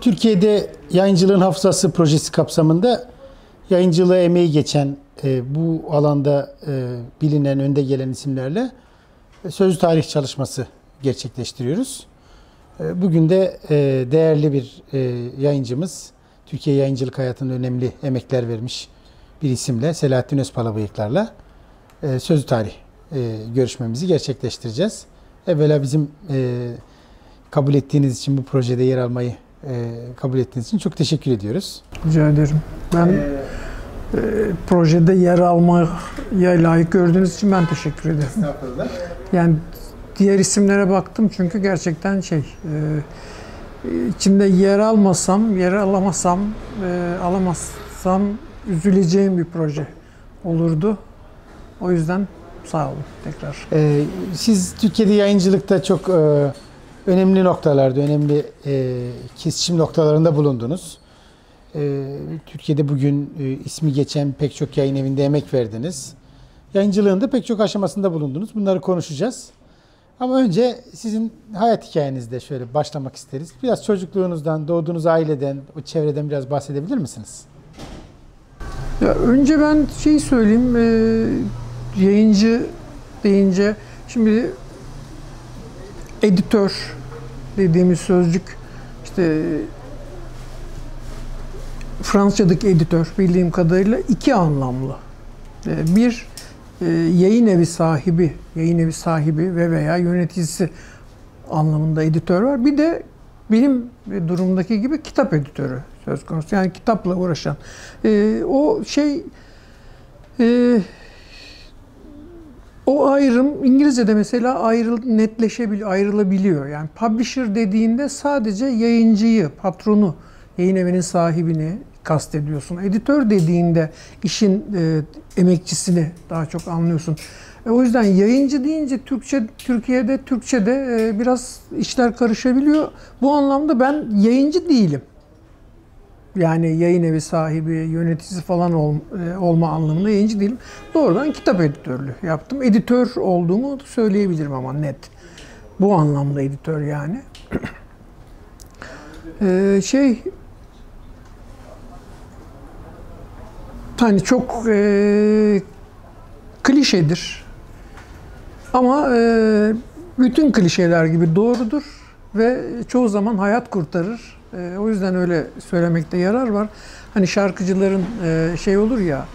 Türkiye'de yayıncılığın hafızası projesi kapsamında yayıncılığa emeği geçen e, bu alanda e, bilinen önde gelen isimlerle e, sözlü tarih çalışması gerçekleştiriyoruz. E, bugün de e, değerli bir e, yayıncımız, Türkiye yayıncılık hayatında önemli emekler vermiş bir isimle Selahattin Özpalabıyıklar'la e, sözlü tarih e, görüşmemizi gerçekleştireceğiz. Evvela bizim e, kabul ettiğiniz için bu projede yer almayı kabul ettiğiniz için çok teşekkür ediyoruz. Rica ederim. Ben e, projede yer almaya layık gördüğünüz için ben teşekkür ederim. Estağfurullah. Yani diğer isimlere baktım çünkü gerçekten şey e, içinde yer almasam, yer alamazsam, e, alamazsam üzüleceğim bir proje olurdu. O yüzden sağ olun tekrar. Ee, siz Türkiye'de yayıncılıkta çok e, önemli noktalarda, önemli e, kesişim noktalarında bulundunuz. E, Türkiye'de bugün e, ismi geçen pek çok yayın evinde emek verdiniz. Yayıncılığın da pek çok aşamasında bulundunuz. Bunları konuşacağız. Ama önce sizin hayat hikayenizde şöyle başlamak isteriz. Biraz çocukluğunuzdan, doğduğunuz aileden, o çevreden biraz bahsedebilir misiniz? Ya önce ben şey söyleyeyim, e, yayıncı deyince şimdi editör dediğimiz sözcük işte Fransızcadaki editör bildiğim kadarıyla iki anlamlı. E, bir e, yayın evi sahibi, yayın evi sahibi ve veya yöneticisi anlamında editör var. Bir de benim durumdaki gibi kitap editörü söz konusu. Yani kitapla uğraşan. E, o şey e, o ayrım İngilizce'de mesela ayrıl netleşebiliyor, ayrılabiliyor. Yani publisher dediğinde sadece yayıncıyı, patronu, yayın evinin sahibini kastediyorsun. Editör dediğinde işin e, emekçisini daha çok anlıyorsun. E, o yüzden yayıncı deyince Türkçe Türkiye'de Türkçe'de e, biraz işler karışabiliyor. Bu anlamda ben yayıncı değilim. Yani yayın evi sahibi, yöneticisi falan ol, e, olma anlamında yayıncı değilim. Doğrudan kitap editörlüğü yaptım. Editör olduğumu söyleyebilirim ama net. Bu anlamda editör yani. ee, şey hani çok e, klişedir. Ama e, bütün klişeler gibi doğrudur ve çoğu zaman hayat kurtarır. E, o yüzden öyle söylemekte yarar var. Hani şarkıcıların e, şey olur ya,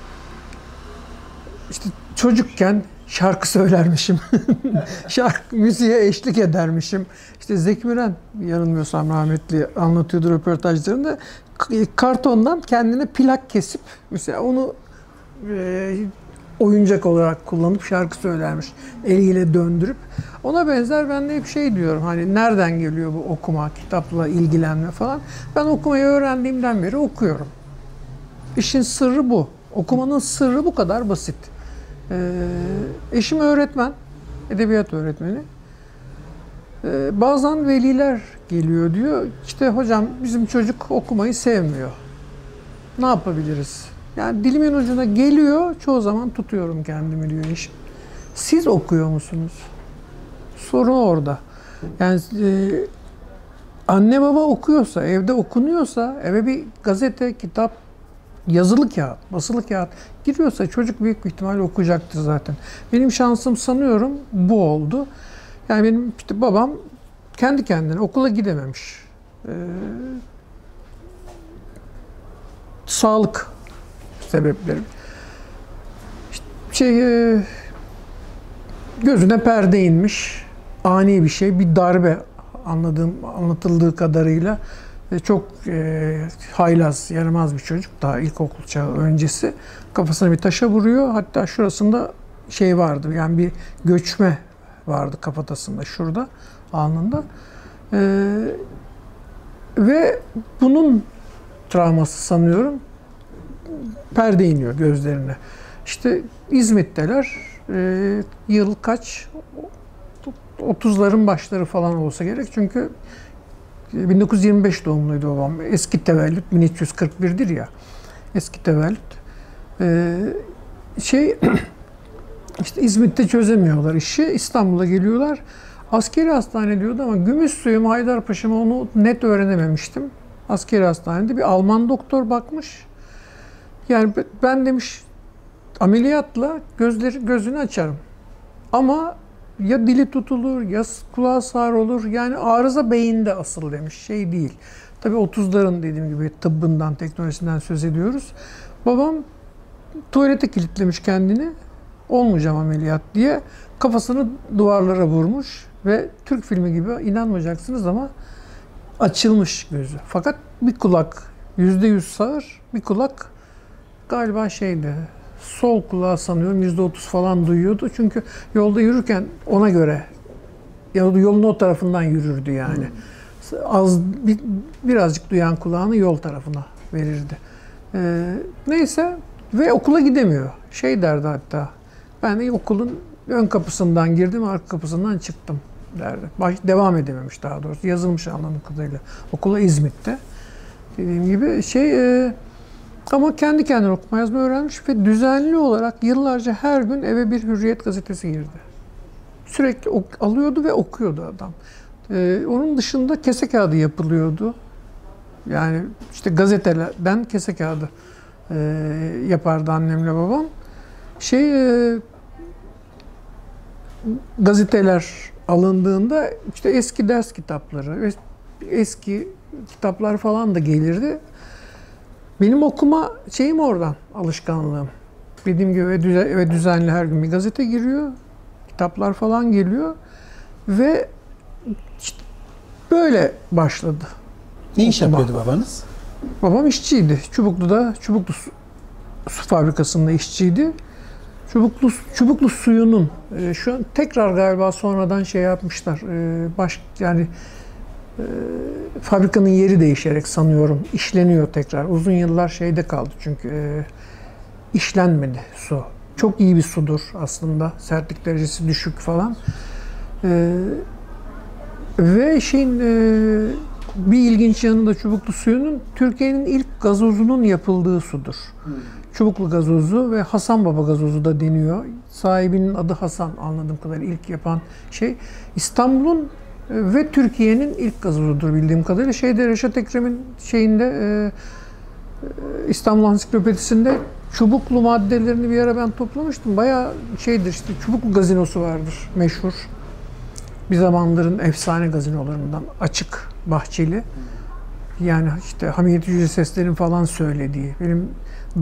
işte çocukken şarkı söylermişim. şarkı müziğe eşlik edermişim. İşte Zeki Müren yanılmıyorsam rahmetli anlatıyordu röportajlarında kartondan kendine plak kesip mesela onu e, oyuncak olarak kullanıp şarkı söylermiş. Eliyle döndürüp. Ona benzer ben de hep şey diyorum hani nereden geliyor bu okuma, kitapla ilgilenme falan. Ben okumayı öğrendiğimden beri okuyorum. İşin sırrı bu. Okumanın sırrı bu kadar basit. Ee, eşim öğretmen, edebiyat öğretmeni. Ee, bazen veliler geliyor diyor. İşte hocam bizim çocuk okumayı sevmiyor. Ne yapabiliriz? Yani dilimin ucuna geliyor, çoğu zaman tutuyorum kendimi diyor eşim. Siz okuyor musunuz? Sorun orada. Yani e, anne baba okuyorsa, evde okunuyorsa, eve bir gazete, kitap, yazılı kağıt, basılı kağıt giriyorsa çocuk büyük bir ihtimalle okuyacaktır zaten. Benim şansım sanıyorum bu oldu. Yani benim işte babam kendi kendine okula gidememiş. Ee, sağlık sebepleri. İşte şey e, gözüne perde inmiş. Ani bir şey, bir darbe anladığım anlatıldığı kadarıyla e, çok e, haylaz, yaramaz bir çocuk daha ilkokul çağı öncesi kafasına bir taşa vuruyor. Hatta şurasında şey vardı yani bir göçme vardı kafatasında şurada alnında. Ee, ve bunun travması sanıyorum perde iniyor gözlerine. İşte İzmit'teler. E, yıl kaç? 30'ların başları falan olsa gerek. Çünkü 1925 doğumluydu babam. Eski tevellüt 1341'dir ya. Eski tevellüt. Ee, şey işte İzmit'te çözemiyorlar işi. İstanbul'a geliyorlar. Askeri hastane diyordu ama Gümüşsuyu mu Haydarpaşa mı onu net öğrenememiştim. askeri hastanede bir Alman doktor bakmış. Yani be- ben demiş ameliyatla gözleri gözünü açarım. Ama ya dili tutulur ya kulağı sağır olur. Yani arıza beyinde asıl demiş. Şey değil. Tabii 30'ların dediğim gibi tıbbından, teknolojisinden söz ediyoruz. Babam tuvalete kilitlemiş kendini. Olmayacağım ameliyat diye kafasını duvarlara vurmuş ve Türk filmi gibi inanmayacaksınız ama açılmış gözü. Fakat bir kulak yüzde yüz sağır, bir kulak galiba şeydi, sol kulağı sanıyorum yüzde otuz falan duyuyordu. Çünkü yolda yürürken ona göre ya yolun o tarafından yürürdü yani. Az bir, birazcık duyan kulağını yol tarafına verirdi. Ee, neyse ve okula gidemiyor. Şey derdi hatta. Ben okulun ön kapısından girdim, arka kapısından çıktım derdi. Baş, devam edememiş daha doğrusu. Yazılmış anladığım kadarıyla. Okula İzmit'te. Dediğim gibi şey e, ama kendi kendine okuma yazma öğrenmiş ve düzenli olarak yıllarca her gün eve bir Hürriyet gazetesi girdi. Sürekli alıyordu ve okuyordu adam. Ee, onun dışında kese kağıdı yapılıyordu. Yani işte gazetelerden kese kağıdı e, yapardı annemle babam. Şey e, gazeteler alındığında işte eski ders kitapları, es- eski kitaplar falan da gelirdi. Benim okuma şeyim oradan, alışkanlığım. Dediğim gibi eve düze- eve düzenli her gün bir gazete giriyor. Kitaplar falan geliyor. Ve böyle başladı. Ne iş Okuma. yapıyordu babanız? Babam işçiydi. Çubuklu'da, Çubuklu su, su fabrikasında işçiydi. Çubuklu, Çubuklu suyunun e, şu an tekrar galiba sonradan şey yapmışlar. E, baş yani e, fabrikanın yeri değişerek sanıyorum işleniyor tekrar. Uzun yıllar şeyde kaldı çünkü e, işlenmedi su. Çok iyi bir sudur aslında. Sertlik derecesi düşük falan. E, ve şeyin e, bir ilginç yanı da Çubuklu suyunun Türkiye'nin ilk gazozunun yapıldığı sudur. Çubuklu gazozu ve Hasan Baba gazozu da deniyor. Sahibinin adı Hasan anladığım kadarıyla ilk yapan şey. İstanbul'un ve Türkiye'nin ilk gazozudur bildiğim kadarıyla. Şeyde Reşat Ekrem'in şeyinde e, e, İstanbul Ansiklopedisinde çubuklu maddelerini bir ara ben toplamıştım. Bayağı şeydir işte çubuklu gazinosu vardır meşhur. Bir zamanların efsane gazinolarından açık bahçeli. Yani işte Hamiyet Yüce Sesler'in falan söylediği. Benim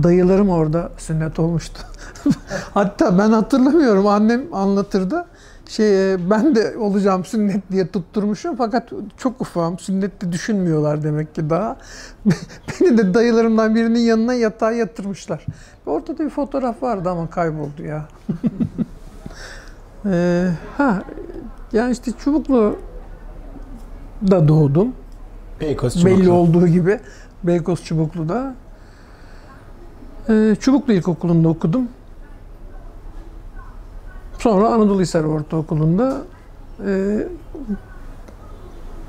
dayılarım orada sünnet olmuştu. Hatta ben hatırlamıyorum annem anlatırdı. Şey e, ben de olacağım sünnet diye tutturmuşum fakat çok ufağım. Sünnette düşünmüyorlar demek ki daha. Beni de dayılarımdan birinin yanına yatağa yatırmışlar. Ortada bir fotoğraf vardı ama kayboldu ya. Ee, ha yani işte Çubuklu da doğdum. Beykoz Çubuklu. Belli olduğu gibi Beykoz Çubuklu'da. Ee, Çubuklu İlkokulu'nda okudum. Sonra Anadolu Hisar Ortaokulu'nda e,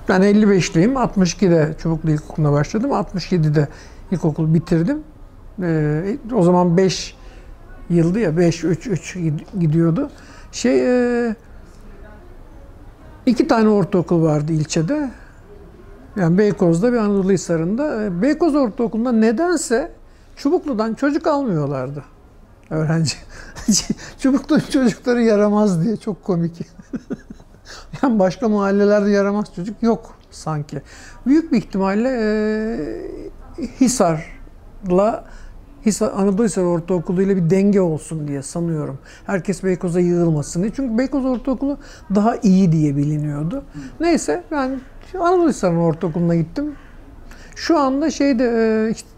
ben 55'liyim. 62'de Çubuklu İlkokulu'na başladım. 67'de ilkokul bitirdim. Ee, o zaman 5 yıldı ya 5 3 3 gidiyordu. Şey e, iki tane ortaokul vardı ilçede. Yani Beykoz'da bir Anadolu Hisarı'nda. E, Beykoz Ortaokulu'nda nedense Çubuklu'dan çocuk almıyorlardı öğrenci. Çubuklu çocukları yaramaz diye çok komik. yani başka mahallelerde yaramaz çocuk yok sanki. Büyük bir ihtimalle e, Hisar'la Hisar, Anadolu Hisar Ortaokulu ile bir denge olsun diye sanıyorum. Herkes Beykoz'a yığılmasın diye. Çünkü Beykoz Ortaokulu daha iyi diye biliniyordu. Neyse ben Anadolu Hisar'ın ortaokuluna gittim. Şu anda şeyde e, işte,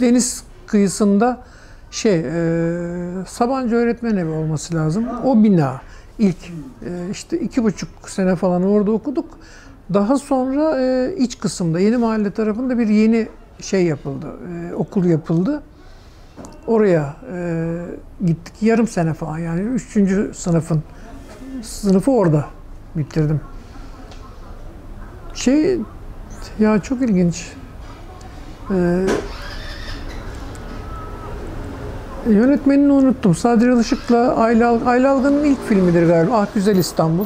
deniz kıyısında şey e, Sabancı Öğretmen Evi olması lazım. O bina ilk e, işte iki buçuk sene falan orada okuduk. Daha sonra e, iç kısımda Yeni Mahalle tarafında bir yeni şey yapıldı, e, okul yapıldı. Oraya e, gittik yarım sene falan yani üçüncü sınıfın sınıfı orada bitirdim. Şey ya çok ilginç. Ee, yönetmenini unuttum. Sadri Alışık'la Ayla, Ayla Algan'ın ilk filmidir galiba. Ah Güzel İstanbul.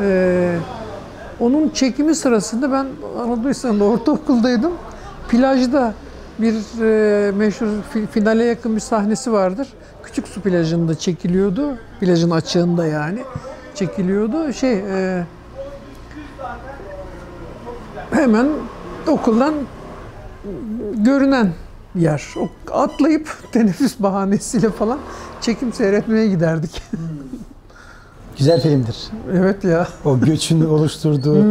Ee, Onun çekimi sırasında ben Anadolu Lisesi'nde ortaokuldaydım. Plajda bir e, meşhur fi- finale yakın bir sahnesi vardır. Küçük su plajında çekiliyordu. Plajın açığında yani çekiliyordu. Şey e, hemen okuldan görünen yer. O- Atlayıp teneffüs bahanesiyle falan çekim seyretmeye giderdik. Güzel filmdir. evet ya. O göçün oluşturduğu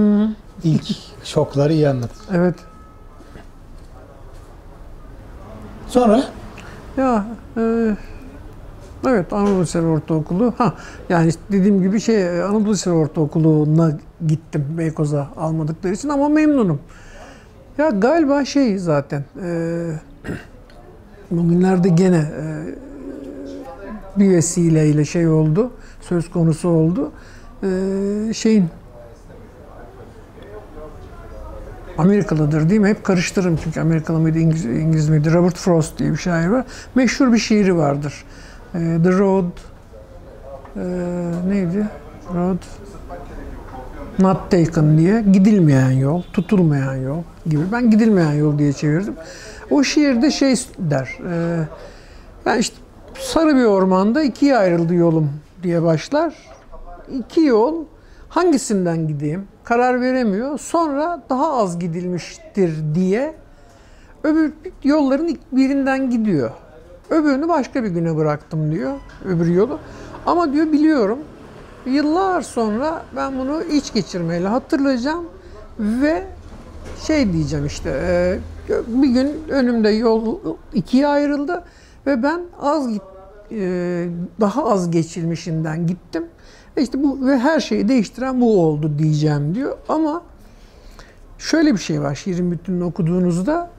ilk şokları iyi anlatır. Evet. Sonra Ya e, evet Anadolu Lisesi Ortaokulu. Ha yani dediğim gibi şey Anadolu Lisesi Ortaokulu'na gittim Beykoz'a almadıkları için ama memnunum. Ya galiba şey zaten e, bugünlerde gene e, bir vesileyle şey oldu. Söz konusu oldu. E, şeyin Amerikalıdır değil mi? Hep karıştırırım çünkü Amerikalı mıydı, İngiliz, İngiliz miydi? Robert Frost diye bir şair var. Meşhur bir şiiri vardır. Ee, The Road e, neydi? Road Not Taken diye. Gidilmeyen yol, tutulmayan yol gibi. Ben gidilmeyen yol diye çevirdim. O şiirde şey der. E, ben işte sarı bir ormanda ikiye ayrıldı yolum diye başlar. İki yol hangisinden gideyim karar veremiyor. Sonra daha az gidilmiştir diye öbür yolların birinden gidiyor. Öbürünü başka bir güne bıraktım diyor öbür yolu. Ama diyor biliyorum yıllar sonra ben bunu iç geçirmeyle hatırlayacağım ve şey diyeceğim işte e, bir gün önümde yol ikiye ayrıldı ve ben az git e, daha az geçilmişinden gittim. E İşte bu ve her şeyi değiştiren bu oldu diyeceğim diyor. Ama şöyle bir şey var şiirin bütününü okuduğunuzda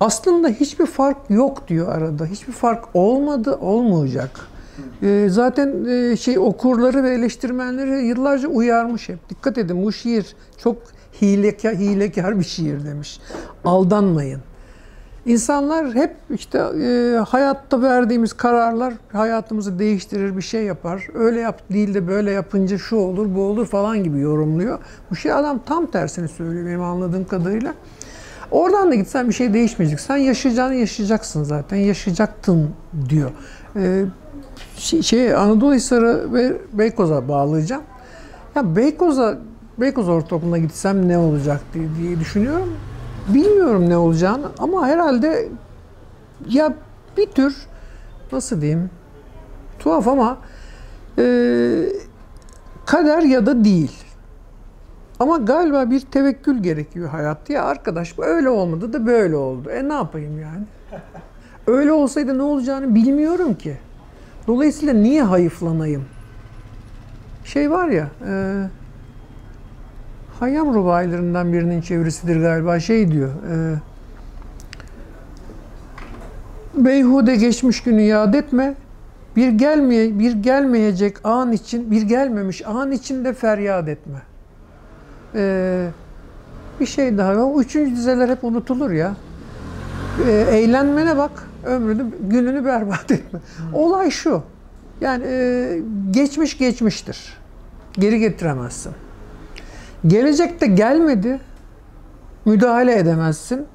aslında hiçbir fark yok diyor arada. Hiçbir fark olmadı, olmayacak. E, zaten şey okurları ve eleştirmenleri yıllarca uyarmış hep. Dikkat edin bu şiir çok hilekar, hilekar bir şiir demiş. Aldanmayın. İnsanlar hep işte e, hayatta verdiğimiz kararlar hayatımızı değiştirir, bir şey yapar. Öyle yap değil de böyle yapınca şu olur, bu olur falan gibi yorumluyor. Bu şey adam tam tersini söylüyor benim anladığım kadarıyla. Oradan da gitsen bir şey değişmeyecek. Sen yaşayacağını yaşayacaksın zaten. Yaşayacaktın diyor. E, şey, şey, Anadolu Hisarı ve Beykoz'a bağlayacağım. Ya Beykoz'a Beykoz Ortaokulu'na gitsem ne olacak diye, diye düşünüyorum. Bilmiyorum ne olacağını ama herhalde ya bir tür nasıl diyeyim tuhaf ama e, kader ya da değil. Ama galiba bir tevekkül gerekiyor hayatta. Ya arkadaş bu öyle olmadı da böyle oldu. E ne yapayım yani? Öyle olsaydı ne olacağını bilmiyorum ki. Dolayısıyla niye hayıflanayım? Şey var ya, e, Hayyam rubailerinden birinin çevirisidir galiba. Şey diyor, e, Beyhude geçmiş günü yad etme, bir gelmeye bir gelmeyecek an için, bir gelmemiş an içinde feryat etme. E, bir şey daha, o üçüncü dizeler hep unutulur ya. E, eğlenmene bak, ömrünü, gününü berbat etme. Olay şu, yani e, geçmiş geçmiştir. Geri getiremezsin. Gelecekte gelmedi, müdahale edemezsin.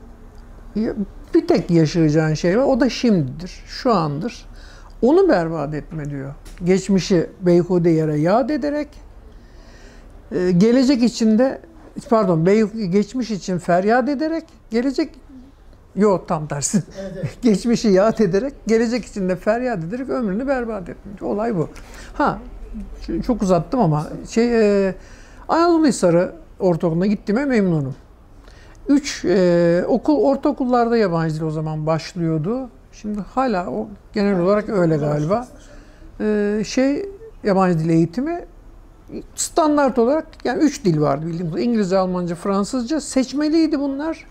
Bir tek yaşayacağın şey var, o da şimdidir, şu andır. Onu berbat etme diyor. Geçmişi beyhude yere yad ederek, e, gelecek içinde, pardon, geçmiş için feryat ederek, gelecek Yok tam tersi. Evet, evet. Geçmişi yad ederek, gelecek için de feryat ederek ömrünü berbat etmiş. Olay bu. Ha, çok uzattım ama şey e, Anadolu Hisarı Ortaokulu'na gittiğime memnunum. Üç, e, okul, ortaokullarda yabancı dil o zaman başlıyordu. Şimdi hala o genel olarak öyle galiba. E, şey, yabancı dil eğitimi standart olarak yani üç dil vardı bildiğim İngilizce, Almanca, Fransızca. Seçmeliydi bunlar.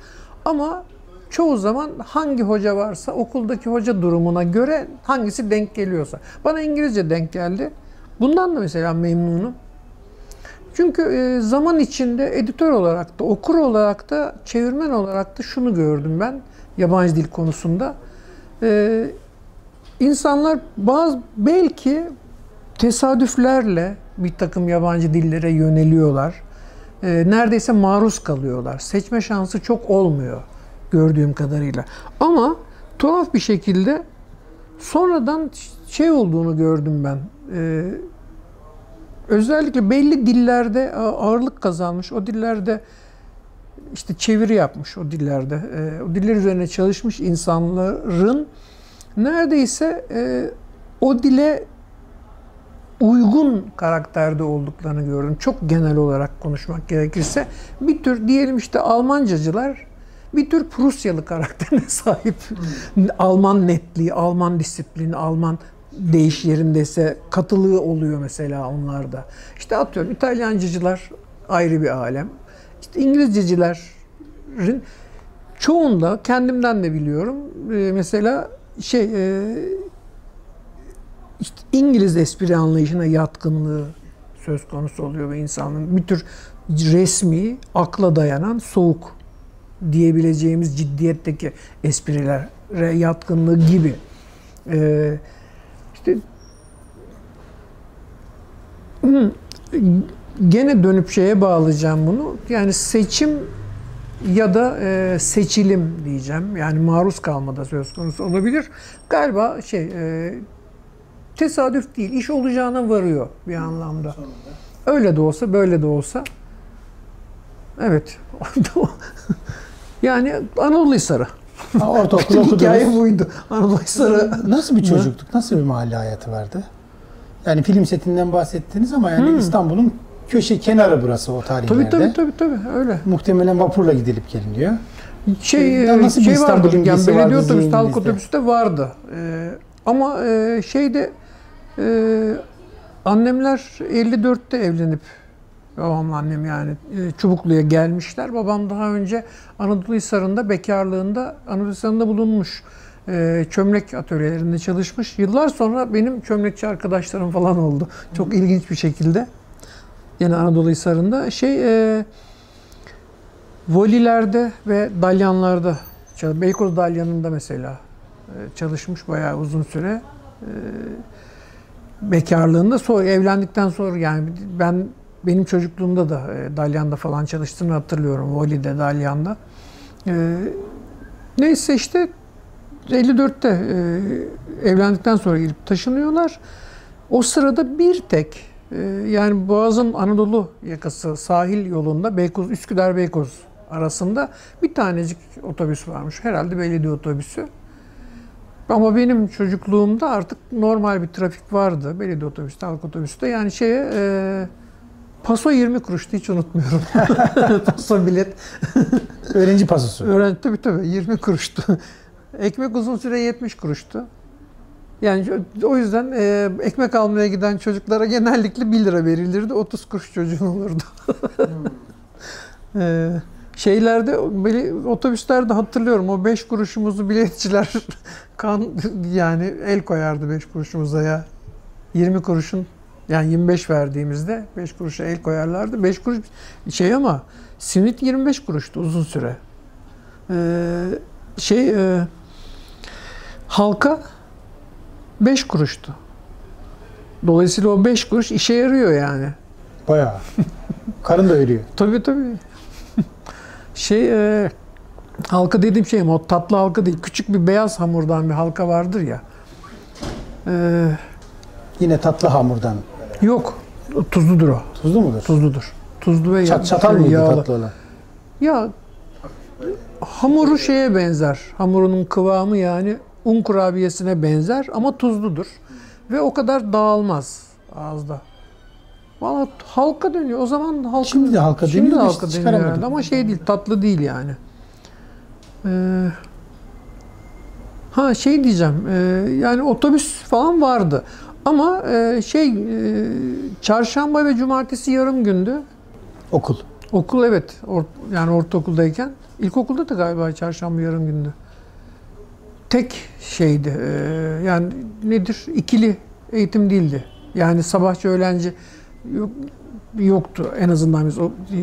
Ama çoğu zaman hangi hoca varsa okuldaki hoca durumuna göre hangisi denk geliyorsa. Bana İngilizce denk geldi. Bundan da mesela memnunum. Çünkü e, zaman içinde editör olarak da, okur olarak da, çevirmen olarak da şunu gördüm ben yabancı dil konusunda. Ee, insanlar bazı belki tesadüflerle bir takım yabancı dillere yöneliyorlar. e, neredeyse maruz kalıyorlar. Seçme şansı çok olmuyor gördüğüm kadarıyla. Ama tuhaf bir şekilde sonradan şey olduğunu gördüm ben. E, özellikle belli dillerde ağırlık kazanmış. O dillerde işte çeviri yapmış o dillerde. E, o diller üzerine çalışmış insanların neredeyse e, o dile uygun karakterde olduklarını gördüm. Çok genel olarak konuşmak gerekirse. Bir tür diyelim işte Almancacılar bir tür Prusyalı karakterine sahip. Alman netliği, Alman disiplini, Alman değiş yerindeyse katılığı oluyor mesela onlarda. İşte atıyorum İtalyancıcılar ayrı bir alem. İşte İngilizcecilerin çoğunda kendimden de biliyorum. Ee, mesela şey e, işte İngiliz espri anlayışına yatkınlığı söz konusu oluyor ve insanın bir tür resmi, akla dayanan, soğuk diyebileceğimiz ciddiyetteki esprilere yatkınlığı gibi. Ee, işte gene dönüp şeye bağlayacağım bunu. Yani seçim ya da e, seçilim diyeceğim. Yani maruz kalmada söz konusu olabilir. Galiba şey e, tesadüf değil, iş olacağına varıyor bir anlamda. Öyle de olsa, böyle de olsa. Evet. yani Anadolu Hisarı. Ha, ortaokul okudunuz. Hikaye buydu. Anadolu Hisarı. Nasıl bir çocukluk, nasıl bir mahalle hayatı vardı? Yani film setinden bahsettiniz ama yani Hmm. İstanbul'un köşe kenarı burası o tarihlerde. Tabii tabii tabii tabii öyle. Muhtemelen vapurla gidilip geliniyor. Şey, Ya nasıl bir şey İstanbul vardı. Yani belediye otobüsü, halk otobüsü de vardı. Ee, ama e, şeyde e, annemler 54'te evlenip babamla annem yani e, Çubuklu'ya gelmişler. Babam daha önce Anadolu Hisarı'nda bekarlığında Anadolu Hisarı'nda bulunmuş. E, çömlek atölyelerinde çalışmış. Yıllar sonra benim çömlekçi arkadaşlarım falan oldu. Çok ilginç bir şekilde. Yine Anadolu Hisarı'nda. Şey e, Volilerde ve dalyanlarda, Beykoz dalyanında mesela e, çalışmış bayağı uzun süre. E, Bekarlığında sonra evlendikten sonra yani ben benim çocukluğumda da e, Dalyan'da falan çalıştığını hatırlıyorum. Voli'de, Dalyan'da. E, Neyse işte 54'te e, evlendikten sonra gelip taşınıyorlar. O sırada bir tek e, yani Boğaz'ın Anadolu yakası sahil yolunda Beykoz Üsküdar Beykoz arasında bir tanecik otobüs varmış. Herhalde belediye otobüsü. Ama benim çocukluğumda artık normal bir trafik vardı. Belediye otobüsü, halk otobüsü de. Yani şeye e, paso 20 kuruştu hiç unutmuyorum. paso bilet. Öğrenci pasosu. Öğrenci tabii tabii 20 kuruştu. Ekmek uzun süre 70 kuruştu. Yani o yüzden e, ekmek almaya giden çocuklara genellikle 1 lira verilirdi. 30 kuruş çocuğun olurdu. e, şeylerde otobüslerde hatırlıyorum o 5 kuruşumuzu biletçiler kan yani el koyardı 5 kuruşumuza ya. 20 kuruşun yani 25 verdiğimizde 5 kuruşa el koyarlardı. 5 kuruş şey ama simit 25 kuruştu uzun süre. Ee, şey e, halka 5 kuruştu. Dolayısıyla o 5 kuruş işe yarıyor yani. Bayağı. Karın da örüyor. Tabii tabii. şey e, halka dediğim şey? O tatlı halka değil. Küçük bir beyaz hamurdan bir halka vardır ya. Ee, Yine tatlı hamurdan. Yok. Tuzludur o. Tuzlu mudur? Tuzludur. Tuzlu ve Çat, çatal mıydı yağlı. tatlı olan? Ya hamuru şeye benzer. Hamurunun kıvamı yani un kurabiyesine benzer ama tuzludur. Ve o kadar dağılmaz ağızda. Valla halka dönüyor. O zaman halka Şimdi de halka Şimdi de deniyor da halka işte herhalde ama şey değil, tatlı değil yani. Ee, ha şey diyeceğim, e, yani otobüs falan vardı. Ama e, şey, e, çarşamba ve cumartesi yarım gündü. Okul. Okul evet, or, yani ortaokuldayken. İlkokulda da galiba çarşamba yarım gündü. Tek şeydi, e, yani nedir? İkili eğitim değildi. Yani sabahçı öğlenci yok, yoktu en azından biz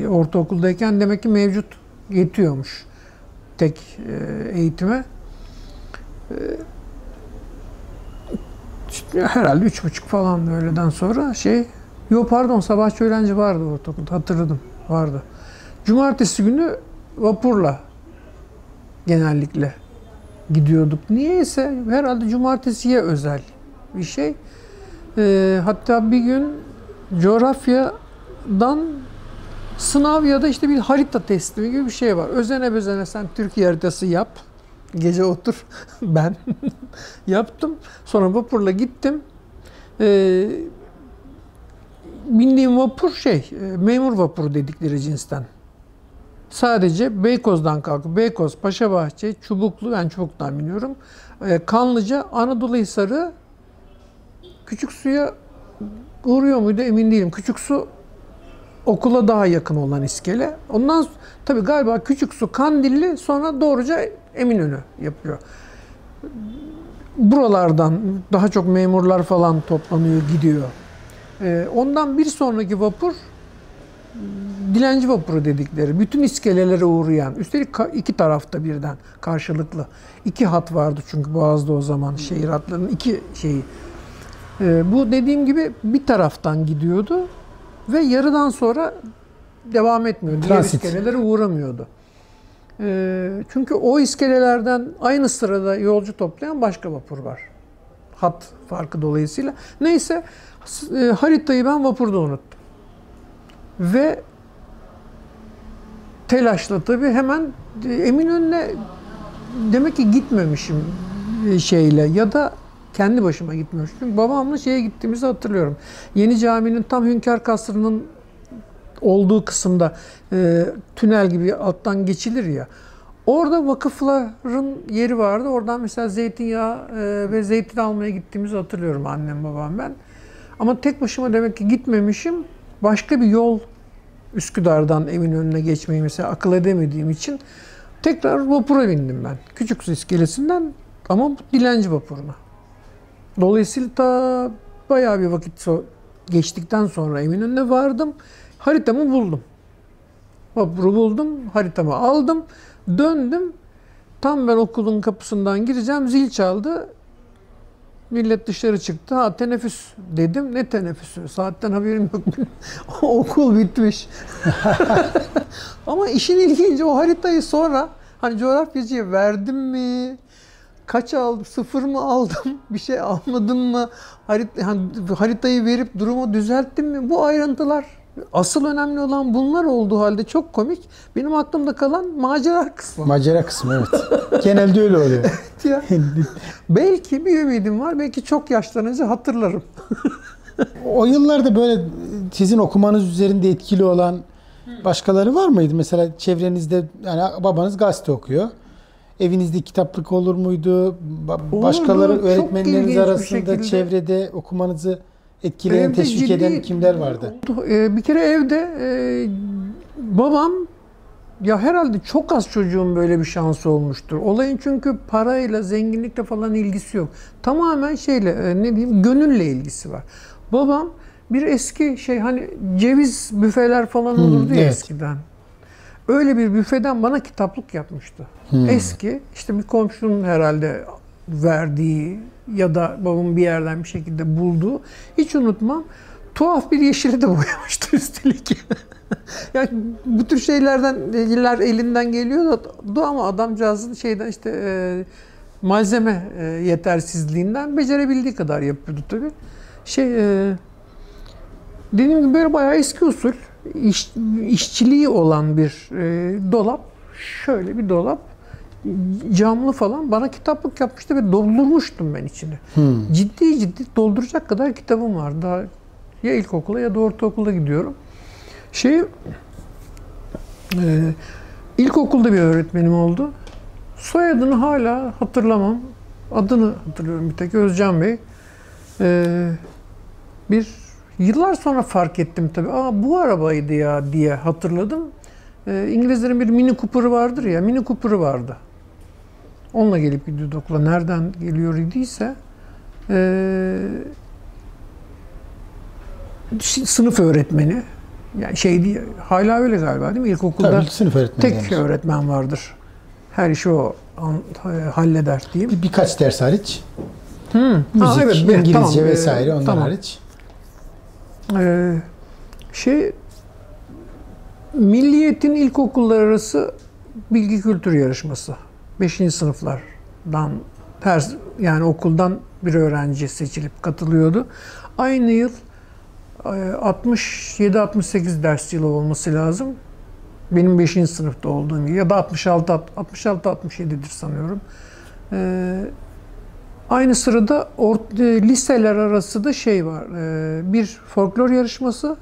ortaokuldayken. Demek ki mevcut yetiyormuş tek e, eğitime. E, herhalde üç buçuk falan öğleden sonra şey Yok pardon sabahçı öğlenci vardı ortaokulda hatırladım. vardı. Cumartesi günü vapurla genellikle gidiyorduk. Niyeyse herhalde cumartesiye özel bir şey. Ee, hatta bir gün coğrafyadan sınav ya da işte bir harita teslimi gibi bir şey var. Özene bezene sen Türkiye haritası yap. Gece otur. ben yaptım. Sonra vapurla gittim. Ee, bindiğim vapur şey, e, memur vapuru dedikleri cinsten. Sadece Beykoz'dan kalkıp Beykoz, Paşabahçe, Çubuklu, ben Çubuk'tan biniyorum. Ee, Kanlıca, Anadolu Hisarı, Küçük Su'ya uğruyor muydu emin değilim. Küçük Su okula daha yakın olan iskele. Ondan tabii galiba Küçük Su Kandilli sonra doğruca Eminönü yapıyor. Buralardan daha çok memurlar falan toplanıyor, gidiyor. Ee, ondan bir sonraki vapur dilenci vapuru dedikleri. Bütün iskelelere uğrayan. Üstelik iki tarafta birden karşılıklı. İki hat vardı çünkü Boğaz'da o zaman şehir hatlarının iki şeyi. Ee, bu dediğim gibi bir taraftan gidiyordu ve yarıdan sonra devam etmiyordu. Diğer Transit. iskelelere uğramıyordu. Ee, çünkü o iskelelerden aynı sırada yolcu toplayan başka vapur var. Hat farkı dolayısıyla. Neyse e, haritayı ben vapurda unuttum. Ve telaşla tabii hemen e, Eminönü'ne demek ki gitmemişim e, şeyle ya da kendi başıma gitmemişim. Çünkü babamla şeye gittiğimizi hatırlıyorum. Yeni caminin tam Hünkar Kasrı'nın olduğu kısımda e, tünel gibi alttan geçilir ya. Orada vakıfların yeri vardı. Oradan mesela zeytinyağı e, ve zeytin almaya gittiğimizi hatırlıyorum annem babam ben. Ama tek başıma demek ki gitmemişim. Başka bir yol Üsküdar'dan Eminönü'ne geçmeyi mesela akıl edemediğim için tekrar vapura bindim ben. Küçük iskelesinden ama dilenci vapuruna. Dolayısıyla ta bayağı bir vakit geçtikten sonra Eminönü'ne vardım. Haritamı buldum. Vapuru buldum, haritamı aldım, döndüm. Tam ben okulun kapısından gireceğim, zil çaldı. Millet dışarı çıktı. Ha teneffüs dedim. Ne teneffüsü? Saatten haberim yok. Okul bitmiş. Ama işin ilginci o haritayı sonra hani coğrafyacıya verdim mi? Kaç aldım? Sıfır mı aldım? Bir şey almadım mı? Harita, hani haritayı verip durumu düzelttim mi? Bu ayrıntılar asıl önemli olan bunlar olduğu halde çok komik. Benim aklımda kalan macera kısmı. Macera kısmı evet. Genelde öyle oluyor. ya. Belki bir ümidim var. Belki çok yaşlanınca hatırlarım. o yıllarda böyle sizin okumanız üzerinde etkili olan başkaları var mıydı? Mesela çevrenizde yani babanız gazete okuyor. Evinizde kitaplık olur muydu? Ba-. Başkaları öğretmenleriniz arasında çevrede okumanızı etkileyen, Evde teşvik ciddi- eden kimler vardı? Ee, bir kere evde e, babam ya herhalde çok az çocuğun böyle bir şansı olmuştur. Olayın çünkü parayla, zenginlikle falan ilgisi yok. Tamamen şeyle, e, ne diyeyim, gönülle ilgisi var. Babam bir eski şey hani ceviz büfeler falan Hmm, olurdu ya evet. eskiden. Öyle bir büfeden bana kitaplık yapmıştı. Hmm. Eski, işte bir komşunun herhalde verdiği ya da babamın bir yerden bir şekilde bulduğu. Hiç unutmam. Tuhaf bir yeşile de boyamıştı üstelik. yani bu tür şeylerden eller elinden geliyordu ama adamcağızın şeyden işte e, malzeme e, yetersizliğinden becerebildiği kadar yapıyordu tabii. Şey e, dediğim gibi böyle bayağı eski usul iş, işçiliği olan bir e, dolap. Şöyle bir dolap camlı falan bana kitaplık yapmıştı ve doldurmuştum ben içini. Hmm. Ciddi ciddi dolduracak kadar kitabım var. Daha ya ilkokula ya da ortaokula gidiyorum. Şey e, ilkokulda bir öğretmenim oldu. Soyadını hala hatırlamam. Adını hatırlıyorum bir tek Özcan Bey. E, bir yıllar sonra fark ettim tabii. Aa bu arabaydı ya diye hatırladım. E, İngilizlerin bir Mini Cooper'ı vardır ya. Mini Cooper'ı vardı. Onunla gelip gidiyordu okula. Nereden geliyor idiyse e, sınıf öğretmeni. Yani şey değil, hala öyle galiba değil mi? İlkokulda Tabii sınıf öğretmeni. tek yani. öğretmen vardır. Her işi o an- e, halleder diyeyim. Bir, birkaç ders hariç. Hı. Müzik, Ha, evet, İngilizce tamam, e, vesaire onlar tamam. hariç. Ee, şey Milliyet'in ilkokullar arası bilgi kültür yarışması. 5. sınıflardan her yani okuldan bir öğrenci seçilip katılıyordu. Aynı yıl e, 67-68 ders yılı olması lazım. Benim 5. sınıfta olduğum gibi ya da 66 66 67'dir sanıyorum. Ee, aynı sırada or- e, liseler arası da şey var. e, bir folklor yarışması,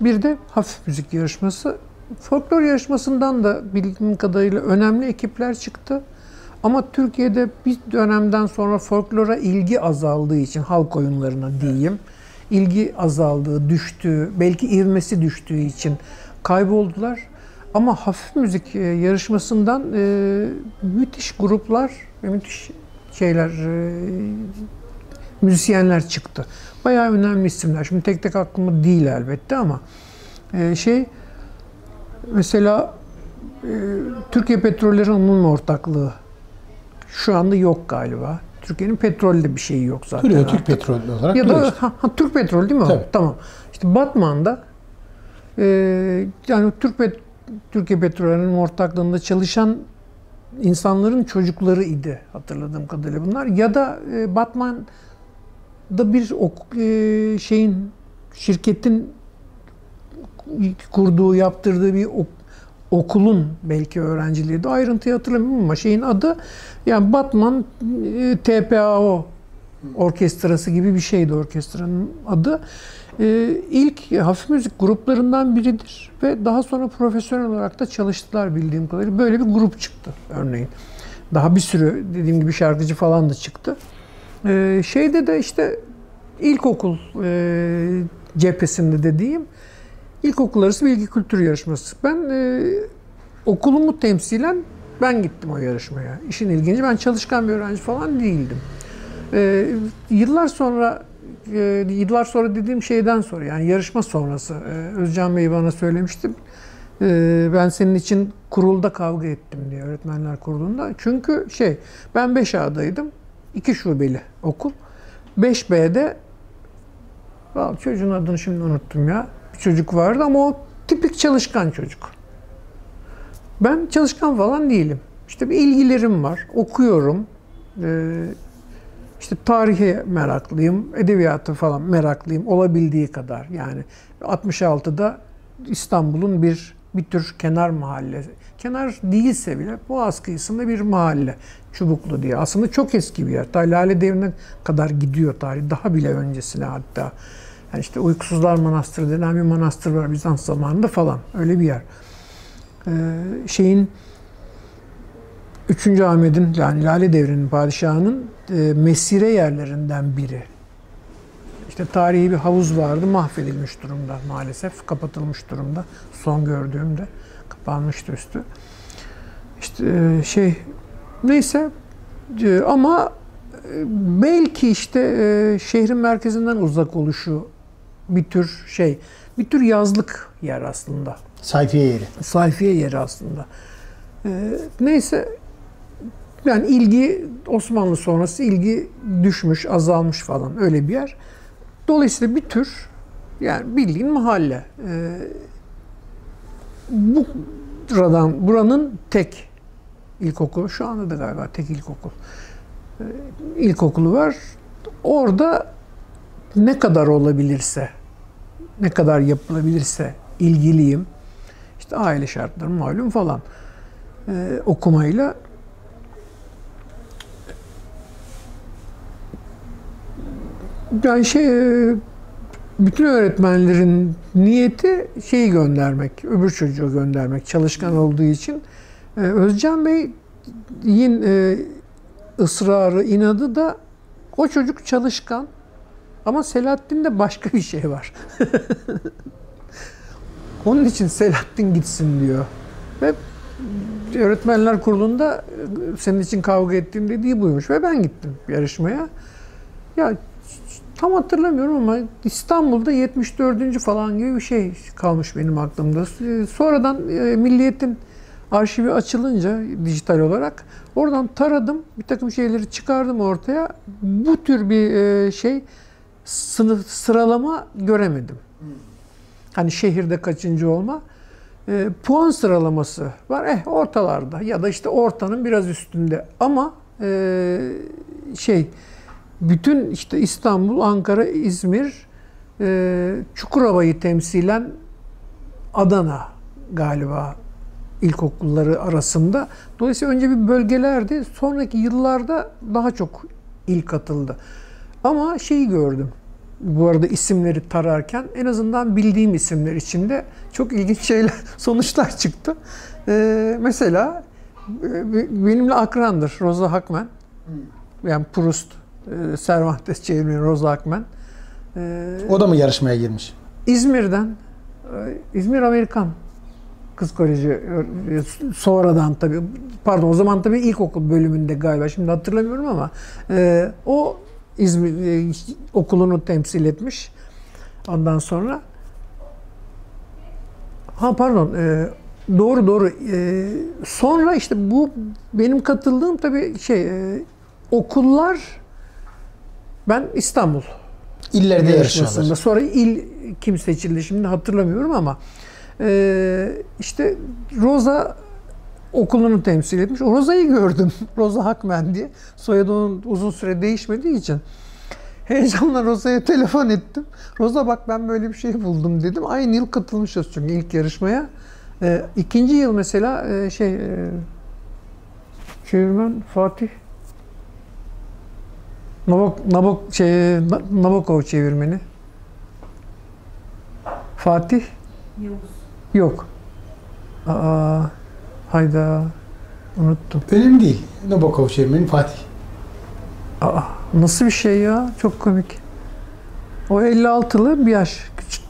bir de hafif müzik yarışması. Folklor yarışmasından da bildiğim kadarıyla önemli ekipler çıktı. Ama Türkiye'de bir dönemden sonra folklora ilgi azaldığı için halk oyunlarına diyeyim, ilgi azaldığı, düştüğü, belki ivmesi düştüğü için kayboldular. Ama hafif müzik e, yarışmasından e, müthiş gruplar ve müthiş şeyler, e, müzisyenler çıktı. Bayağı önemli isimler. Şimdi tek tek aklımda değil elbette ama e, şey mesela e, Türkiye Petrolleri Anonim Ortaklığı şu anda yok galiba. Türkiye'nin petrolde bir şeyi yok zaten. Duruyor. Türk petrolü olarak Ya da işte. ha, ha, Türk Petrol değil mi? Tabii. Tamam. İşte Batman'da e, yani Türk Pet Türkiye Petrol'ün ortaklığında çalışan insanların çocukları idi hatırladığım kadarıyla bunlar. Ya da e, Batman'da bir ok, e, şeyin şirketin kurduğu, yaptırdığı bir ok- okulun belki öğrenciliği de ayrıntıyı hatırlamıyorum ama şeyin adı yani Batman e, TPAO orkestrası gibi bir şeydi orkestranın adı. E, ilk hafif müzik gruplarından biridir ve daha sonra profesyonel olarak da çalıştılar bildiğim kadarıyla. Böyle bir grup çıktı örneğin. Daha bir sürü dediğim gibi şarkıcı falan da çıktı. E, şeyde de işte ilkokul e, cephesinde dediğim ilkokul arası bilgi kültür yarışması. Ben e, okulumu temsilen ben gittim o yarışmaya. İşin ilginci ben çalışkan bir öğrenci falan değildim. E, yıllar sonra e, yıllar sonra dediğim şeyden sonra yani yarışma sonrası e, Özcan Bey bana söylemişti. E, ben senin için kurulda kavga ettim diye öğretmenler kurulunda. Çünkü şey ben 5A'daydım. iki şubeli okul. 5B'de Vallahi çocuğun adını şimdi unuttum ya. Çocuk vardı ama o tipik çalışkan çocuk. Ben çalışkan falan değilim. İşte bir ilgilerim var. Okuyorum. Ee, işte tarihe meraklıyım. Edebiyatı falan meraklıyım. Olabildiği kadar. Yani 66'da İstanbul'un bir bir tür kenar mahalle. Kenar değilse bile Boğaz kıyısında bir mahalle. Çubuklu diye. Aslında çok eski bir yer. Ta Lale Devri'ne kadar gidiyor tarih. Daha bile öncesine hatta. Yani işte Uykusuzlar Manastırı denen bir manastır var Bizans zamanında falan. Öyle bir yer. Ee, şeyin 3. Ahmet'in yani Lale Devri'nin padişahının e, mesire yerlerinden biri. İşte tarihi bir havuz vardı mahvedilmiş durumda maalesef. Kapatılmış durumda. Son gördüğümde kapanmıştı üstü. İşte e, şey neyse e, ama e, belki işte e, şehrin merkezinden uzak oluşu bir tür şey, bir tür yazlık yer aslında. Sayfiye yeri. Sayfiye yeri aslında. Ee, neyse yani ilgi Osmanlı sonrası ilgi düşmüş, azalmış falan öyle bir yer. Dolayısıyla bir tür yani bildiğin mahalle. Ee, bu buradan buranın tek ilkokulu şu anda da galiba tek ilkokul. Ee, ilkokulu var. Orada ne kadar olabilirse, ne kadar yapılabilirse ilgiliyim. İşte aile şartları malum falan ee, okumayla. Yani şey e, bütün öğretmenlerin niyeti şeyi göndermek, öbür çocuğu göndermek çalışkan olduğu için. Ee, Özcan Bey'in e, ısrarı, inadı da o çocuk çalışkan ama Selahattin'de başka bir şey var. Onun için Selahattin gitsin diyor. Ve öğretmenler kurulunda e, senin için kavga ettiğim dediği buymuş. Ve ben gittim yarışmaya. Ya tam hatırlamıyorum ama İstanbul'da 74. falan gibi bir şey kalmış benim aklımda. Sonradan e, Milliyet'in arşivi açılınca dijital olarak oradan taradım. Bir takım şeyleri çıkardım ortaya. Bu tür bir e, şey sınıf sıralama göremedim. Hani şehirde kaçıncı olma. E, puan sıralaması var. Eh ortalarda ya da işte ortanın biraz üstünde. Ama e, şey bütün işte İstanbul, Ankara, İzmir, e, Çukurova'yı temsilen Adana galiba ilkokulları arasında. Dolayısıyla önce bir bölgelerdi. Sonraki yıllarda daha çok il katıldı. Ama şeyi gördüm. Bu arada isimleri tararken en azından bildiğim isimler içinde çok ilginç şeyler, sonuçlar çıktı. Ee, mesela e, benimle akrandır Rosa Hakman. Yani Proust, e, Cervantes çevirmeni Rosa Hakman. Ee, O da mı yarışmaya girmiş? İzmir'den, e, İzmir Amerikan Kız Koleji sonradan tabii pardon o zaman tabii ilkokul bölümünde galiba şimdi hatırlamıyorum ama e, o İzmir e, okulunu temsil etmiş. Ondan sonra ha pardon e, doğru doğru e, sonra işte bu benim katıldığım tabii şey e, okullar ben İstanbul İllerde yarışmasında. Sonra il kim seçildi şimdi hatırlamıyorum ama e, işte Rosa okulunu temsil etmiş. O Rosa'yı gördüm. Rosa Hakmen diye. Soyadı onun uzun süre değişmediği için. Heyecanla Rosa'ya telefon ettim. Rosa bak ben böyle bir şey buldum dedim. Aynı yıl katılmışız çünkü ilk yarışmaya. E, ikinci yıl mesela e, şey e, çevirmen Fatih Nabok, Nabok şey, Nabokov çevirmeni. Fatih? Yavuz. Yok. Aa, hayda. Unuttum. Önemli değil. Nabokov çevirmeni Fatih. Aa, nasıl bir şey ya? Çok komik. O 56'lı bir yaş küçük.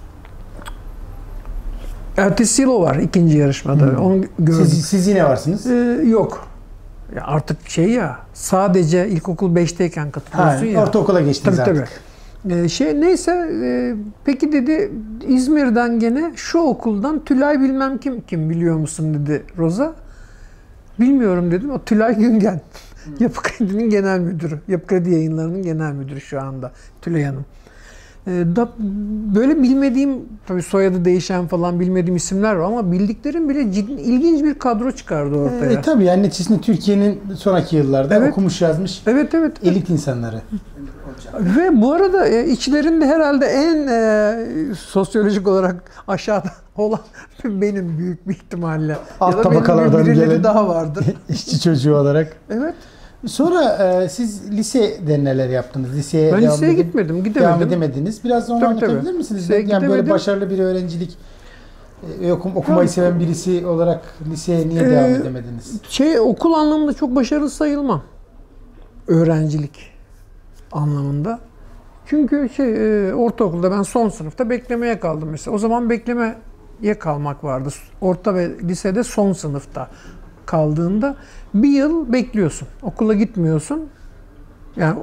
Ertesi yıl o var ikinci yarışmada. Hmm. Onu gördüm. Siz, siz yine varsınız. Ee, yok. Ya artık şey ya sadece ilkokul 5'teyken Ha, katılıyorsun ya. ortaokula geçtiniz Tabii artık. tabii. Ee, şey neyse e, peki dedi İzmir'den gene şu okuldan Tülay bilmem kim kim biliyor musun dedi Roza. Bilmiyorum dedim. O Tülay Güngen. Yapı Kredi'nin genel müdürü. Yapı Kredi yayınlarının genel müdürü şu anda Tülay Hanım. Ee, da, böyle bilmediğim tabii soyadı değişen falan bilmediğim isimler var ama bildiklerim bile ciddi, ilginç bir kadro çıkardı ortaya. E, tabii yani neticesinde Türkiye'nin sonraki yıllarda Evet. okumuş yazmış Evet evet. elit insanları. Ve bu arada e, içlerinde herhalde en e, sosyolojik olarak aşağıda olan benim büyük bir ihtimalle. Alt ya da benim tabakalardan birileri gelen- daha vardır. İşçi çocuğu olarak. Evet. Sonra e, siz lisede neler yaptınız? Liseye Ben devam liseye edip- gitmedim, Devam gidemedim. edemediniz. Biraz da onu Tabii, anlatabilir tabii. misiniz? Liseye yani böyle gidemedim. başarılı bir öğrencilik e, okum, okumayı seven birisi olarak liseye niye Ee, devam edemediniz? Şey okul anlamında çok başarılı sayılmam. Öğrencilik anlamında. Çünkü şey e, ortaokulda ben son sınıfta beklemeye kaldım mesela. O zaman beklemeye kalmak vardı. Orta ve lisede son sınıfta kaldığında bir yıl bekliyorsun. Okula gitmiyorsun. Yani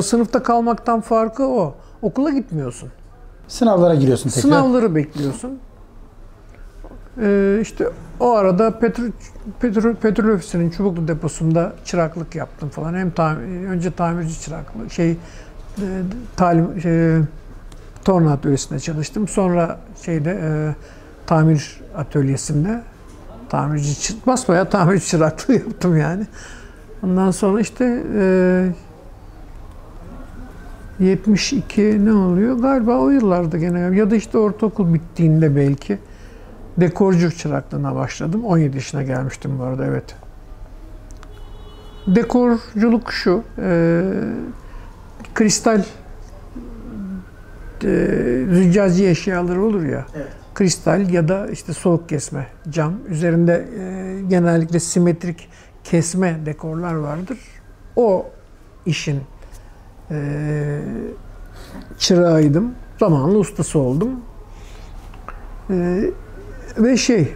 sınıfta kalmaktan farkı o. Okula gitmiyorsun. Sınavlara giriyorsun tekrar. Sınavları bekliyorsun. Ee, işte o arada petrol, petrol, petrol ofisinin Çubuklu deposunda çıraklık yaptım falan. Hem tamir, önce tamirci çıraklığı, şey, e, talim, şey, torna atölyesinde çalıştım. Sonra şeyde e, tamir atölyesinde tamirci, çı- basbayağı tamirci çıraklığı yaptım yani. Ondan sonra işte e, 72 ne oluyor? Galiba o yıllarda gene ya da işte ortaokul bittiğinde belki dekorcu çıraklığına başladım. 17 yaşına gelmiştim bu arada evet. Dekorculuk şu, e, kristal e, züccaci eşyaları olur ya. Evet. Kristal ya da işte soğuk kesme cam. Üzerinde e, genellikle simetrik kesme dekorlar vardır. O işin e, çırağıydım. Zamanlı ustası oldum. E, ve şey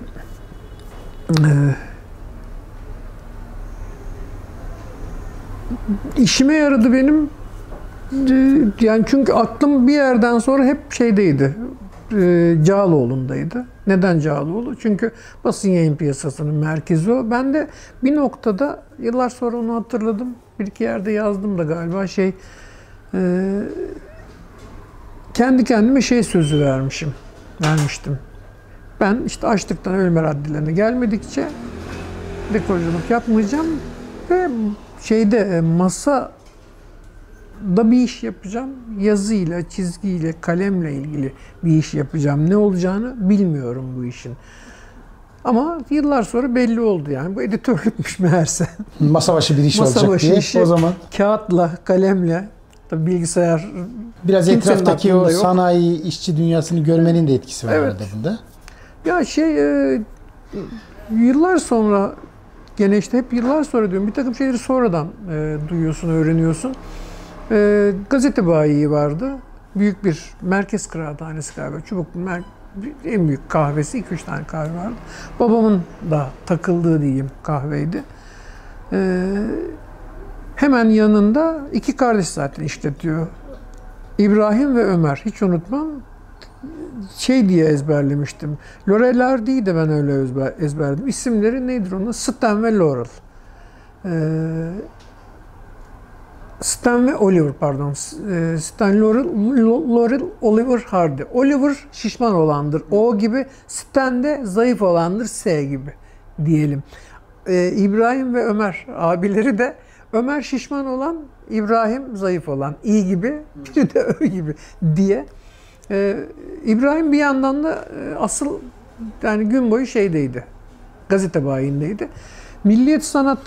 e, işime yaradı benim e, yani çünkü aklım bir yerden sonra hep şeydeydi. E, Cağaloğlu'ndaydı. Neden Cağaloğlu? Çünkü basın yayın piyasasının merkezi o. Ben de bir noktada yıllar sonra onu hatırladım. Bir iki yerde yazdım da galiba şey e, kendi kendime şey sözü vermişim. Vermiştim. Ben işte açlıktan ölme raddelerine gelmedikçe dekorculuk yapmayacağım ve şeyde e, masa da bir iş yapacağım. Yazıyla, çizgiyle, kalemle ilgili bir iş yapacağım. Ne olacağını bilmiyorum bu işin. Ama yıllar sonra belli oldu yani. Bu editörlükmüş meğerse. Masa başı bir iş Masa olacak başı diye. işi. O zaman Kağıtla, kalemle, tabii bilgisayar biraz etraftaki o yok. sanayi, işçi dünyasını görmenin de etkisi var Evet. bunda. Ya şey e, yıllar sonra gene işte hep yıllar sonra diyorum bir takım şeyleri sonradan e, duyuyorsun, öğreniyorsun. E, gazete bayi vardı. Büyük bir merkez kıraathanesi galiba. Çubuk mer- en büyük kahvesi 2-3 tane kahve vardı. Babamın da takıldığı diyeyim kahveydi. E, hemen yanında iki kardeş zaten işletiyor. İbrahim ve Ömer. Hiç unutmam şey diye ezberlemiştim. Laurel değil de ben öyle ezber, ezberledim. İsimleri nedir onun? Stan ve Laurel. Ee, Stan ve Oliver pardon. E, Stan Laurel, Laurel Oliver Hardy. Oliver şişman olandır. O gibi. Stan de zayıf olandır. S gibi diyelim. Ee, İbrahim ve Ömer abileri de Ömer şişman olan, İbrahim zayıf olan. İyi gibi, biri de Ö gibi diye. Ee, İbrahim bir yandan da e, asıl yani gün boyu şeydeydi. Gazete bayindeydi. Milliyet Sanat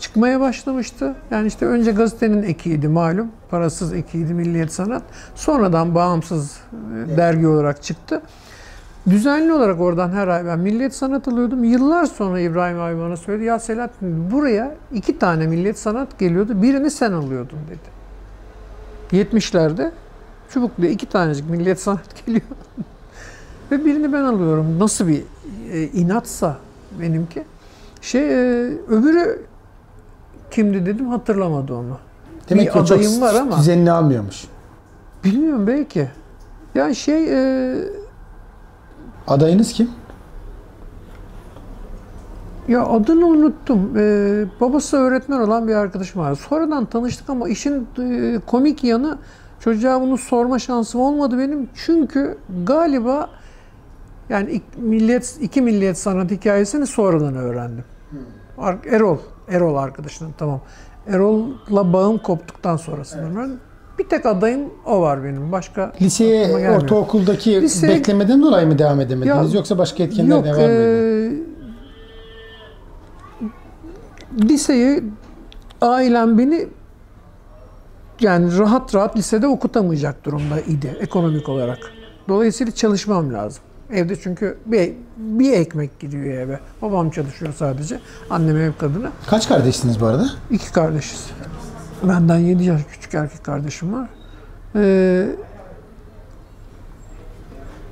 çıkmaya başlamıştı. Yani işte önce gazetenin ekiydi malum. Parasız ekiydi Milliyet Sanat. Sonradan bağımsız e, dergi olarak çıktı. Düzenli olarak oradan her ay ben Milliyet Sanat alıyordum. Yıllar sonra İbrahim abi bana söyledi. Ya Selahattin buraya iki tane Milliyet Sanat geliyordu. Birini sen alıyordun dedi. 70'lerde Çubuklu'ya iki tanecik Milliyet Sanat geliyor. Ve birini ben alıyorum. Nasıl bir e, inatsa benimki. Şey e, öbürü kimdi dedim hatırlamadı onu. Demek Bir ki o çok adayım var ama. düzenini almıyormuş. Bilmiyorum belki. Ya şey e, Adayınız kim? Ya adını unuttum. Ee, babası öğretmen olan bir arkadaşım var. Sonradan tanıştık ama işin e, komik yanı çocuğa bunu sorma şansım olmadı benim. Çünkü galiba yani ik- milliyet iki milliyet sanat hikayesini sonradan öğrendim. Ar- Erol, Erol arkadaşının tamam. Erol'la bağım koptuktan sonrasında öğrendim. Bir tek adayım o var benim. Başka Liseye, ortaokuldaki Lise- beklemeden dolayı mı devam edemediniz? Ya, Yoksa başka etkenler de var mıydı? e, liseyi ailem beni yani rahat rahat lisede okutamayacak durumda idi ekonomik olarak. Dolayısıyla çalışmam lazım. Evde çünkü bir, bir ekmek gidiyor eve. Babam çalışıyor sadece. Annem ev kadını. Kaç kardeşsiniz bu arada? İki kardeşiz. Benden 7 yaş küçük erkek kardeşim var. Ee,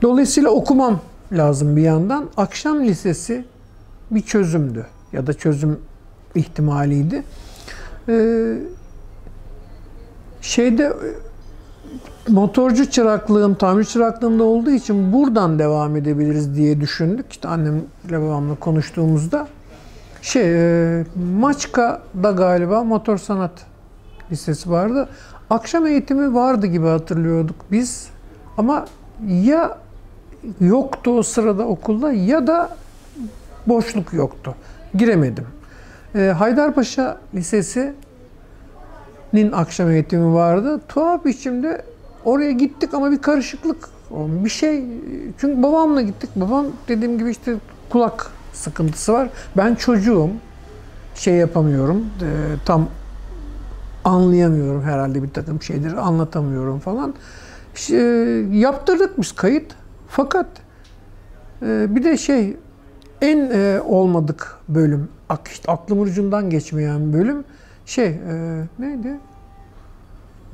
dolayısıyla okumam lazım bir yandan. Akşam lisesi bir çözümdü ya da çözüm ihtimaliydi. Ee, şeyde motorcu çıraklığım, tamir çıraklığımda olduğu için buradan devam edebiliriz diye düşündük. İşte annemle babamla konuştuğumuzda şey e, Maçka'da galiba motor sanat lisesi vardı. Akşam eğitimi vardı gibi hatırlıyorduk biz. Ama ya yoktu o sırada okulda ya da boşluk yoktu. Giremedim. E, Haydarpaşa Lisesi'nin akşam eğitimi vardı. Tuhaf biçimde oraya gittik ama bir karışıklık bir şey. Çünkü babamla gittik. Babam dediğim gibi işte kulak sıkıntısı var. Ben çocuğum. Şey yapamıyorum. e, tam anlayamıyorum herhalde bir takım şeyleri. Anlatamıyorum falan. İşte, e, yaptırdık biz kayıt. Fakat e, bir de şey en e, olmadık bölüm, ak, işte aklımın ucundan geçmeyen bölüm şey e, neydi?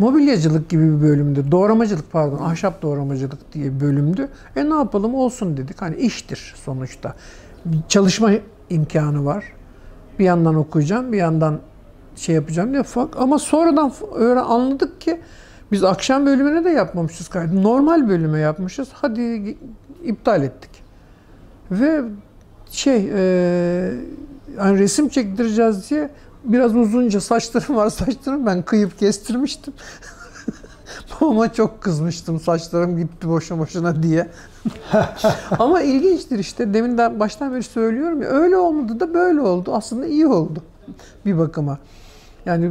Mobilyacılık gibi bir bölümdü. Doğramacılık pardon, ahşap doğramacılık diye bir bölümdü. E ne yapalım olsun dedik. Hani iştir sonuçta. Bir çalışma imkanı var. Bir yandan okuyacağım, bir yandan şey yapacağım diye. Ama sonradan öğren anladık ki biz akşam bölümüne de yapmamışız kaydı. Normal bölüme yapmışız. Hadi iptal ettik. Ve şey e, yani resim çektireceğiz diye biraz uzunca saçlarım var saçlarım ben kıyıp kestirmiştim. Babama çok kızmıştım saçlarım gitti boşuna boşuna diye. Ama ilginçtir işte demin de baştan beri söylüyorum ya öyle olmadı da böyle oldu. Aslında iyi oldu bir bakıma. Yani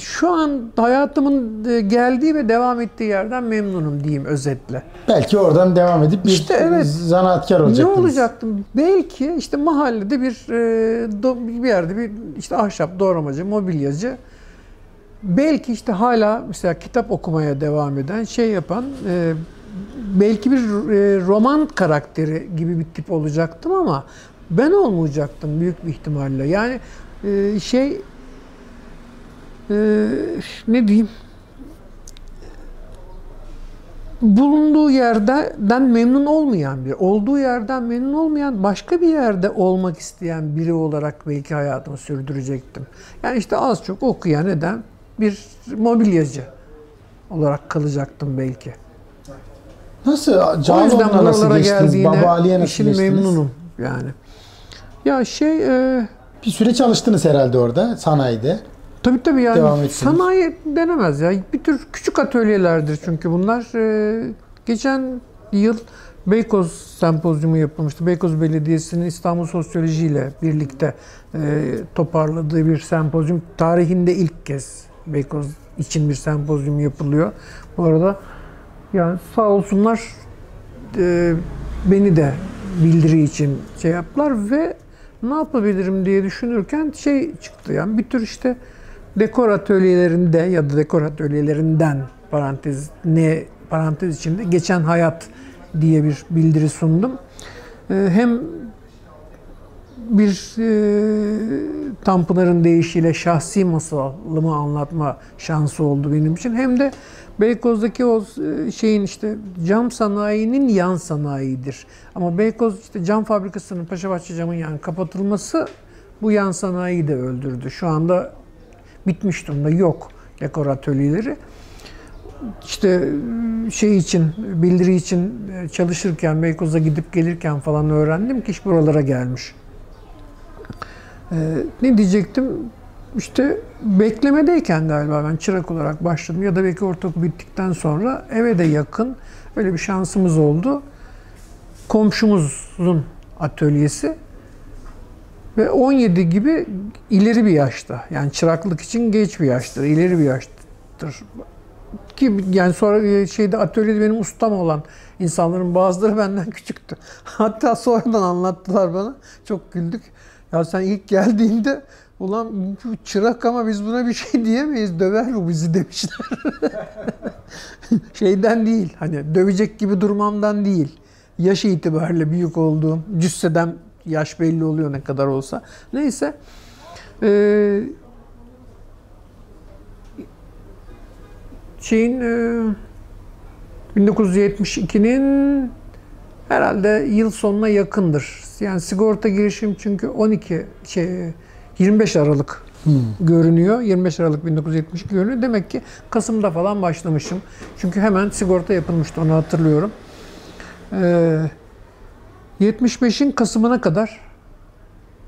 şu an hayatımın e, geldiği ve devam ettiği yerden memnunum diyeyim özetle. Belki oradan devam edip bir İşte evet. zanaatkar Ne olacaktınız. olacaktım? Belki işte mahallede bir e, bir yerde bir işte ahşap doğramacı, mobilyacı belki işte hala mesela kitap okumaya devam eden şey yapan e, belki bir roman karakteri gibi bir tip olacaktım ama ben olmayacaktım büyük bir ihtimalle. Yani şey e, ne diyeyim bulunduğu yerden memnun olmayan biri, olduğu yerden memnun olmayan başka bir yerde olmak isteyen biri olarak belki hayatımı sürdürecektim. Yani işte az çok okuyan neden bir mobilyacı olarak kalacaktım belki. Nasıl? O yüzden buralara geldiğine işin memnunum yani. Ya şey e, Bir süre çalıştınız herhalde orada sanayide. Tabii tabii yani Devam sanayi denemez ya. Bir tür küçük atölyelerdir çünkü bunlar. Ee, geçen yıl Beykoz sempozyumu yapılmıştı. Beykoz Belediyesi'nin İstanbul Sosyoloji ile birlikte e, toparladığı bir sempozyum. Tarihinde ilk kez Beykoz için bir sempozyum yapılıyor. Bu arada yani sağ olsunlar e, beni de bildiri için şey yaptılar ve ne yapabilirim diye düşünürken şey çıktı yani bir tür işte dekor atölyelerinde ya da dekor atölyelerinden parantez ne parantez içinde geçen hayat diye bir bildiri sundum. Ee, hem bir e, Tanpınar'ın deyişiyle şahsi masalımı anlatma şansı oldu benim için. Hem de Beykoz'daki o e, şeyin işte cam sanayinin yan sanayidir. Ama Beykoz işte cam fabrikasının Paşabahçe camın yani kapatılması bu yan sanayiyi de öldürdü. Şu anda bitmiş durumda yok dekor atölyeleri. İşte şey için, bildiri için e, çalışırken, Beykoz'a gidip gelirken falan öğrendim ki iş buralara gelmiş. Ee, ne diyecektim? İşte beklemedeyken galiba ben çırak olarak başladım ya da belki ortaokul bittikten sonra eve de yakın öyle bir şansımız oldu. Komşumuzun atölyesi ve 17 gibi ileri bir yaşta. Yani çıraklık için geç bir yaştır, ileri bir yaştır. Ki yani sonra şeyde atölyede benim ustam olan insanların bazıları benden küçüktü. Hatta sonradan anlattılar bana. Çok güldük. Ya sen ilk geldiğinde ulan bu çırak ama biz buna bir şey diyemeyiz. Döver bu bizi demişler. Şeyden değil. Hani dövecek gibi durmamdan değil. Yaş itibariyle büyük olduğum, cüsseden yaş belli oluyor ne kadar olsa. Neyse. Ee, şeyin e, 1972'nin herhalde yıl sonuna yakındır. Yani sigorta girişim çünkü 12 şey 25 Aralık görünüyor. 25 Aralık 1972 görünüyor. Demek ki Kasım'da falan başlamışım. Çünkü hemen sigorta yapılmıştı onu hatırlıyorum. Ee, 75'in Kasım'ına kadar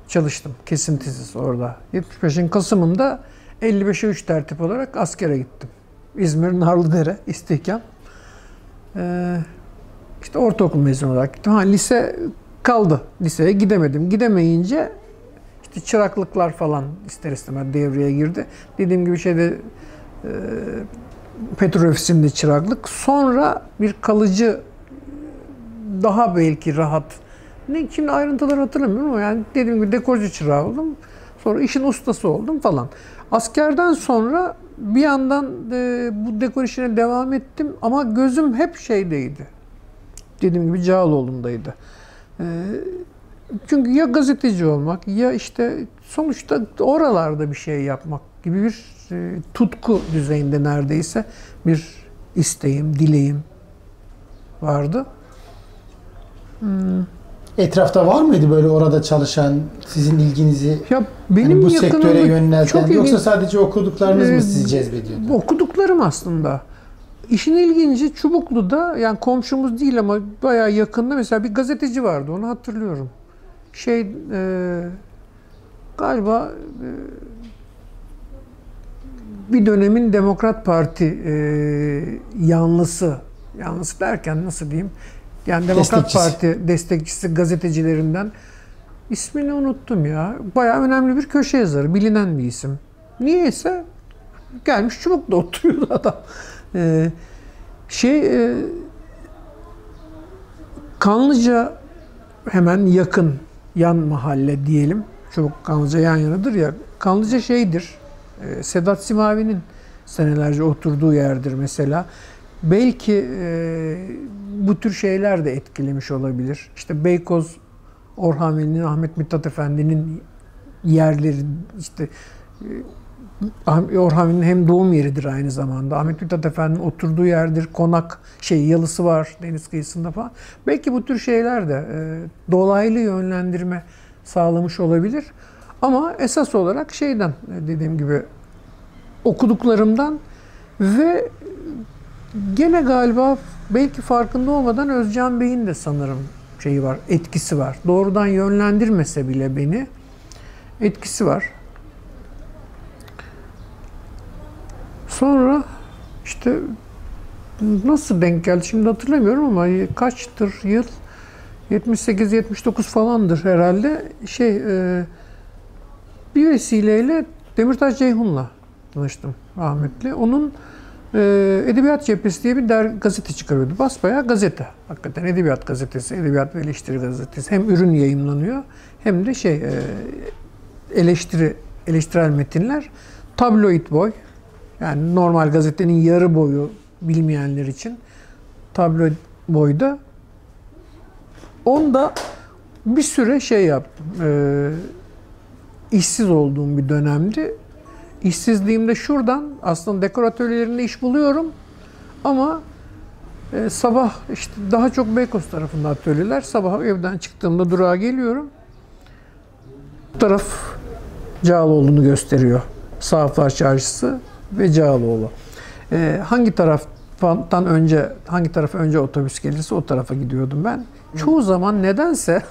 çalıştım kesintisiz orada. 75'in Kasım'ında 55'e 3 tertip olarak askere gittim. İzmir Narlıdere istihkam. Ee, işte ortaokul mezunu olarak gittim. Ha lise kaldı. Liseye gidemedim. Gidemeyince işte çıraklıklar falan ister istemez devreye girdi. Dediğim gibi şeyde e, petrol ofisinde çıraklık. Sonra bir kalıcı daha belki rahat. Ne şimdi ayrıntıları hatırlamıyorum ama yani dediğim gibi dekorcu çırağı oldum. Sonra işin ustası oldum falan. Askerden sonra bir yandan e, bu dekor işine devam ettim ama gözüm hep şeydeydi. Dediğim gibi Cağaloğlu'ndaydı. E, çünkü ya gazeteci olmak ya işte sonuçta oralarda bir şey yapmak gibi bir e, tutku düzeyinde neredeyse bir isteğim, dileğim vardı. Etrafta var mıydı böyle orada çalışan, sizin ilginizi Ya benim hani bu sektöre yönelten çok yoksa ilginç- sadece okuduklarınız Ee, mı sizi cezbediyordu? Okuduklarım aslında. İşin ilginci Çubuklu'da yani komşumuz değil ama bayağı yakında mesela bir gazeteci vardı onu hatırlıyorum. Şey e, galiba e, bir dönemin Demokrat Parti e, yanlısı, yanlısı derken nasıl diyeyim? Yani Demokrat. Parti destekçisi gazetecilerinden ismini unuttum ya. Bayağı önemli bir köşe yazarı, bilinen bir isim. Niyeyse gelmiş çubukla oturuyordu adam. E, şey e, Kanlıca hemen yakın yan mahalle diyelim. Çubuk Kanlıca yan yanadır ya. Kanlıca şeydir. e, Sedat Simavi'nin senelerce oturduğu yerdir mesela. Belki e, bu tür şeyler de etkilemiş olabilir. İşte Beykoz Orhan Veli'nin, Ahmet Mithat Efendi'nin yerleri işte e, Orhan Veli'nin hem doğum yeridir aynı zamanda. Ahmet Mithat Efendi'nin oturduğu yerdir. Konak şey yalısı var deniz kıyısında falan. Belki bu tür şeyler de e, dolaylı yönlendirme sağlamış olabilir. Ama esas olarak şeyden e, dediğim gibi okuduklarımdan ve gene galiba belki farkında olmadan Özcan Bey'in de sanırım şeyi var, etkisi var. Doğrudan yönlendirmese bile beni etkisi var. Sonra işte nasıl denk geldi şimdi hatırlamıyorum ama kaçtır yıl 78-79 falandır herhalde şey e, bir vesileyle Demirtaş Ceyhun'la tanıştım rahmetli. Onun e, Edebiyat Cephesi diye bir der, gazete çıkarıyordu. Basbayağı gazete. Hakikaten Edebiyat Gazetesi, Edebiyat ve Eleştiri Gazetesi. Hem ürün yayımlanıyor hem de şey e, eleştiri, eleştirel metinler. Tabloid boy. Yani normal gazetenin yarı boyu bilmeyenler için tabloid boyda. Onda bir süre şey yaptım. E, işsiz olduğum bir dönemdi. İşsizliğimde şuradan aslında dekor atölyelerinde iş buluyorum ama e, sabah işte daha çok Beykoz tarafında atölyeler. Sabah evden çıktığımda durağa geliyorum. Bu taraf Cağaloğlu'nu gösteriyor. Sahaflar Çarşısı ve Cağaloğlu. E, hangi taraftan önce hangi tarafa önce otobüs gelirse o tarafa gidiyordum ben. Çoğu zaman nedense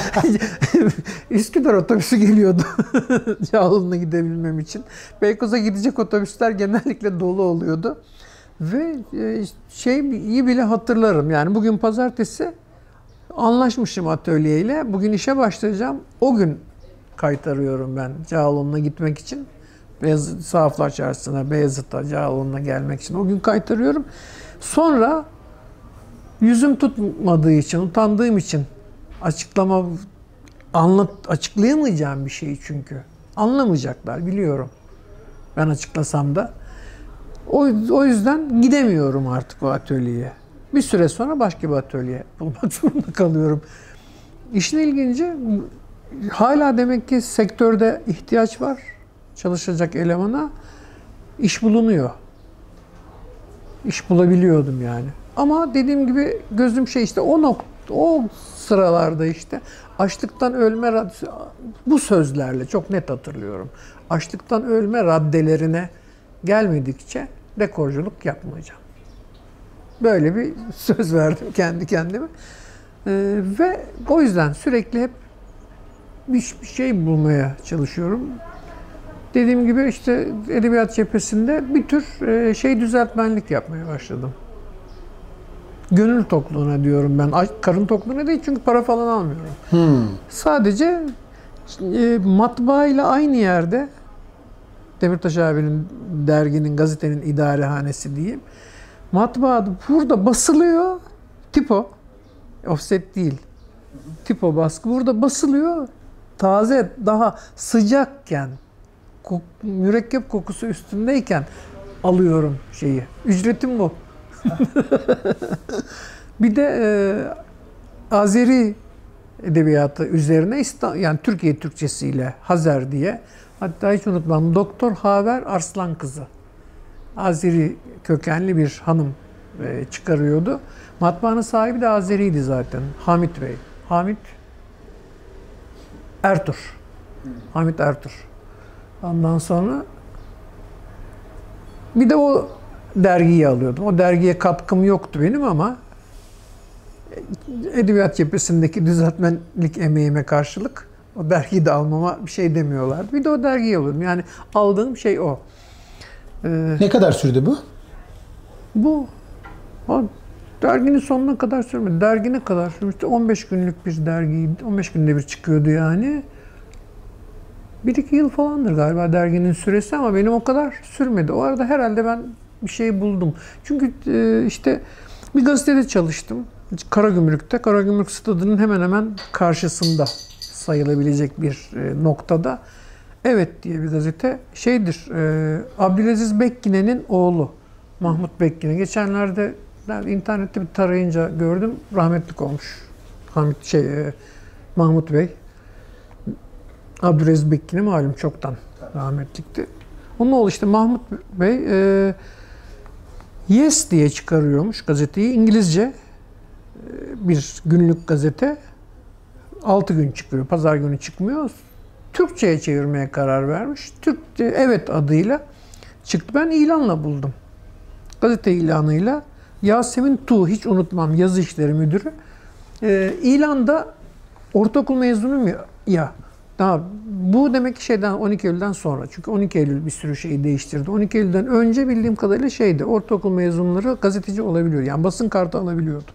Üsküdar otobüsü geliyordu Cağaloğlu'na gidebilmem için. Beykoz'a gidecek otobüsler genellikle dolu oluyordu. Ve e, şeyi bile hatırlarım. Yani bugün pazartesi anlaşmışım atölyeyle. Bugün işe başlayacağım. O gün kaytarıyorum ben Cağaloğlu'na gitmek için. Beyazıt, Sahaflar Çarşısı'na, Beyazıt'a, Cağaloğlu'na gelmek için. O gün kaytarıyorum. Sonra yüzüm tutmadığı için, utandığım için açıklama anlat açıklayamayacağım bir şey çünkü. Anlamayacaklar biliyorum. Ben açıklasam da. O, o yüzden gidemiyorum artık o atölyeye. Bir süre sonra başka bir atölye bulmak zorunda kalıyorum. İşin ilginci hala demek ki sektörde ihtiyaç var çalışacak elemana. iş bulunuyor. İş bulabiliyordum yani. Ama dediğim gibi gözüm şey işte o nokta, o sıralarda işte açlıktan ölme rad- bu sözlerle çok net hatırlıyorum. Açlıktan ölme raddelerine gelmedikçe dekorculuk yapmayacağım. Böyle bir söz verdim kendi kendime. Ee, ve o yüzden sürekli hep bir, bir şey bulmaya çalışıyorum. Dediğim gibi işte edebiyat cephesinde bir tür e, şey düzeltmenlik yapmaya başladım. Gönül tokluğuna diyorum ben. Ay- Karın tokluğuna değil çünkü para falan almıyorum. Hmm. Sadece e, matbaa ile aynı yerde Demirtaş abinin derginin, gazetenin idarehanesi diyeyim. Matbaa burada basılıyor. Tipo. Offset değil. Tipo baskı. Burada basılıyor. Taze, daha sıcakken, kok- mürekkep kokusu üstündeyken alıyorum şeyi. Ücretim bu. bir de e, Azeri edebiyatı üzerine İsta- yani Türkiye Türkçesiyle Hazer diye hatta hiç unutmam Doktor Haver Arslan kızı Azeri kökenli bir hanım e, çıkarıyordu. Matbaanın sahibi de Azeriydi zaten. Hamit Bey. Hamit Ertur. Hamit Ertur. Ondan sonra bir de o dergiyi alıyordum. O dergiye katkım yoktu benim ama edebiyat cephesindeki düzeltmenlik emeğime karşılık o dergiyi de almama bir şey demiyorlardı. Bir de o dergiyi alıyordum. Yani aldığım şey o. Ee, Ne kadar sürdü bu? bu ha, derginin sonuna kadar sürmedi. Dergi ne kadar sürmüştü? 15 günlük bir dergiydi. 15 günde bir çıkıyordu yani. Bir iki yıl falandır galiba derginin süresi ama benim o kadar sürmedi. O arada herhalde ben bir şey buldum. Çünkü e, işte bir gazetede çalıştım. Karagümrük'te. Karagümrük stadının hemen hemen karşısında sayılabilecek bir e, noktada. Evet diye bir gazete şeydir. E, Abdülaziz Bekkine'nin oğlu Mahmut Bekkine. Geçenlerde internette bir tarayınca gördüm. Rahmetlik olmuş. Hamit şey Mahmut Bey. Abdülaziz Bekkine malum çoktan rahmetlikti. Onun oğlu işte Mahmut Bey e, Yes diye çıkarıyormuş gazeteyi. İngilizce e, bir günlük gazete. 6 gün çıkıyor. Pazar günü çıkmıyor. Türkçe'ye çevirmeye karar vermiş. Türkçe evet adıyla çıktı. Ben ilanla buldum. Gazete ilanıyla Yasemin Tu hiç unutmam yazı işleri müdürü. E, ilanda ortaokul mezunuyum ya, ya. Daha bu demek ki şeyden 12 Eylül'den sonra. Çünkü 12 Eylül bir sürü şeyi değiştirdi. 12 Eylül'den önce bildiğim kadarıyla şeydi. Ortaokul mezunları gazeteci olabiliyor. Yani basın kartı alabiliyordu.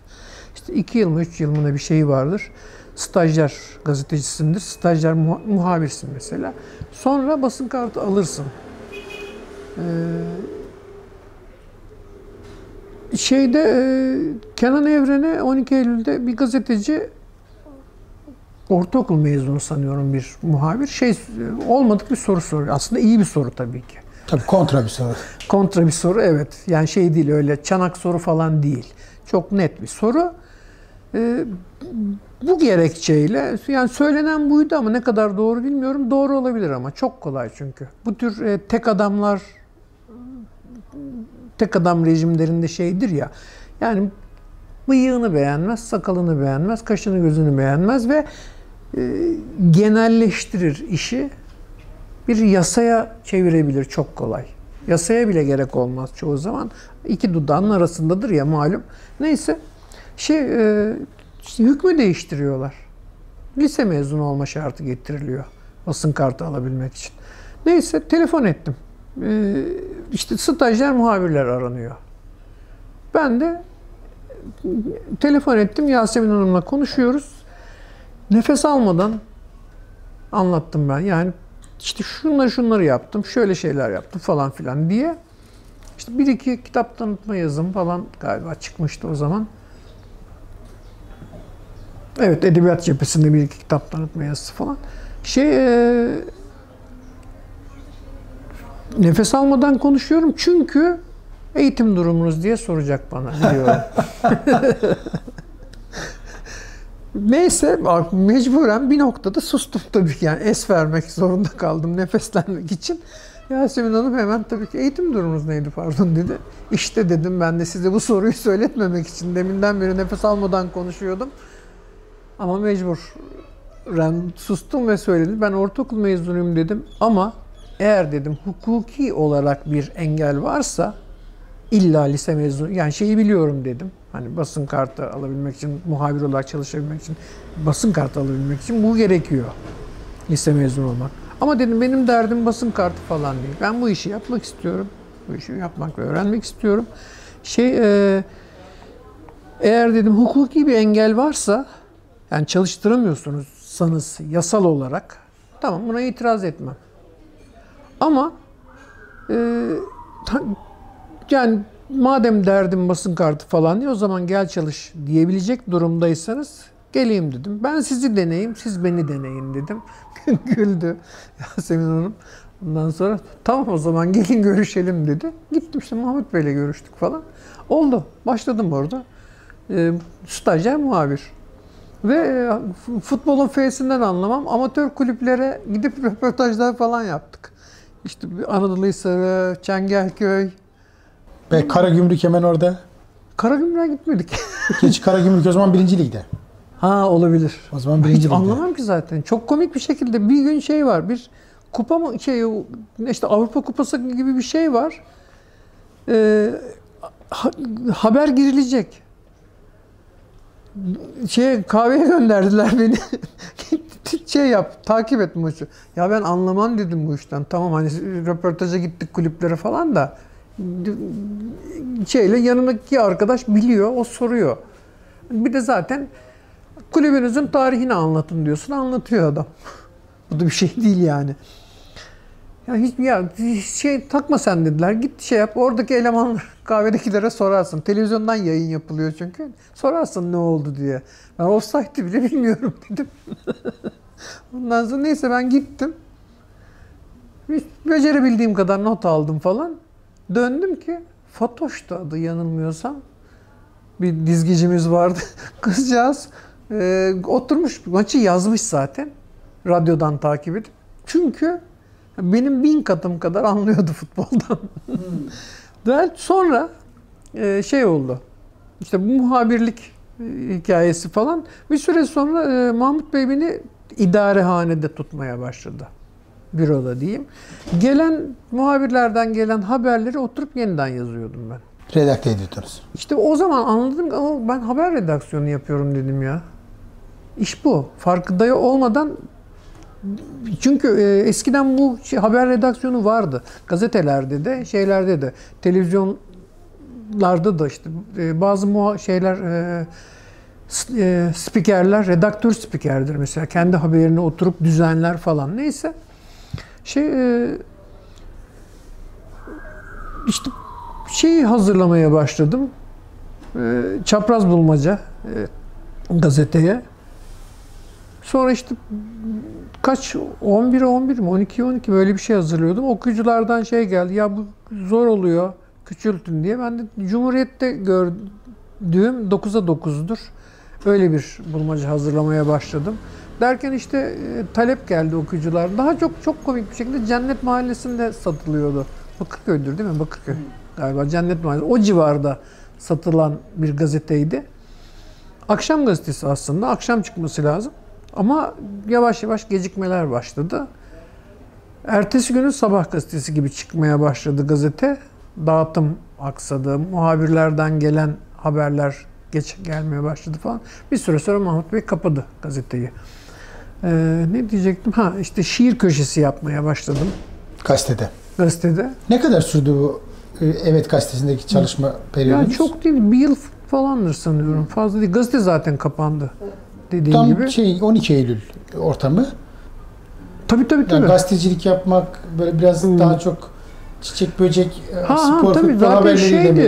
İşte 2 yıl mı 3 yıl mı ne bir şey vardır. Stajyer gazetecisindir. Stajyer muha- muhabirsin mesela. Sonra basın kartı alırsın. Ee, şeyde e, Kenan Evren'e 12 Eylül'de bir gazeteci ortaokul mezunu sanıyorum bir muhabir şey olmadık bir soru soruyor. Aslında iyi bir soru tabii ki. Tabii kontra bir soru. Kontra bir soru evet. Yani şey değil öyle çanak soru falan değil. Çok net bir soru. Ee, bu gerekçeyle yani söylenen buydu ama ne kadar doğru bilmiyorum. Doğru olabilir ama çok kolay çünkü. Bu tür e, tek adamlar tek adam rejimlerinde şeydir ya. Yani bıyığını beğenmez, sakalını beğenmez, kaşını gözünü beğenmez ve genelleştirir işi. Bir yasaya çevirebilir çok kolay. Yasaya bile gerek olmaz çoğu zaman. İki dudağın arasındadır ya malum. Neyse şey e, işte hükmü değiştiriyorlar. Lise mezunu olma şartı getiriliyor basın kartı alabilmek için. Neyse telefon ettim. E, işte stajyer muhabirler aranıyor. Ben de telefon ettim. Yasemin Hanım'la konuşuyoruz. Nefes almadan anlattım ben. Yani işte şunları şunları yaptım, şöyle şeyler yaptım falan filan diye. İşte bir iki kitap tanıtma yazım falan galiba çıkmıştı o zaman. Evet, edebiyat cephesinde bir iki kitap tanıtma yazısı falan. Şey, e, nefes almadan konuşuyorum çünkü eğitim durumunuz diye soracak bana diyorum. Neyse mecburen bir noktada sustum tabii ki. Yani es vermek zorunda kaldım nefeslenmek için. Yasemin Hanım hemen tabii ki eğitim durumunuz neydi pardon dedi. İşte dedim ben de size bu soruyu söyletmemek için deminden beri nefes almadan konuşuyordum. Ama mecbur. Sustum ve söyledim. Ben ortaokul mezunuyum dedim ama eğer dedim hukuki olarak bir engel varsa illa lise mezunu yani şeyi biliyorum dedim. Hani basın kartı alabilmek için, muhabir olarak çalışabilmek için, basın kartı alabilmek için bu gerekiyor. Lise mezunu olmak. Ama dedim benim derdim basın kartı falan değil. Ben bu işi yapmak istiyorum. Bu işi yapmak ve öğrenmek istiyorum. Şey, e, eğer dedim hukuki bir engel varsa, yani çalıştıramıyorsunuzsanız yasal olarak, tamam buna itiraz etmem. Ama e, yani madem derdim basın kartı falan diye o zaman gel çalış diyebilecek durumdaysanız geleyim dedim. Ben sizi deneyeyim, siz beni deneyin dedim. Güldü Yasemin Hanım. Ondan sonra tamam o zaman gelin görüşelim dedi. Gittim işte Mahmut Bey'le görüştük falan. Oldu. Başladım orada. E, stajyer muhabir. Ve e, futbolun F'sinden anlamam. Amatör kulüplere gidip röportajlar falan yaptık. İşte Anadolu Hisarı, Çengelköy, Ve Karagümrük hemen orada. Karagümrük'e gitmedik. Geç Karagümrük o zaman birinci ligde. ha olabilir. O zaman birinci Hiç ligde. anlamam ki zaten. Çok komik bir şekilde bir gün şey var. Bir kupa mı şey işte Avrupa Kupası gibi bir şey var. Ee, ha- haber girilecek. Şey kahveye gönderdiler beni. şey yap, takip et maçı. Ya ben anlamam dedim bu işten. Tamam hani röportaja gittik kulüplere falan da şeyle yanındaki arkadaş biliyor, o soruyor. Bir de zaten kulübünüzün tarihini anlatın diyorsun, anlatıyor adam. Bu da bir şey değil yani. Ya hiç ya şey takma sen dediler. Git şey yap. Oradaki elemanlar kahvedekilere sorarsın. Televizyondan yayın yapılıyor çünkü. Sorarsın ne oldu diye. Ben offside'ı bile bilmiyorum dedim. Ondan sonra neyse ben gittim. Becerebildiğim kadar not aldım falan. Döndüm ki Fatoş'tu adı yanılmıyorsam. Bir dizgicimiz vardı. Kızcağız e, oturmuş maçı yazmış zaten. Radyodan takip edip. Çünkü benim bin katım kadar anlıyordu futboldan. Daha sonra e, şey oldu. İşte bu muhabirlik e, hikayesi falan. Bir süre sonra e, Mahmut Bey beni idarehanede tutmaya başladı. Büroda diyeyim. Gelen muhabirlerden gelen haberleri oturup yeniden yazıyordum ben. Redakte ediyordunuz. İşte o zaman anladım ama ben haber redaksiyonu yapıyorum dedim ya. İş bu. Farkında olmadan çünkü e, eskiden bu şey, haber redaksiyonu vardı. Gazetelerde de, şeylerde de, televizyonlarda da işte e, bazı muha- şeyler e, e, spikerler, redaktör spikerdir mesela. Kendi haberini oturup düzenler falan. Neyse. Şey e, işte şeyi hazırlamaya başladım. E, çapraz bulmaca e, gazeteye. Sonra işte kaç 11 11 mi 12 12 böyle bir şey hazırlıyordum. Okuyuculardan şey geldi. Ya bu zor oluyor. Küçültün diye. Ben de Cumhuriyet'te gördüğüm 9'a 9'dur. Öyle bir bulmaca hazırlamaya başladım. Derken işte e, talep geldi okuyucular. Daha çok çok komik bir şekilde Cennet Mahallesi'nde satılıyordu. Bakırköy'dür değil mi? Bakırköy galiba Cennet Mahallesi. O civarda satılan bir gazeteydi. Akşam gazetesi aslında. Akşam çıkması lazım. Ama yavaş yavaş gecikmeler başladı. Ertesi günün sabah gazetesi gibi çıkmaya başladı gazete. Dağıtım aksadı. Muhabirlerden gelen haberler geç gelmeye başladı falan. Bir süre sonra Mahmut Bey kapadı gazeteyi. Ee, ne diyecektim? Ha işte şiir köşesi yapmaya başladım Gazetede. gazetede. Ne kadar sürdü bu e, Evet gazetesindeki çalışma periyodunuz? Yani çok değil, bir yıl falandır sanıyorum. Fazla değil. Gazete zaten kapandı. Dediğim Tam gibi. şey 12 Eylül ortamı. Tabii tabii Yani tabii. gazetecilik yapmak böyle biraz daha çok çiçek böcek e, Ha, spor ha, tabii futbol zaten şeydi. mi, e, e,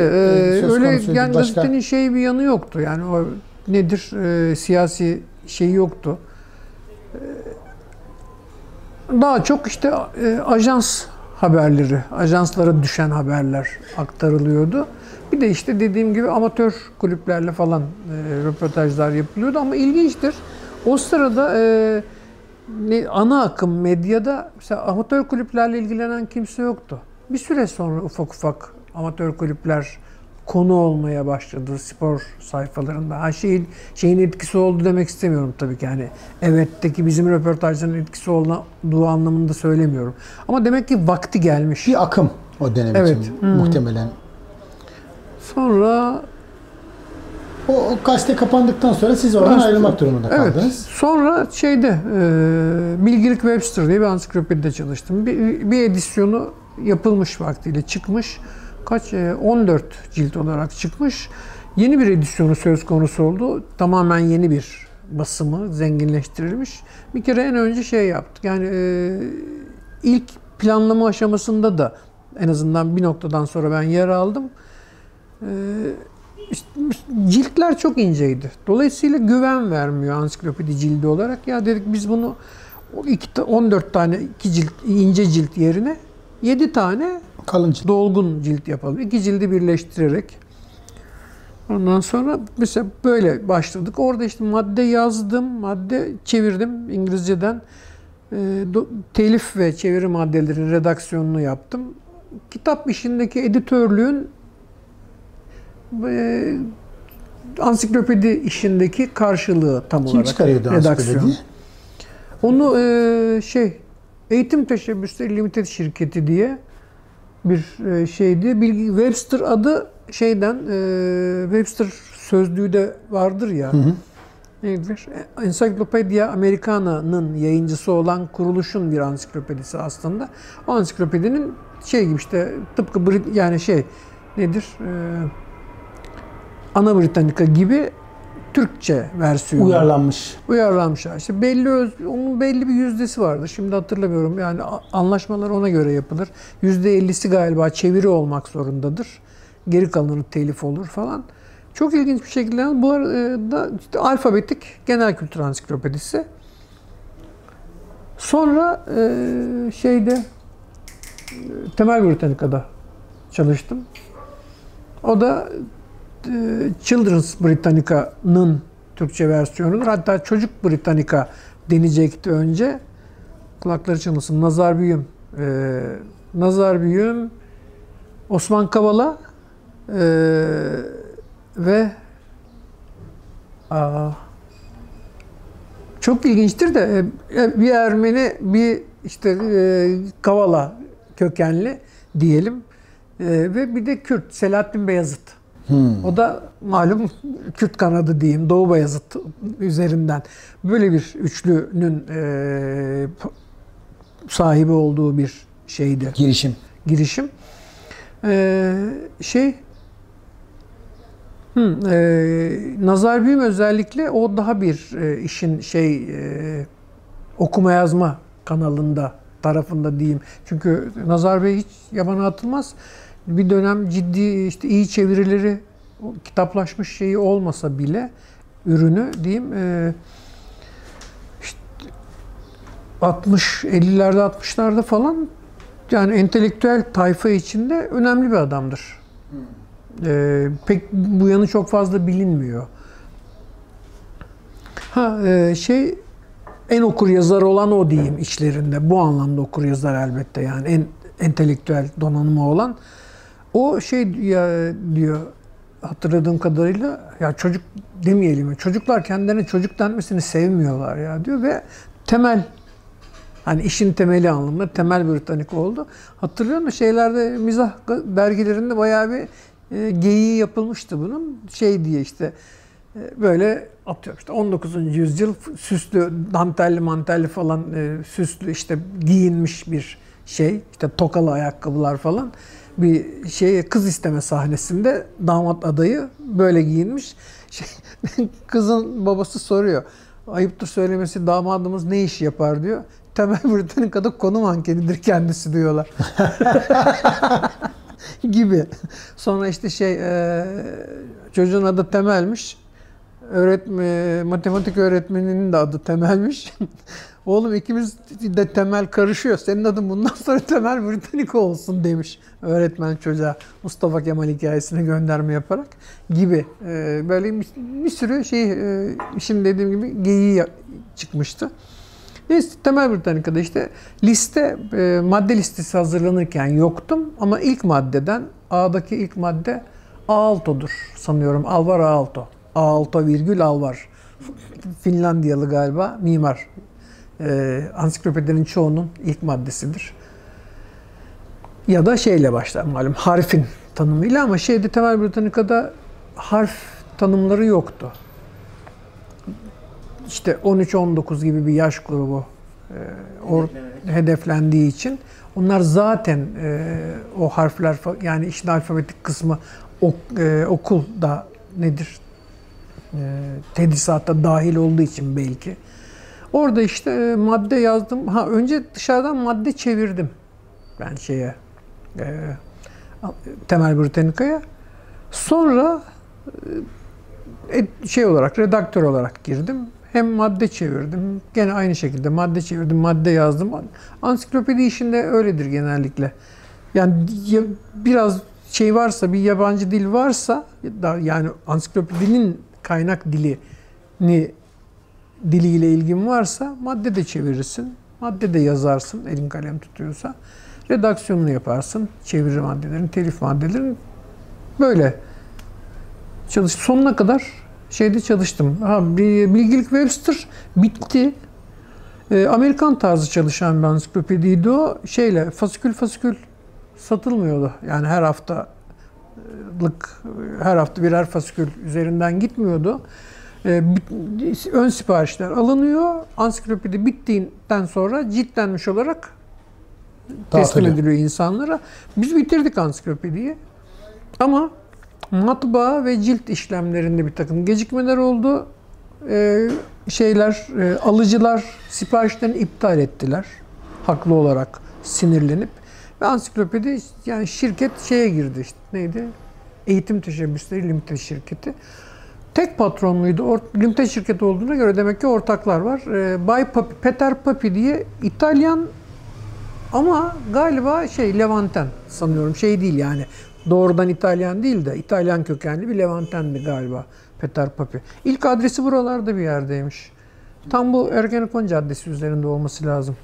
öyle yani Başka- gazetenin şey bir yanı yoktu. Yani o nedir? E, siyasi şeyi yoktu. E, daha çok işte e, ajans haberleri, ajanslara düşen haberler aktarılıyordu. Bir de işte dediğim gibi amatör kulüplerle falan e, röportajlar yapılıyordu ama ilginçtir. O sırada e, ne, ana akım medyada mesela amatör kulüplerle ilgilenen kimse yoktu. Bir süre sonra ufak ufak amatör kulüpler konu olmaya başladı spor sayfalarında. Ha şeyin, şeyin etkisi oldu demek istemiyorum tabii ki. Yani evetteki bizim röportajların etkisi olduğu anlamında söylemiyorum. Ama demek ki vakti gelmiş. bir akım o dönem Evet. için Hmm. muhtemelen. Sonra O, o gazete kapandıktan sonra siz oradan Gazete- ayrılmak durumunda Evet. kaldınız. Sonra şeyde e, Bilgilik Webster diye bir ansiklopedide çalıştım. Bir, bir edisyonu yapılmış vaktiyle çıkmış. Kaç? E, 14 cilt olarak çıkmış. Yeni bir edisyonu söz konusu oldu. Tamamen yeni bir basımı zenginleştirilmiş. Bir kere en önce şey yaptık. Yani e, ilk planlama aşamasında da en azından bir noktadan sonra ben yer aldım. E, ciltler çok inceydi. Dolayısıyla güven vermiyor ansiklopedi cildi olarak. Ya dedik biz bunu o iki, ta- 14 tane iki cilt, ince cilt yerine 7 tane Kalınca. dolgun cilt yapalım. İki cildi birleştirerek. Ondan sonra mesela böyle başladık. Orada işte madde yazdım, madde çevirdim İngilizceden. Do- telif ve çeviri maddelerin redaksiyonunu yaptım. Kitap işindeki editörlüğün e, ansiklopedi işindeki karşılığı tam Kim olarak. çıkarıyordu redaksiyon. ansiklopediyi? Onu e, şey Eğitim Teşebbüsleri Limited şirketi diye bir e, şeydi. Bilgi Webster adı şeyden e, Webster sözlüğü de vardır ya. Hı hı. nedir? Encyclopedia Americana'nın yayıncısı olan kuruluşun bir ansiklopedisi aslında. O ansiklopedinin şey gibi işte tıpkı Brit yani şey nedir? Ee, Ana Britannica gibi Türkçe versiyonu. Uyarlanmış. Uyarlanmışlar. İşte belli öz, onun belli bir yüzdesi vardı. Şimdi hatırlamıyorum. Yani anlaşmalar ona göre yapılır. Yüzde 50'si galiba çeviri olmak zorundadır. Geri kalanı telif olur falan. Çok ilginç bir şekilde bu arada işte alfabetik genel kültür ansiklopedisi. Sonra e, şeyde e, temel Britannica'da çalıştım. O da Children's Britannica'nın Türkçe versiyonudur. Hatta Çocuk Britannica deneyecekti önce. Kulakları çınlasın. Nazar Büyüm. E, Nazar Büyüm, Osman Kavala e, ve aa, çok ilginçtir de e, bir Ermeni bir işte e, Kavala kökenli diyelim e, ve bir de Kürt Selahattin Beyazıt. Hmm. O da malum Kürt kanadı diyeyim Doğu Bayazıt üzerinden böyle bir üçlünün e, sahibi olduğu bir şeydi Girişim. girişim. E, şey hı, e, Nazar Büyüm özellikle o daha bir e, işin şey e, okuma yazma kanalında tarafında diyeyim. Çünkü Nazar Bey hiç yabana atılmaz. Bir dönem ciddi işte iyi çevirileri kitaplaşmış şeyi olmasa bile ürünü diyeyim e, işte 60 50'lerde 60'larda falan yani entelektüel tayfa içinde önemli bir adamdır. E, pek bu yanı çok fazla bilinmiyor. Ha e, şey en okur yazar olan o diyeyim içlerinde. Bu anlamda okur yazar elbette yani en entelektüel donanımı olan. O şey ya, diyor hatırladığım kadarıyla ya çocuk demeyelim ya çocuklar kendilerine çocuk denmesini sevmiyorlar ya diyor ve temel hani işin temeli anlamında temel Britannik oldu. Hatırlıyor musun şeylerde mizah dergilerinde bayağı bir e, geyiği yapılmıştı bunun. Şey diye işte e, böyle atıyorum işte 19. yüzyıl süslü dantelli mantelli falan e, süslü işte giyinmiş bir şey işte tokalı ayakkabılar falan bir şey kız isteme sahnesinde damat adayı böyle giyinmiş. Şey, kızın babası soruyor. Ayıptır söylemesi damadımız ne iş yapar diyor. Temel Britannica'da konu mankenidir kendisi diyorlar. gibi. Sonra işte şey e, çocuğun adı Temel'miş. Öğretme, matematik öğretmeninin de adı Temel'miş. Oğlum ikimiz de Temel karışıyor. Senin adın bundan sonra Temel Britannica olsun demiş öğretmen çocuğa Mustafa Kemal hikayesine gönderme yaparak gibi. E, böyle bir, sürü şey e, şimdi dediğim gibi geyiği çıkmıştı. Neyse Temel Britannica'da işte liste, e, madde listesi hazırlanırken yoktum ama ilk maddeden A'daki ilk madde Aalto'dur sanıyorum. Alvar Aalto. Aalto virgül Alvar. Finlandiyalı galiba mimar. E, ansiklopedinin çoğunun ilk maddesidir. Ya da şeyle başlar malum harfin tanımıyla ama şeyde Temel Britannica'da harf tanımları yoktu işte 13-19 gibi bir yaş grubu e, or, hedeflendiği için onlar zaten e, o harfler yani işin alfabetik kısmı ok, e, okulda nedir e, tedrisata dahil olduğu için belki. Orada işte e, madde yazdım. Ha önce dışarıdan madde çevirdim ben şeye e, Temel Britannica'ya. Sonra e, şey olarak redaktör olarak girdim. Hem madde çevirdim. Gene aynı şekilde madde çevirdim, madde yazdım. Ansiklopedi işinde öyledir genellikle. Yani biraz şey varsa, bir yabancı dil varsa, yani ansiklopedinin kaynak dilini diliyle ilgin varsa madde de çevirirsin. Madde de yazarsın elin kalem tutuyorsa. Redaksiyonunu yaparsın. Çeviri maddelerini, telif maddelerini. Böyle çalış. Sonuna kadar şeyde çalıştım. Ha, bilgilik Webster bitti. E, Amerikan tarzı çalışan bir ansiklopediydi o. Şeyle fasikül fasikül satılmıyordu. Yani her haftalık her hafta birer fasikül üzerinden gitmiyordu. E, bit- ön siparişler alınıyor. Ansiklopedi bittiğinden sonra ciltlenmiş olarak teslim Dağıtılıyor. ediliyor insanlara. Biz bitirdik ansiklopediyi. Ama matbaa ve cilt işlemlerinde bir takım gecikmeler oldu. Ee, şeyler, e, alıcılar siparişlerini iptal ettiler. Haklı olarak sinirlenip. Ve ansiklopedi yani şirket şeye girdi işte neydi? Eğitim Teşebbüsleri Limited şirketi. Tek patronluydu. Or- Limited şirketi olduğuna göre demek ki ortaklar var. Ee, Bay Papi, Peter Papi diye İtalyan ama galiba şey Levanten sanıyorum. Şey değil yani. Doğrudan İtalyan değil de İtalyan kökenli bir Levanten'di galiba Peter Papi. İlk adresi buralarda bir yerdeymiş. Tam bu Ergenekon Caddesi üzerinde olması lazım.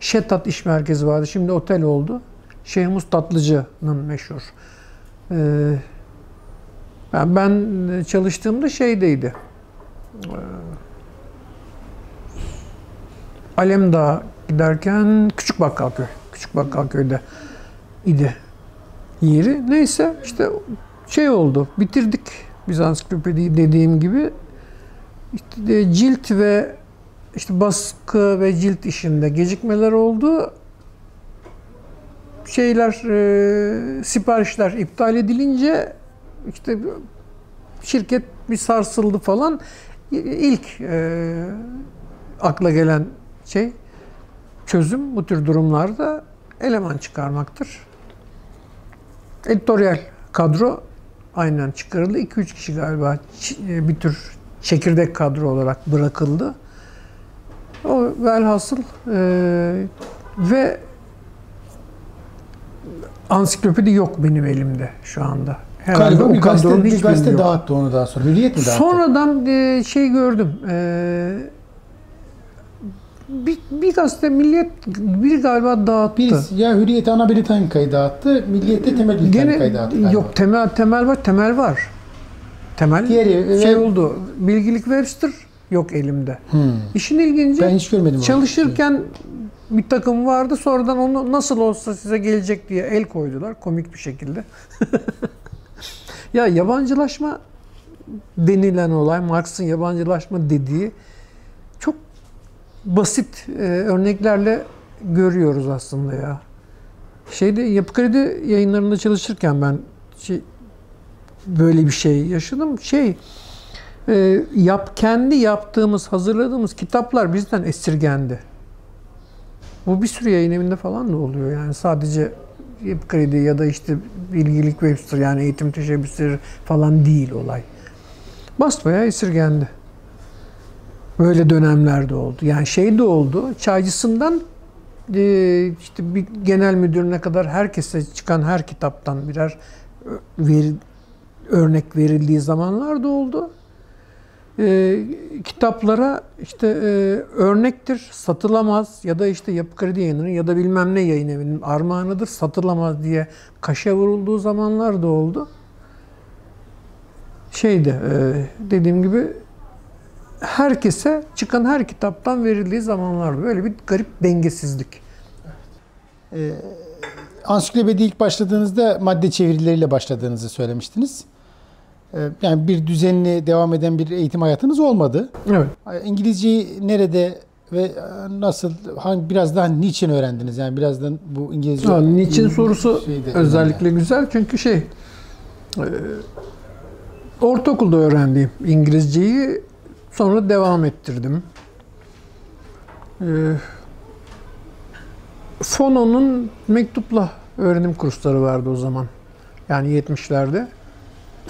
Şetat İş Merkezi vardı. Şimdi otel oldu. Şehmus Tatlıcı'nın meşhur. Ee, ben, ben çalıştığımda şeydeydi. Ee, Alemdağ giderken Küçük Bakkalköy. Küçük Bakkalköy'de idi yeri. Neyse işte şey oldu. Bitirdik biz ansiklopediyi dediğim gibi. İşte de cilt ve işte baskı ve cilt işinde gecikmeler oldu. Şeyler, e, siparişler iptal edilince işte şirket bir sarsıldı falan. İlk e, akla gelen şey çözüm bu tür durumlarda eleman çıkarmaktır. Editoryal kadro aynen çıkarıldı. 2-3 kişi galiba ç- bir tür çekirdek kadro olarak bırakıldı. O velhasıl e, ve ansiklopedi yok benim elimde şu anda. Herhalde Galiba bir gazete, bir gazete dağıttı onu daha sonra. Hürriyet mi dağıttı? Sonradan e, şey gördüm. E, bir, bir gazete Milliyet bir galiba dağıttı. Birisi ya Hürriyet Ana Britannica'yı dağıttı, Milliyet'te Temel Britannica'yı Gene dağıttı. galiba. yok temel temel var temel var. Temel Diğeri, şey ve- oldu. Bilgilik Webster yok elimde. Hmm. İşin ilginci Ben hiç görmedim çalışırken bir takım vardı. Sonradan onu nasıl olsa size gelecek diye el koydular komik bir şekilde. ya yabancılaşma denilen olay, Marx'ın yabancılaşma dediği çok basit e, örneklerle görüyoruz aslında ya. Şeyde Yapı Kredi yayınlarında çalışırken ben şey, böyle bir şey yaşadım. Şey e, yap kendi yaptığımız, hazırladığımız kitaplar bizden esirgendi. Bu bir sürü yayın evinde falan da oluyor yani sadece Yapı Kredi ya da işte bilgilik Webster yani eğitim teşebbüsleri falan değil olay. Basbayağı esirgendi. Böyle dönemlerde oldu. Yani şey de oldu. Çaycısından e, işte bir genel müdürüne kadar herkese çıkan her kitaptan birer ö- veri, örnek verildiği zamanlar da oldu. E, kitaplara işte e, örnektir, satılamaz ya da işte Yapı Kredi Yayınları'nın ya da bilmem ne yayın evinin armağanıdır, satılamaz diye kaşe vurulduğu zamanlar da oldu. Şeyde e, dediğim gibi herkese çıkan her kitaptan verildiği zamanlar böyle bir garip dengesizlik. Ee, ansiklopedi ilk başladığınızda madde çevirileriyle başladığınızı söylemiştiniz. Ee, yani bir düzenli devam eden bir eğitim hayatınız olmadı. Evet. İngilizceyi nerede ve e, nasıl, hangi biraz daha niçin öğrendiniz? Yani birazdan bu İngilizce... Ha, niçin sorusu şeyde- özellikle güzel çünkü şey e, ortaokulda öğrendiğim İngilizceyi sonra devam ettirdim. E, Fono'nun mektupla öğrenim kursları vardı o zaman. Yani 70'lerde.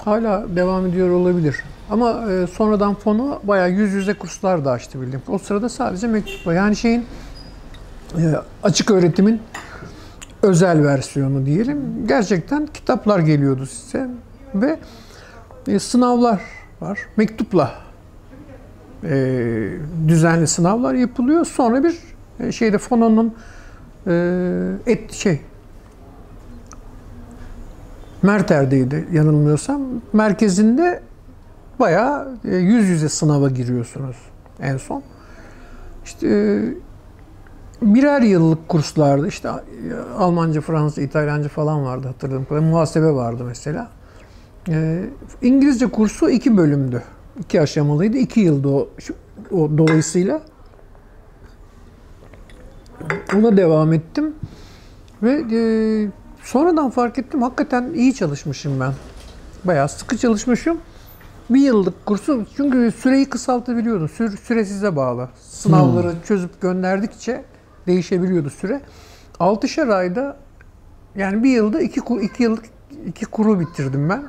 Hala devam ediyor olabilir. Ama e, sonradan Fono bayağı yüz yüze kurslar da açtı bildiğim. O sırada sadece mektupla. Yani şeyin e, açık öğretimin özel versiyonu diyelim. Gerçekten kitaplar geliyordu size ve e, sınavlar var. Mektupla düzenli sınavlar yapılıyor. Sonra bir şeyde Fono'nun et şey Merter'deydi yanılmıyorsam. Merkezinde bayağı e, yüz yüze sınava giriyorsunuz en son. İşte e, birer yıllık kurslardı. İşte Almanca, Fransızca, İtalyanca falan vardı hatırladığım kadarıyla. Muhasebe vardı mesela. E, İngilizce kursu iki bölümdü. İki aşamalıydı. İki yıldı o, o dolayısıyla. Ona devam ettim. Ve e, sonradan fark ettim hakikaten iyi çalışmışım ben. Bayağı sıkı çalışmışım. Bir yıllık kursu çünkü süreyi kısaltabiliyordu. Süre, süre size bağlı. Sınavları çözüp gönderdikçe değişebiliyordu süre. Altışar ayda yani bir yılda iki, iki yıllık iki kuru bitirdim ben.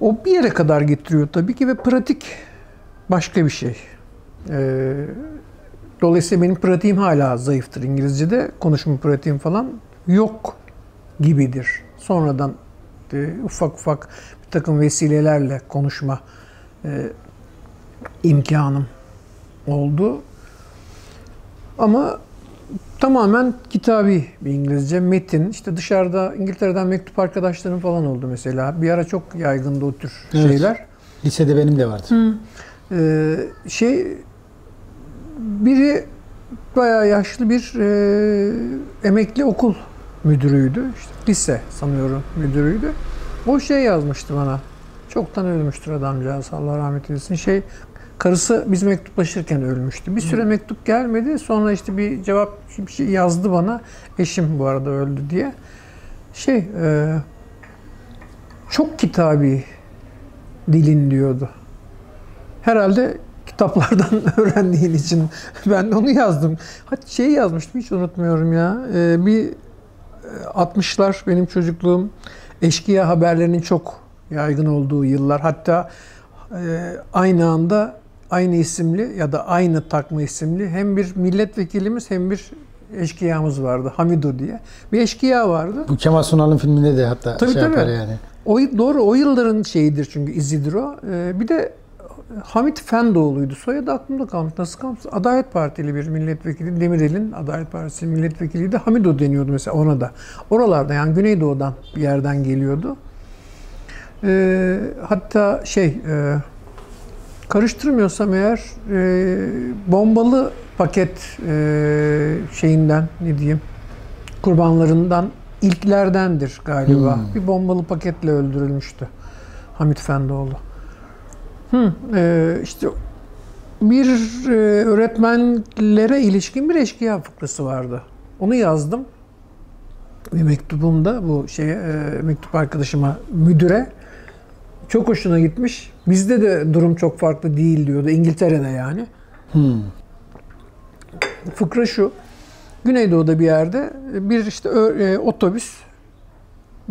O bir yere kadar getiriyor tabii ki ve pratik başka bir şey. Ee, dolayısıyla benim pratiğim hala zayıftır İngilizce'de. Konuşma pratiğim falan yok gibidir. Sonradan e, ufak ufak bir takım vesilelerle konuşma e, imkanım oldu. Ama tamamen kitabi bir İngilizce. Metin, işte dışarıda İngiltere'den mektup arkadaşlarım falan oldu mesela. Bir ara çok yaygındı o tür Evet. şeyler. Lisede benim de vardı. Ee, şey biri bayağı yaşlı bir e, emekli okul müdürüydü. İşte lise sanıyorum müdürüydü. O şey yazmıştı bana. Çoktan ölmüştür adamcağız Allah rahmet eylesin. Şey karısı biz mektuplaşırken ölmüştü. Bir süre mektup gelmedi. Sonra işte bir cevap bir şey yazdı bana. Eşim bu arada öldü diye. Şey e, çok kitabi dilin diyordu. Herhalde kitaplardan öğrendiğin için ben de onu yazdım. Hatta şey yazmıştım hiç unutmuyorum ya. Ee, bir e, 60'lar benim çocukluğum eşkıya haberlerinin çok yaygın olduğu yıllar. Hatta e, aynı anda aynı isimli ya da aynı takma isimli hem bir milletvekilimiz hem bir eşkıyamız vardı. Hamido diye. Bir eşkıya vardı. Bu Kemal Sunal'ın filminde de hatta Tabii, şey tabii. yapar yani. O doğru o yılların şeyidir çünkü izidir o. Ee, bir de Hamit Fendoğlu'ydu. Soyadı aklımda kalmış. Nasıl kalmış? Adalet Partili bir milletvekili. Demirel'in Adalet Partisi milletvekiliydi. Hamido deniyordu mesela ona da. Oralarda yani Güneydoğu'dan bir yerden geliyordu. Ee, hatta şey e, karıştırmıyorsam eğer e, bombalı paket e, şeyinden ne diyeyim kurbanlarından ilklerdendir galiba. Hmm. Bir bombalı paketle öldürülmüştü Hamit Fendoğlu. Hı, e, işte bir e, öğretmenlere ilişkin bir eşkıya fıkrası vardı. Onu yazdım. Bir mektubumda bu şeye e, mektup arkadaşıma müdüre çok hoşuna gitmiş. Bizde de durum çok farklı değil diyordu. İngiltere'de yani. Hmm. Fıkra şu. Güneydoğu'da bir yerde bir işte e, otobüs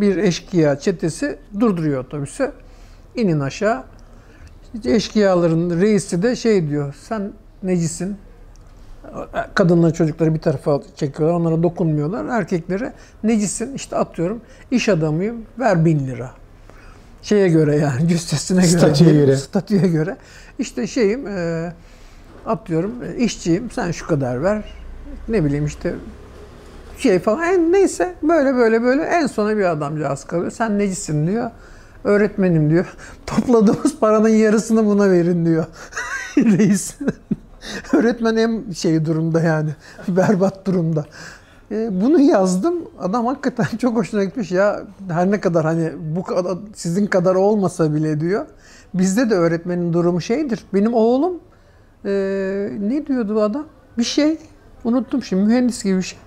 bir eşkıya çetesi durduruyor otobüsü. İnin aşağı. Eşkıyaların reisi de şey diyor. Sen necisin? Kadınla çocukları bir tarafa çekiyorlar. Onlara dokunmuyorlar. Erkeklere necisin? İşte atıyorum. iş adamıyım. Ver bin lira. Şeye göre yani cüssesine göre. Statüye göre. Statüye göre. İşte şeyim e, atıyorum e, işçiyim. Sen şu kadar ver. Ne bileyim işte şey falan. En, neyse böyle böyle böyle en sona bir adamcağız kalıyor. Sen necisin diyor. Öğretmenim diyor. Topladığımız paranın yarısını buna verin diyor. Reis. Öğretmen en şey durumda yani. Berbat durumda. E, bunu yazdım. Adam hakikaten çok hoşuna gitmiş ya. Her ne kadar hani bu kadar sizin kadar olmasa bile diyor. Bizde de öğretmenin durumu şeydir. Benim oğlum e, ne diyordu adam? Bir şey unuttum şimdi mühendis gibi bir şey.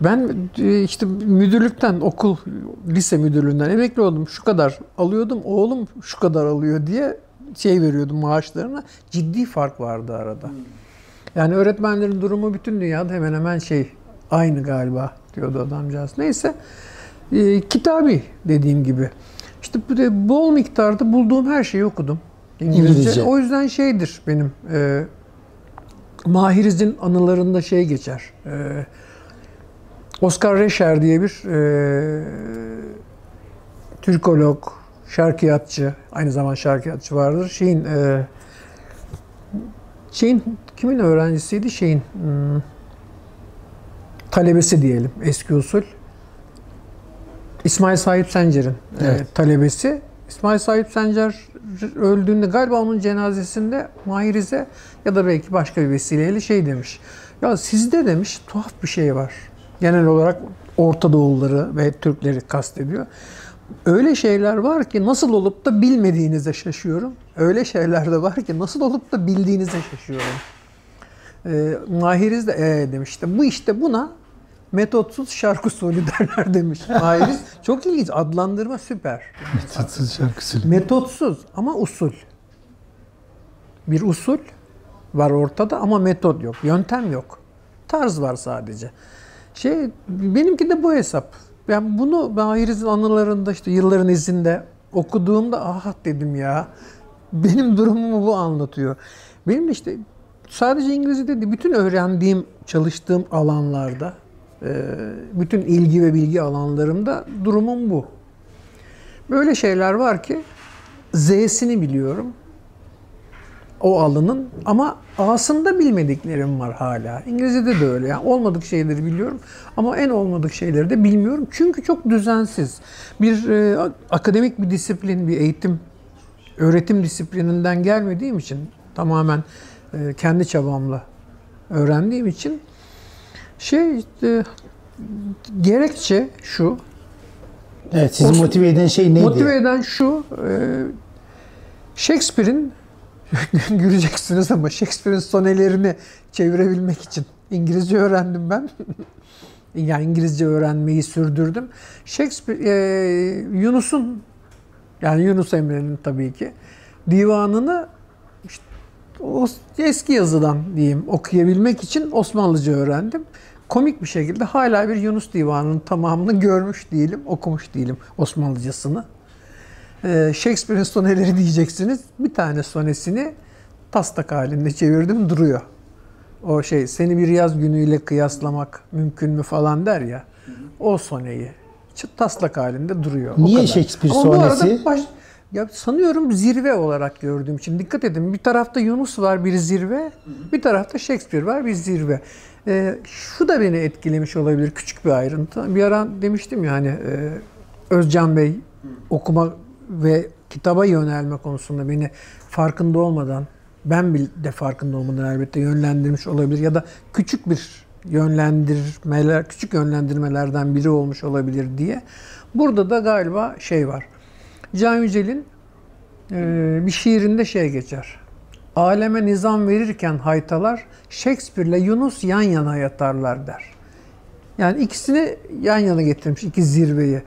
Ben e, işte müdürlükten okul lise müdürlüğünden emekli oldum. Şu kadar alıyordum. Oğlum şu kadar alıyor diye şey veriyordum maaşlarına. Ciddi fark vardı arada. Yani öğretmenlerin durumu bütün dünyada hemen hemen şey aynı galiba diyordu adamcağız. Neyse e, kitabi dediğim gibi. İşte bol miktarda bulduğum her şeyi okudum. İngilizce. İngilizce. O yüzden şeydir benim e, Mahiriz'in anılarında şey geçer. E, Oscar Reşer diye bir e, Türkolog, şarkiyatçı, aynı zamanda şarkiyatçı vardır. Şeyin e, şeyin kimin öğrencisiydi? Şeyin hmm, talebesi diyelim eski usul. İsmail Sahip Sencer'in e, Evet. talebesi. İsmail Sahip Sencer öldüğünde galiba onun cenazesinde Mahirize ya da belki başka bir vesileyle şey demiş. Ya sizde demiş tuhaf bir şey var. Genel olarak Orta Doğulları ve Türkleri kastediyor. öyle şeyler var ki nasıl olup da bilmediğinize şaşıyorum. Öyle şeyler de var ki nasıl olup da bildiğinize şaşıyorum. Ee, Mahiriz de ee demiş işte bu işte buna metotsuz şarkı usulü derler demiş. Mahiriz çok ilginç adlandırma süper. Tatsız şarkısı. Metotsuz ama usul. Bir usul var ortada ama metot yok. Yöntem yok. Tarz var sadece. Şey benimki de bu hesap. Ben bunu Mahiriz'in anılarında işte yılların izinde okuduğumda ah dedim ya. Benim durumumu bu anlatıyor. Benim de işte sadece İngilizce değil, bütün öğrendiğim, çalıştığım alanlarda, e, bütün ilgi ve bilgi alanlarımda durumum bu. Böyle şeyler var ki Z'sini biliyorum. O alanın ama A'sında bilmediklerim var hala. İngilizce'de de öyle. Yani olmadık şeyleri biliyorum ama en olmadık şeyleri de bilmiyorum. Çünkü çok düzensiz. Bir e, akademik bir disiplin, bir eğitim, öğretim disiplininden gelmediğim için tamamen e, kendi çabamla öğrendiğim için şey işte, gerekçe şu. Evet, sizi O- motive eden şey neydi? Motive eden şu. e, Shakespeare'in güleceksiniz ama Shakespeare'in sonelerini çevirebilmek için İngilizce öğrendim ben. yani İngilizce öğrenmeyi sürdürdüm. Shakespeare e, Yunus'un yani Yunus Emre'nin tabii ki divanını işte o eski yazıdan diyeyim okuyabilmek için Osmanlıca öğrendim. Komik bir şekilde hala bir Yunus divanının tamamını görmüş değilim, okumuş değilim Osmanlıcasını. Ee, Shakespeare'in soneleri diyeceksiniz. Bir tane sonesini taslak halinde çevirdim duruyor. O şey seni bir yaz günüyle kıyaslamak mümkün mü falan der ya. O soneyi Çıt taslak halinde duruyor. O Niye kadar. Shakespeare Ama sonesi? baş- ya sanıyorum zirve olarak gördüğüm için dikkat edin. Bir tarafta Yunus var bir zirve, bir tarafta Shakespeare var bir zirve. Ee, şu da beni etkilemiş olabilir küçük bir ayrıntı. Bir ara demiştim ya hani e, Özcan Bey okuma ve kitaba yönelme konusunda beni farkında olmadan ben de farkında olmadan elbette yönlendirmiş olabilir ya da küçük bir yönlendirmeler, küçük yönlendirmelerden biri olmuş olabilir diye. Burada da galiba şey var. Can Yücel'in e, bir şiirinde şey geçer. Aleme nizam verirken haytalar Shakespeare'le Yunus yan yana yatarlar der. Yani ikisini yan yana getirmiş iki zirveyi.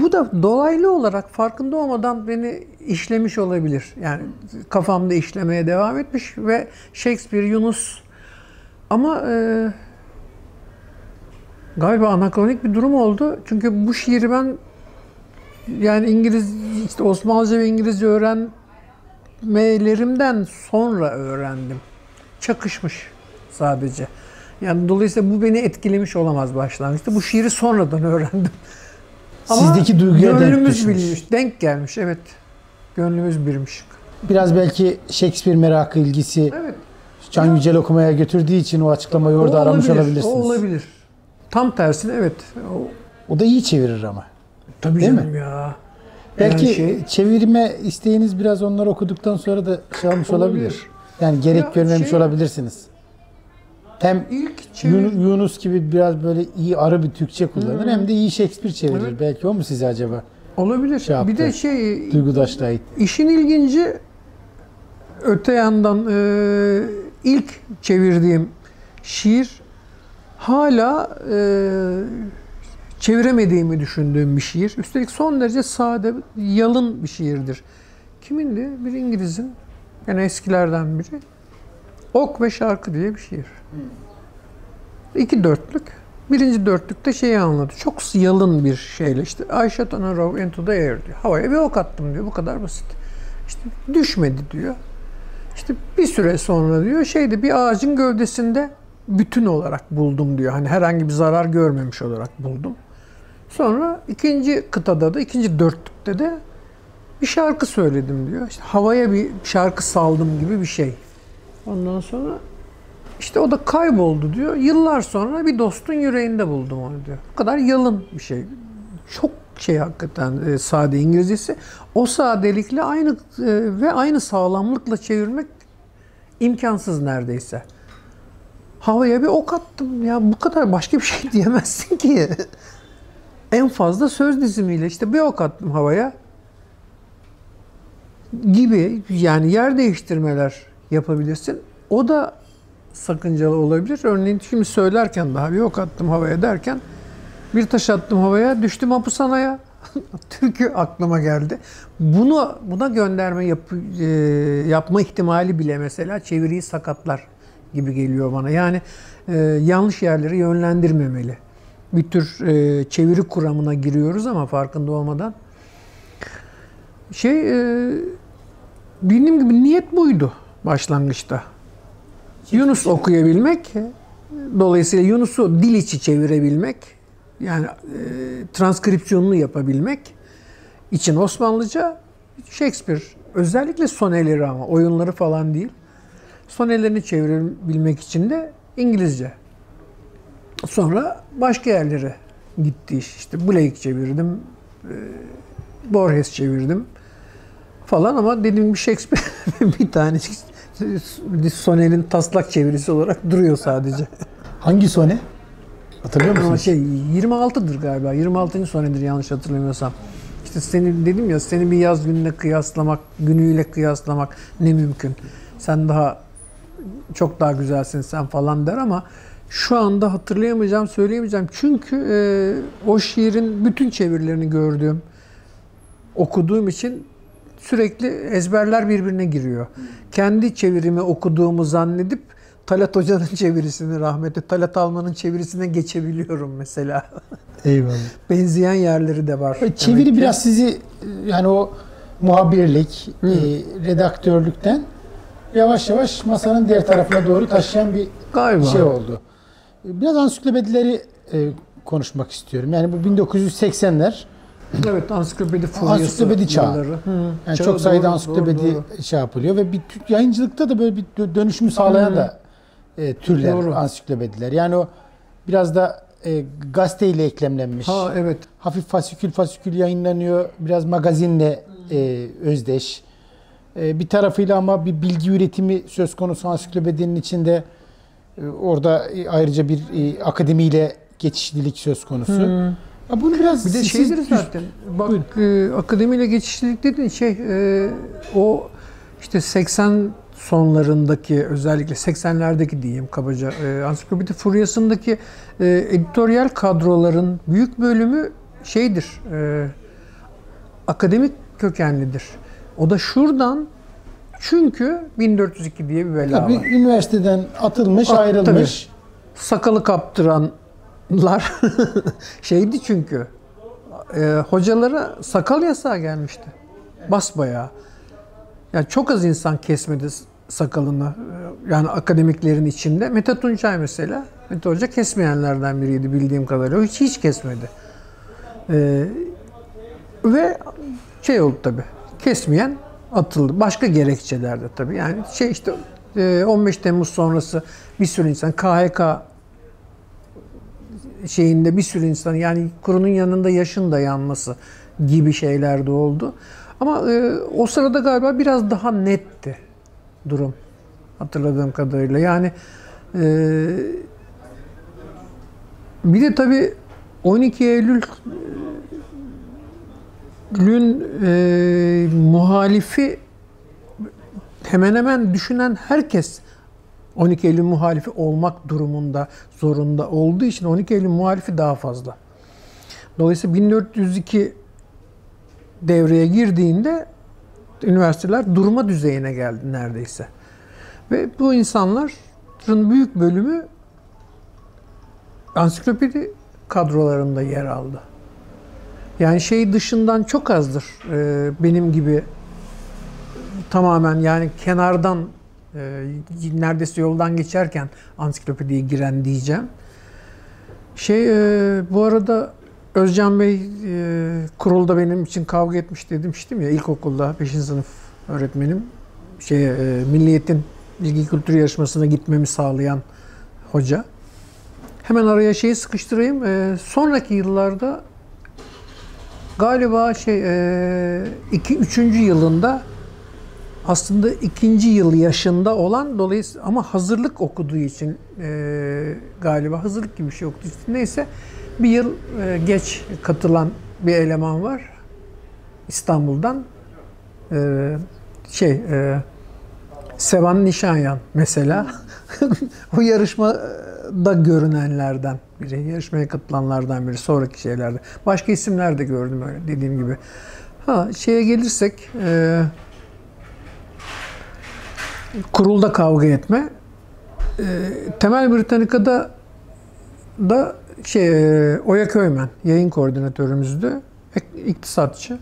Bu da dolaylı olarak farkında olmadan beni işlemiş olabilir. Yani kafamda işlemeye devam etmiş ve Shakespeare, Yunus ama e, galiba anakronik bir durum oldu. Çünkü bu şiiri ben yani İngiliz, işte Osmanlıca ve İngilizce öğrenmelerimden sonra öğrendim. Çakışmış sadece. Yani dolayısıyla bu beni etkilemiş olamaz başlangıçta. Bu şiiri sonradan öğrendim. Sizdeki duyguya denk düşmüş. bilmiş, denk gelmiş evet. Gönlümüz birmiş. Biraz belki Shakespeare merakı, ilgisi Evet. Can Yücel okumaya götürdüğü için o açıklamayı orada o aramış olabilir, olabilirsiniz. O olabilir. Tam tersine evet. O, O da iyi çevirir ama. tabii Değil canım ya. Belki Yani şey- çevirme isteğiniz biraz onları okuduktan sonra da şey almış olabilir. Olabilir. Yani gerek Ya görmemiş şey- olabilirsiniz. Hem İlk çevir... Yun- Yunus gibi biraz böyle iyi arı bir Türkçe kullanır hem de iyi Shakespeare çevirir. Evet. Belki o mu size acaba olabilir. şey yaptı. bir de şey duygudaşlığa it- İşin ilginci öte yandan e, ilk çevirdiğim şiir hala e, çeviremediğimi düşündüğüm bir şiir. Üstelik son derece sade, yalın bir şiirdir. Kimindi? Bir İngiliz'in, yani eskilerden biri. Ok ve Şarkı diye bir şiir. İki dörtlük. Birinci dörtlükte şeyi anlatıyor. Çok yalın bir şeyle işte I shot on a row into the air diyor. Havaya bir ok attım diyor. Bu kadar basit. İşte düşmedi diyor. İşte bir süre sonra diyor şeyde bir ağacın gövdesinde bütün olarak buldum diyor. Hani herhangi bir zarar görmemiş olarak buldum. Sonra ikinci kıtada da ikinci dörtlükte de bir şarkı söyledim diyor. İşte havaya bir şarkı saldım gibi bir şey. Ondan sonra işte o da kayboldu diyor. Yıllar sonra bir dostun yüreğinde buldum onu diyor. Bu kadar yalın bir şey. Çok şey hakikaten e, sade İngilizcesi. O sadelikle aynı e, ve aynı sağlamlıkla çevirmek imkansız neredeyse. Havaya bir ok attım. Ya bu kadar başka bir şey diyemezsin ki. En fazla söz dizimiyle işte bir ok attım havaya gibi yani yer değiştirmeler yapabilirsin. O da sakıncalı olabilir. Örneğin şimdi söylerken daha bir ok attım havaya derken bir taş attım havaya düştüm hapishaneye. Türkü aklıma geldi. Bunu buna gönderme yap, e, yapma ihtimali bile mesela çeviriyi sakatlar gibi geliyor bana. Yani e, yanlış yerlere yönlendirmemeli. Bir tür e, çeviri kuramına giriyoruz ama farkında olmadan. Şey e, dediğim gibi niyet buydu başlangıçta. Yunus okuyabilmek, dolayısıyla Yunus'u dil içi çevirebilmek, yani e, transkripsiyonunu yapabilmek için Osmanlıca Shakespeare, özellikle soneleri ama oyunları falan değil. Sonelerini çevirebilmek için de İngilizce. Sonra başka yerlere gitti iş. İşte Blake çevirdim, e, Borges çevirdim falan ama dediğim gibi Shakespeare bir tane Sone'nin taslak çevirisi olarak duruyor sadece. Hangi sone? Hatırlıyor Ama musunuz? şey 26'dır galiba. 26. sonedir yanlış hatırlamıyorsam. İşte seni dedim ya seni bir yaz gününe kıyaslamak, günüyle kıyaslamak ne mümkün. Sen daha çok daha güzelsin sen falan der ama şu anda hatırlayamayacağım, söyleyemeyeceğim. Çünkü e, o şiirin bütün çevirilerini gördüğüm, okuduğum için sürekli ezberler birbirine giriyor. Kendi çevirimi okuduğumu zannedip Talat Hoca'nın çevirisini rahmetli Talat Alman'ın çevirisine geçebiliyorum mesela. Eyvallah. Benzeyen yerleri de var. Çeviri ki. biraz sizi yani o muhabirlik, e, redaktörlükten yavaş yavaş masanın diğer tarafına doğru taşıyan bir galiba. şey oldu. Biraz ansiklopedileri e, konuşmak istiyorum. Yani bu 1980'ler Evet, ansiklopedi furyası. Ansiklopedi çağı. yani çağı çok sayıda doğru, ansiklopedi doğru, doğru. şey yapılıyor ve bir yayıncılıkta da böyle bir dö- dönüşümü sağlayan da e, türler Doğru. ansiklopediler. Yani o biraz da e, gazeteyle eklemlenmiş. Ha evet. hafif fasikül fasikül yayınlanıyor. Biraz magazinle e, özdeş. E, bir tarafıyla ama bir bilgi üretimi söz konusu ansiklopedinin içinde. E, orada e, ayrıca bir e, akademiyle geçişlilik söz konusu. Ya bunu biraz Bir de şeydir siz- zaten. Bak e, akademiyle geçişlilik dediğin şey e, o işte 80 sonlarındaki özellikle 80'lerdeki diyeyim kabaca e, ansiklopedi furyasındaki e, editoryal kadroların büyük bölümü şeydir. E, akademik kökenlidir. O da şuradan çünkü 1402 diye bir bela Tabii var. üniversiteden atılmış, At- ayrılmış. Sakalı kaptıranlar şeydi çünkü e, hocalara sakal yasağı gelmişti. Basbayağı. Yani çok az insan kesmedi sakalını. e, Yani akademiklerin içinde. Mete Tunçay mesela. Mete Hoca kesmeyenlerden biriydi bildiğim kadarıyla. Hiç hiç kesmedi. E, ve şey oldu tabii. Kesmeyen atıldı. Başka gerekçelerde tabii. Yani şey işte e, 15 Temmuz sonrası bir sürü insan KHK şeyinde bir sürü insan yani kurunun yanında yaşın da yanması gibi şeyler de oldu. Ama e, o sırada galiba biraz daha netti durum hatırladığım kadarıyla. Yani e, bir de tabii 12 Eylül Lün e, muhalifi hemen hemen düşünen herkes 12 Eylül muhalifi olmak durumunda, zorunda olduğu için 12 Eylül muhalifi daha fazla. Dolayısıyla 1402 devreye girdiğinde üniversiteler durma düzeyine geldi neredeyse. Ve bu insanların büyük bölümü ansiklopedi kadrolarında yer aldı. Yani şey dışından çok azdır e, benim gibi tamamen yani kenardan e, neredeyse yoldan geçerken ansiklopediye giren diyeceğim. Şey e, bu arada Özcan Bey e, kurulda benim için kavga etmiş demiştim ya ilkokulda 5. sınıf öğretmenim şey e, Milliyet'in bilgi kültür yarışmasına gitmemi sağlayan hoca. Hemen araya şeyi sıkıştırayım. E, sonraki yıllarda galiba şey e, iki, üçüncü yılında aslında ikinci yıl yaşında olan dolayısıyla ama hazırlık okuduğu için e, galiba hazırlık gibi bir şey okuduğu için neyse Bir yıl e, geç katılan bir eleman var. İstanbul'dan. E, şey, e, Sevan Nişanyan mesela. o yarışmada görünenlerden biri. Yarışmaya katılanlardan biri. Sonraki şeylerde. Başka isimler de gördüm öyle dediğim gibi. Ha şeye gelirsek e, kurulda kavga etme. E, Temel Britannica'da da şey e, Oya Köymen yayın koordinatörümüzdü. Ek- iktisatçı.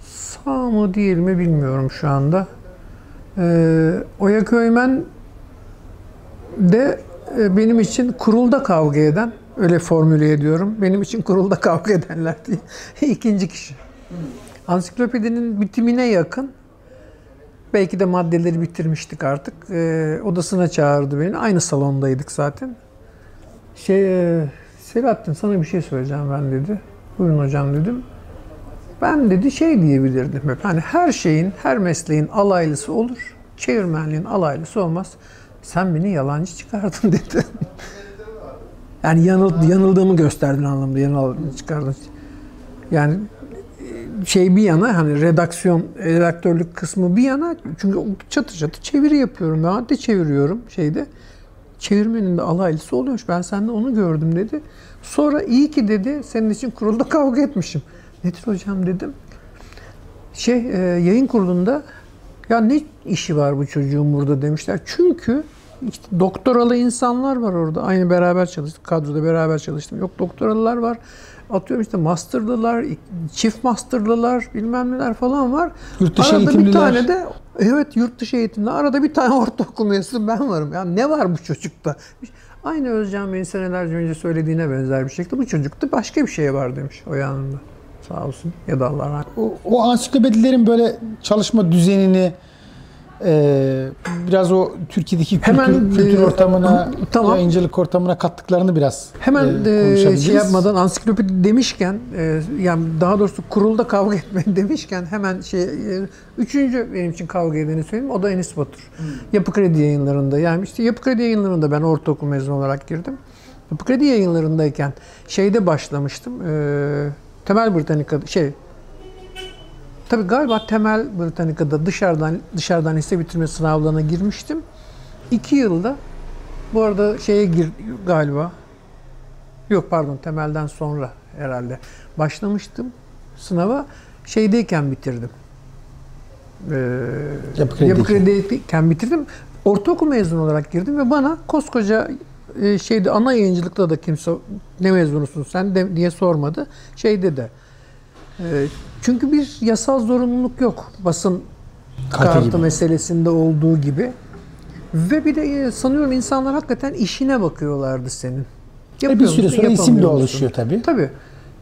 Sağ mı değil mi bilmiyorum şu anda. E, Oya Köymen de e, benim için kurulda kavga eden, öyle formüle ediyorum. Benim için kurulda kavga edenler diye ikinci kişi. Ansiklopedinin bitimine yakın belki de maddeleri bitirmiştik artık. E, odasına çağırdı beni. Aynı salondaydık zaten. Şey, e, Selahattin sana bir şey söyleyeceğim ben dedi. Buyurun hocam dedim. Ben dedi şey diyebilirdim hep. Hani her şeyin, her mesleğin alaylısı olur. Çevirmenliğin alaylısı olmaz. Sen beni yalancı çıkardın dedi. yani yanıl, yanıldığımı gösterdin anlamda. Yanıl çıkardın. Yani şey bir yana hani redaksiyon, redaktörlük kısmı bir yana çünkü çatı çatı çeviri yapıyorum. Ben de çeviriyorum şeyde. Çevirmenin de alaylısı oluyormuş. Ben sende onu gördüm dedi. Sonra iyi ki dedi senin için kurulda kavga etmişim. Nedir hocam dedim. Şey e, yayın kurulunda ya ne işi var bu çocuğun burada demişler. Çünkü işte doktoralı insanlar var orada. Aynı beraber çalıştık. Kadroda beraber çalıştım. Yok doktoralılar var. Atıyorum işte masterlılar, çift masterlılar bilmem neler falan var. Yurt dışı Arada bir eğitimliler. tane de evet yurt dışı eğitimli. Arada bir tane ortaokul mezunu ben varım. Ya ne var bu çocukta? Aynı Özcan Bey'in senelerce önce söylediğine benzer bir şekilde bu çocukta başka bir şey var demiş o yanında. Sağ olsun. Ya da Allah rahmet O, o ansiklopedilerin böyle çalışma düzenini e, biraz o Türkiye'deki kültür, Hemen, kültür e, ortamına, tamam. yayıncılık ortamına kattıklarını biraz Hemen e, e, şey yapmadan ansiklopedi demişken e, yani daha doğrusu kurulda kavga etmeyin demişken hemen şey e, üçüncü benim için kavga edeni söyleyeyim o da Enis Batur. Yapı Kredi yayınlarında yani işte Yapı Kredi yayınlarında ben ortaokul mezunu olarak girdim. Yapı Kredi yayınlarındayken şeyde başlamıştım. E, Temel Britannica şey Tabii galiba Temel Britannica'da dışarıdan dışarıdan lise bitirme sınavlarına girmiştim. İki yılda bu arada şeye gir galiba. Yok pardon temelden sonra herhalde. Başlamıştım sınava. Şeydeyken bitirdim. Ee, Yapı Kredi'deyken. Yapı Kredi'deyken bitirdim. Ortaokul mezunu olarak girdim ve bana koskoca e, şeyde ana yayıncılıkta da kimse ne mezunusun sen de diye sormadı. Şeyde de e, çünkü bir yasal zorunluluk yok basın Kartı kartı gibi. meselesinde olduğu gibi. Ve bir de e, sanıyorum insanlar hakikaten işine bakıyorlardı senin. E, bir süre sonra isim de oluşuyor tabii. Tabii.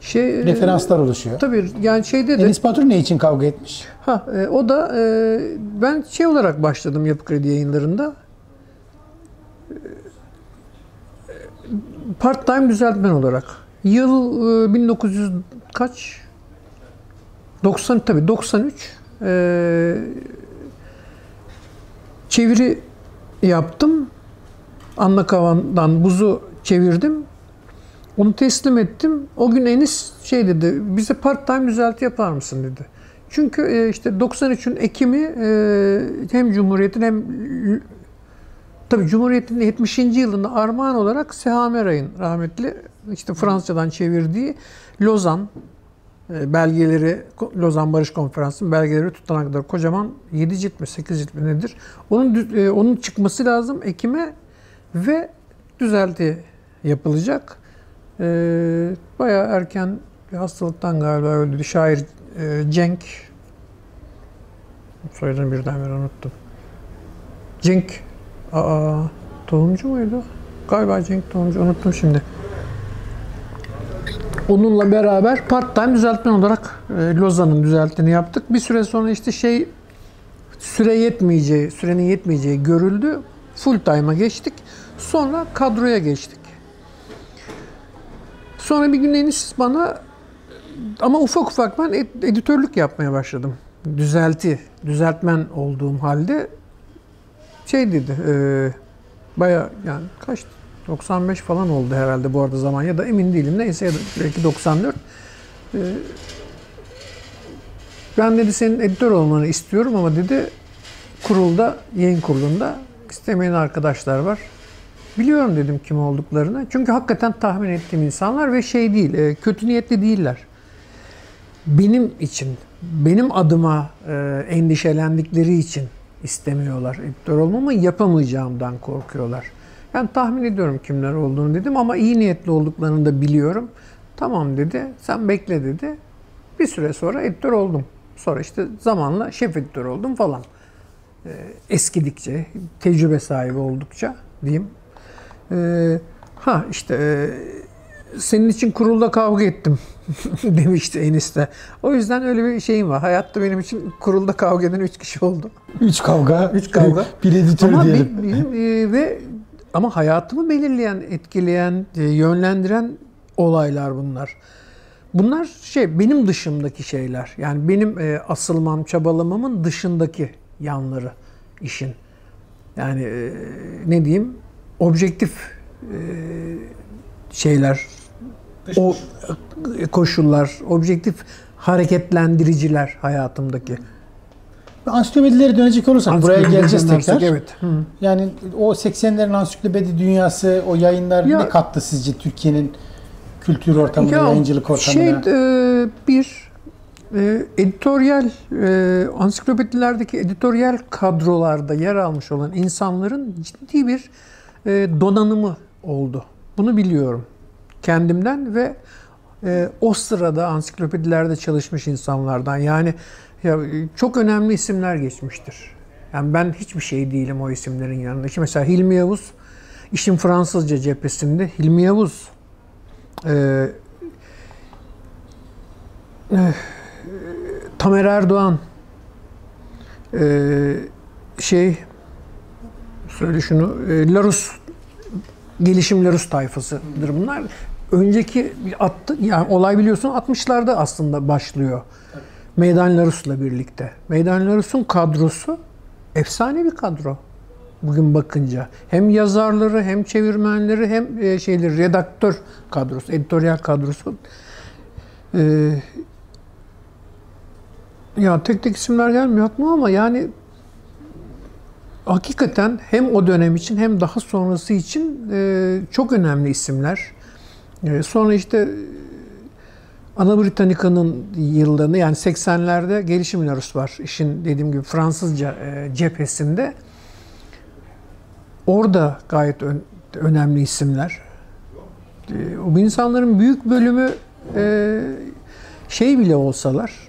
Şey, e, Referanslar oluşuyor. Tabii yani şeyde de Enis Batur ne için kavga etmiş? ha e, o da e, ben şey olarak başladım Yapı Kredi yayınlarında. Part time düzeltmen olarak. Yıl e, 1900 kaç? 90 tabii 93. E, çeviri yaptım. Anla Kavan'dan buzu çevirdim. Onu teslim ettim. O gün Enis şey dedi, bize part time düzelti yapar mısın dedi. Çünkü e, işte 93'ün Ekim'i e, hem Cumhuriyet'in hem tabii Cumhuriyet'in 70. yılında armağan olarak Sehame Ray'ın rahmetli işte Fransızcadan çevirdiği Lozan belgeleri, Lozan Barış Konferansı'nın belgeleri tutana kadar kocaman 7 cilt mi 8 cilt mi nedir? Onun e, onun çıkması lazım Ekim'e ve düzelti yapılacak. E, bayağı erken bir hastalıktan galiba öldü. Şair e, Cenk soyadını birdenbire unuttum. Cenk aa, Tohumcu muydu? Galiba Cenk Tohumcu unuttum şimdi. Onunla beraber part time düzeltmen olarak e, Lozan'ın düzeltini yaptık. Bir süre sonra işte şey süre yetmeyeceği, sürenin yetmeyeceği görüldü. Full time'a geçtik. Sonra kadroya geçtik. Sonra bir gün Enis bana ama ufak ufak ben ed- editörlük yapmaya başladım. Düzelti, düzeltmen olduğum halde şey dedi, e, baya yani kaç 95 falan oldu herhalde bu arada zaman ya da emin değilim neyse ya da belki 94. Ee, ben dedi senin editör olmanı istiyorum ama dedi kurulda, yayın kurulunda istemeyen arkadaşlar var. Biliyorum dedim kim olduklarını. Çünkü hakikaten tahmin ettiğim insanlar ve şey değil, e, kötü niyetli değiller. Benim için, benim adıma e, endişelendikleri için istemiyorlar. Editör olmamı yapamayacağımdan korkuyorlar. Ben tahmin ediyorum kimler olduğunu dedim ama iyi niyetli olduklarını da biliyorum. Tamam dedi, sen bekle dedi. Bir süre sonra editör oldum. Sonra işte zamanla şef editör oldum falan. Ee, eskidikçe, tecrübe sahibi oldukça diyeyim. Ee, ha işte e, senin için kurulda kavga ettim demişti enişte. O yüzden öyle bir şeyim var. Hayatta benim için kurulda kavga eden üç kişi oldu. Üç kavga. Üç kavga. bir editör Ama diyelim. be- benim, e, ve ama hayatımı belirleyen, etkileyen, e, yönlendiren olaylar bunlar. Bunlar şey benim dışımdaki şeyler. Yani benim e, asılmam, çabalamamın dışındaki yanları işin. Yani e, ne diyeyim? Objektif e, şeyler, o koşullar, objektif hareketlendiriciler hayatımdaki. Ansiklopedilere dönecek olursak buraya geleceğiz tekrar. Evet. Hı. Yani o 80'lerin ansiklopedi dünyası, o yayınlar Ya- ne kattı sizce Türkiye'nin kültür ortamına, Ya, yayıncılık ortamına? Şey, e, bir e, editoryal, e, ansiklopedilerdeki editoryal kadrolarda yer almış olan insanların ciddi bir e, donanımı oldu. Bunu biliyorum kendimden ve e, o sırada ansiklopedilerde çalışmış insanlardan. Yani ya, e, çok önemli isimler geçmiştir. Yani ben hiçbir şey değilim o isimlerin yanında. Şimdi mesela Hilmi Yavuz, işin Fransızca cephesinde Hilmi Yavuz e, eh, Tamer Erdoğan e, şey söyle şunu e, Larus gelişim Larus tayfasıdır bunlar. Önceki attı yani olay biliyorsun 60'larda aslında başlıyor. Meydan Larus'la birlikte. Meydan Larus'un kadrosu efsane bir kadro. Bugün bakınca hem yazarları hem çevirmenleri hem e, şeyleri redaktör kadrosu, editoryal kadrosu. Ee, ya tek tek isimler gelmiyor aklıma ama yani hakikaten hem o dönem için hem daha sonrası için e, çok önemli isimler. E, sonra işte Ana Britannica'nın yıllarında yani 80'lerde gelişim Larus var. İşin dediğim gibi Fransızca e, cephesinde. Orada gayet ön- önemli isimler. E, bu insanların büyük bölümü e, şey bile olsalar,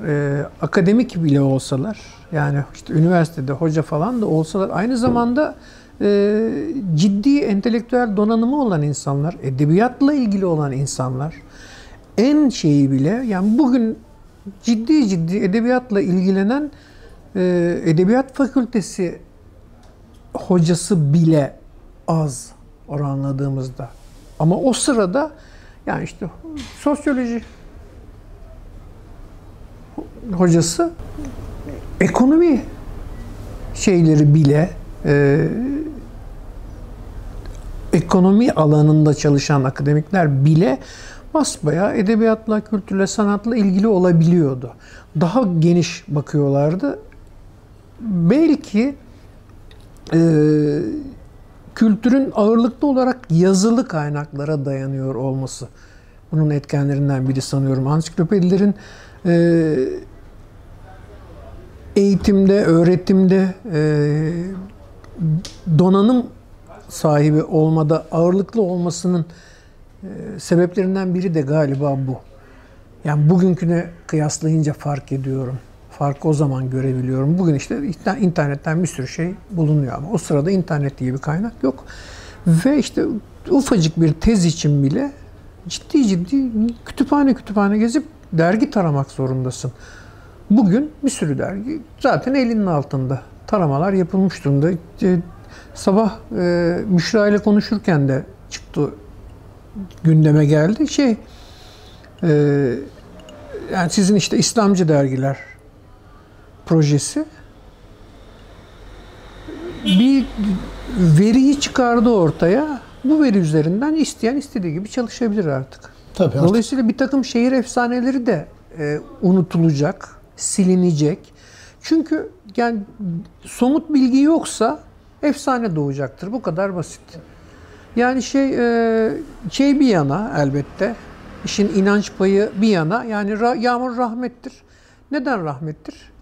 akademik bile olsalar, yani işte üniversitede hoca falan da olsalar, aynı zamanda ciddi entelektüel donanımı olan insanlar, edebiyatla ilgili olan insanlar, en şeyi bile, yani bugün ciddi ciddi edebiyatla ilgilenen e, edebiyat fakültesi hocası bile az oranladığımızda. Ama o sırada yani işte sosyoloji hocası ekonomi şeyleri bile e, ekonomi alanında çalışan akademikler bile basbayağı edebiyatla, kültürle, sanatla ilgili olabiliyordu. Daha geniş bakıyorlardı. Belki e, kültürün ağırlıklı olarak yazılı kaynaklara dayanıyor olması. Bunun etkenlerinden biri sanıyorum. Ansiklopedilerin e, eğitimde, öğretimde e, donanım sahibi olmada ağırlıklı olmasının sebeplerinden biri de galiba bu. Yani bugünküne kıyaslayınca fark ediyorum. Farkı o zaman görebiliyorum. Bugün işte internetten bir sürü şey bulunuyor ama o sırada internet diye bir kaynak yok. Ve işte ufacık bir tez için bile ciddi ciddi kütüphane kütüphane gezip dergi taramak zorundasın. Bugün bir sürü dergi zaten elinin altında. Taramalar yapılmış durumda. Sabah e, Müşra ile konuşurken de çıktı gündeme geldi. Şey e, yani sizin işte İslamcı dergiler projesi bir veriyi çıkardı ortaya. Bu veri üzerinden isteyen istediği gibi çalışabilir artık. Tabii artık Dolayısıyla bir takım şehir efsaneleri de e, unutulacak, silinecek. Çünkü yani somut bilgi yoksa efsane doğacaktır. Bu kadar basit. Yani şey e, şey bir yana elbette işin inanç payı bir yana yani yağmur rahmettir. Neden rahmettir?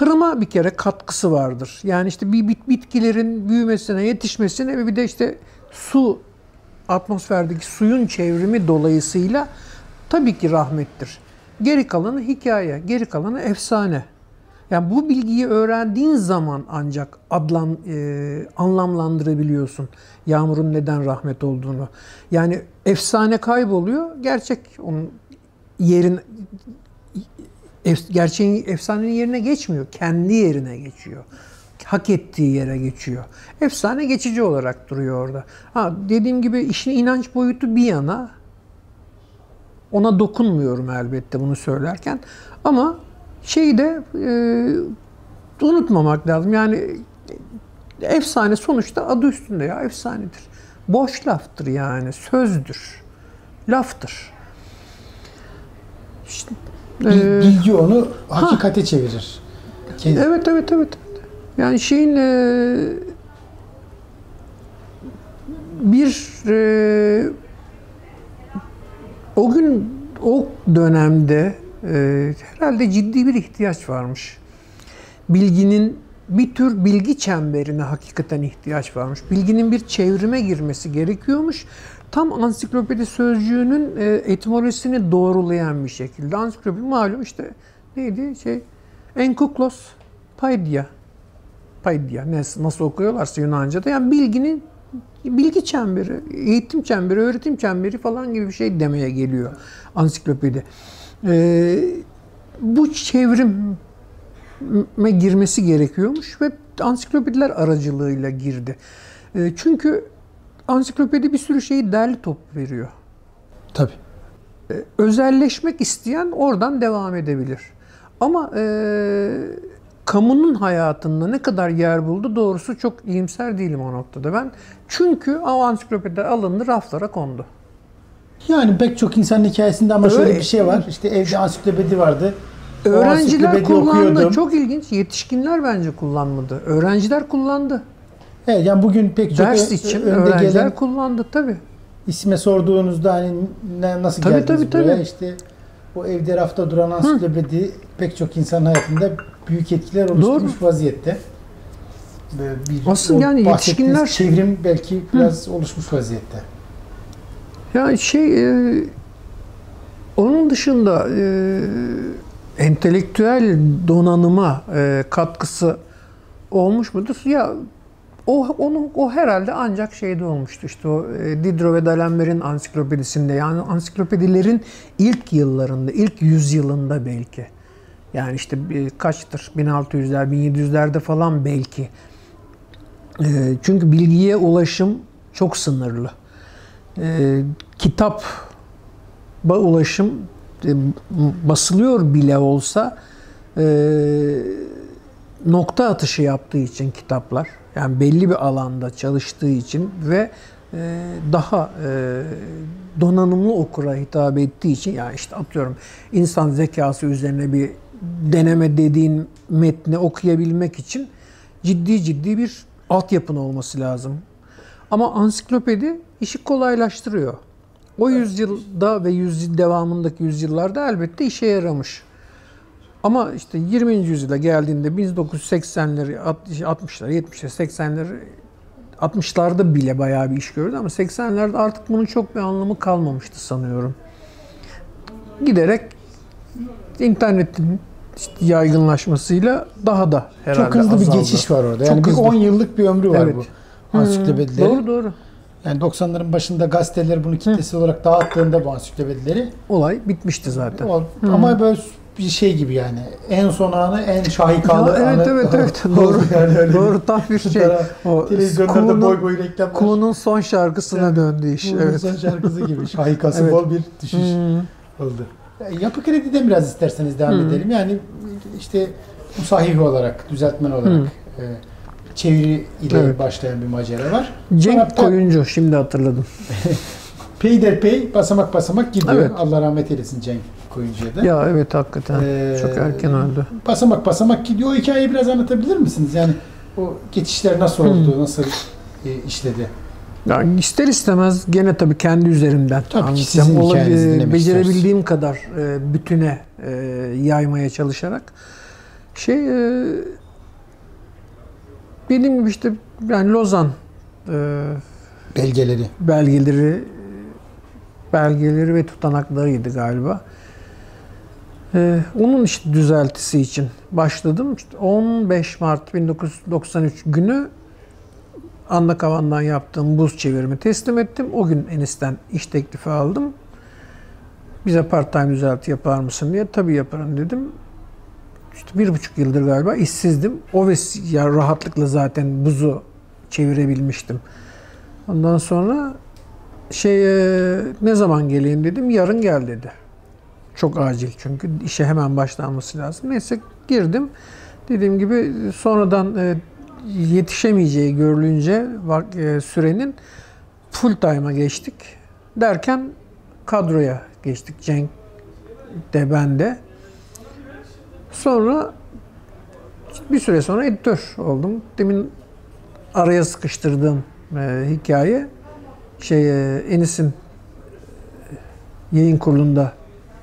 tarıma bir kere katkısı vardır. Yani işte bir bit bitkilerin büyümesine, yetişmesine ve bir de işte su atmosferdeki suyun çevrimi dolayısıyla tabii ki rahmettir. Geri kalanı hikaye, geri kalanı efsane. Yani bu bilgiyi öğrendiğin zaman ancak adlan e, anlamlandırabiliyorsun yağmurun neden rahmet olduğunu. Yani efsane kayboluyor, gerçek onun yerin gerçeğin efsanenin yerine geçmiyor. Kendi yerine geçiyor. Hak ettiği yere geçiyor. Efsane geçici olarak duruyor orada. Ha, dediğim gibi işin inanç boyutu bir yana. Ona dokunmuyorum elbette bunu söylerken. Ama şeyi de e, unutmamak lazım. Yani efsane sonuçta adı üstünde ya efsanedir. Boş laftır yani. Sözdür. Laftır. İşte, e, bilgi onu hakikate çevirir. Kendi- Evet evet evet. Yani şeyin e, bir e, o gün o dönemde e, herhalde ciddi bir ihtiyaç varmış. Bilginin bir tür bilgi çemberine hakikaten ihtiyaç varmış. Bilginin bir çevrime girmesi gerekiyormuş. Tam ansiklopedi sözcüğünün e, etimolojisini doğrulayan bir şekilde. Ansiklopedi malum işte neydi şey Enkuklos Paidia. Paidia nasıl, nasıl okuyorlarsa Yunanca'da. Yani bilginin bilgi çemberi, eğitim çemberi, öğretim çemberi falan gibi bir şey demeye geliyor ansiklopedi. Ee, bu çevrime girmesi gerekiyormuş ve ansiklopediler aracılığıyla girdi. Ee, çünkü ansiklopedi bir sürü şeyi derli toplu veriyor. Tabii. Özelleşmek isteyen oradan devam edebilir. Ama e, kamunun hayatında ne kadar yer buldu doğrusu çok iyimser değilim o noktada ben. Çünkü o ansiklopediler alındı raflara kondu. Yani pek çok insanın hikayesinde ama şöyle Öyle- bir şey var. İşte evde ansiklopedi vardı. Öğrenciler kullandı. okuyordum. Çok ilginç. Yetişkinler bence kullanmadı. Öğrenciler kullandı. Evet, yani bugün pek çok Ders için önde öğrenciler gelen kullandı tabii. isme sorduğunuzda hani nasıl Tabii, geldiniz tabii, buraya? tabii. İşte o evde rafta duran ansiklopedi pek çok insanın hayatında büyük etkiler oluşturmuş vaziyette. Böyle bir, Asıl yani yetişkinler- çevrim belki biraz oluşmuş vaziyette. Ya şey e, onun dışında e, entelektüel donanıma e, katkısı olmuş mudur? Ya o onun o herhalde ancak şeyde olmuştu işte o e, Diderot ve D'Alembert'in ansiklopedisinde yani ansiklopedilerin ilk yıllarında, ilk yüzyılında belki. Yani işte bir- kaçtır 1600'ler, 1700'lerde falan belki. E, çünkü bilgiye ulaşım çok sınırlı e, kitap ba- ulaşım e, basılıyor bile olsa e, nokta atışı yaptığı için kitaplar yani belli bir alanda çalıştığı için ve e, daha e, donanımlı okura hitap ettiği için yani işte atıyorum insan zekası üzerine bir deneme dediğin metni okuyabilmek için ciddi ciddi bir altyapın olması lazım. Ama ansiklopedi işi kolaylaştırıyor. O yüzyılda ve yüzyıl devamındaki yüzyıllarda elbette işe yaramış. Ama işte 20. yüzyıla geldiğinde 1980'leri, 60'ları, 70'leri, 80'leri 60'larda bile bayağı bir iş gördü ama 80'lerde artık bunun çok bir anlamı kalmamıştı sanıyorum. Giderek internetin işte yaygınlaşmasıyla daha da herhalde Çok hızlı azaldı. bir geçiş var orada. Çok Yani bir hızlı. 10 yıllık bir ömrü var Evet. bu ansiklopedilerin. Doğru doğru. Yani 90'ların başında gazeteler bunu kitlesi olarak dağıttığında bu ansiklopedileri Olay bitmişti zaten. o- ama böyle bir şey gibi yani en son anı en şahikalı Ya, evet, anı evet, evet. oldu Doğru. yani öyle Doğru tam bir şey. O televizyonlarda boy boy reklam. Kuğu'nun son şarkısına döndü iş. Kuğu'nun Evet. son şarkısı gibi şahikası Evet. bol bir düşüş Hmm. oldu. Yapı krediden biraz isterseniz devam edelim. Yani işte musahih olarak, düzeltmen olarak e, çeviri ile Evet. başlayan bir macera var. Cenk Sonra Koyuncu şimdi hatırladım. peyderpey basamak basamak gidiyor. Evet. Allah rahmet eylesin Cenk Koyuncu'ya da. Ya evet hakikaten Ee, çok erken öldü. Basamak basamak gidiyor. O hikayeyi biraz anlatabilir misiniz? Yani o geçişler nasıl oldu, Hmm. nasıl e, işledi? Ya ister istemez gene tabii kendi üzerimden Tabii ki anlatacağım. sizin Olabil- hikayenizi dinlemek Becerebildiğim kadar e, bütüne e, yaymaya çalışarak şey e, dediğim gibi işte yani Lozan e, Belgeleri. belgeleri belgeleri ve tutanaklarıydı galiba. Ee, onun işte düzeltisi için başladım. İşte 15 Mart 1993 günü Anna Kavan'dan yaptığım buz çevirimi teslim ettim. O gün Enis'ten iş teklifi aldım. Bize part time düzelti yapar mısın diye. Tabii yaparım dedim. İşte bir buçuk yıldır galiba işsizdim. O ves ya rahatlıkla zaten buzu çevirebilmiştim. Ondan sonra şey e, ne zaman geleyim dedim. Yarın gel dedi. Çok acil çünkü işe hemen başlanması lazım. Neyse girdim. Dediğim gibi sonradan e, yetişemeyeceği görülünce e, sürenin full time'a geçtik. Derken kadroya geçtik. Cenk de ben de. Sonra bir süre sonra editör oldum. Demin araya sıkıştırdığım e, hikaye şey e, Enis'in e, yayın kurulunda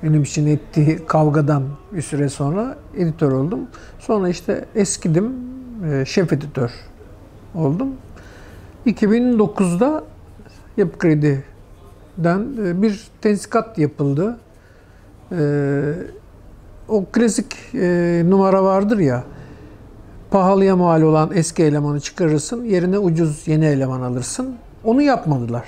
benim için ettiği kavgadan bir süre sonra editör oldum. Sonra işte eskidim, e, şef editör oldum. 2009'da Yapı Kredi'den e, bir tensikat yapıldı. E, o klasik e, numara vardır ya, pahalıya mal olan eski elemanı çıkarırsın, yerine ucuz yeni eleman alırsın. Onu yapmadılar.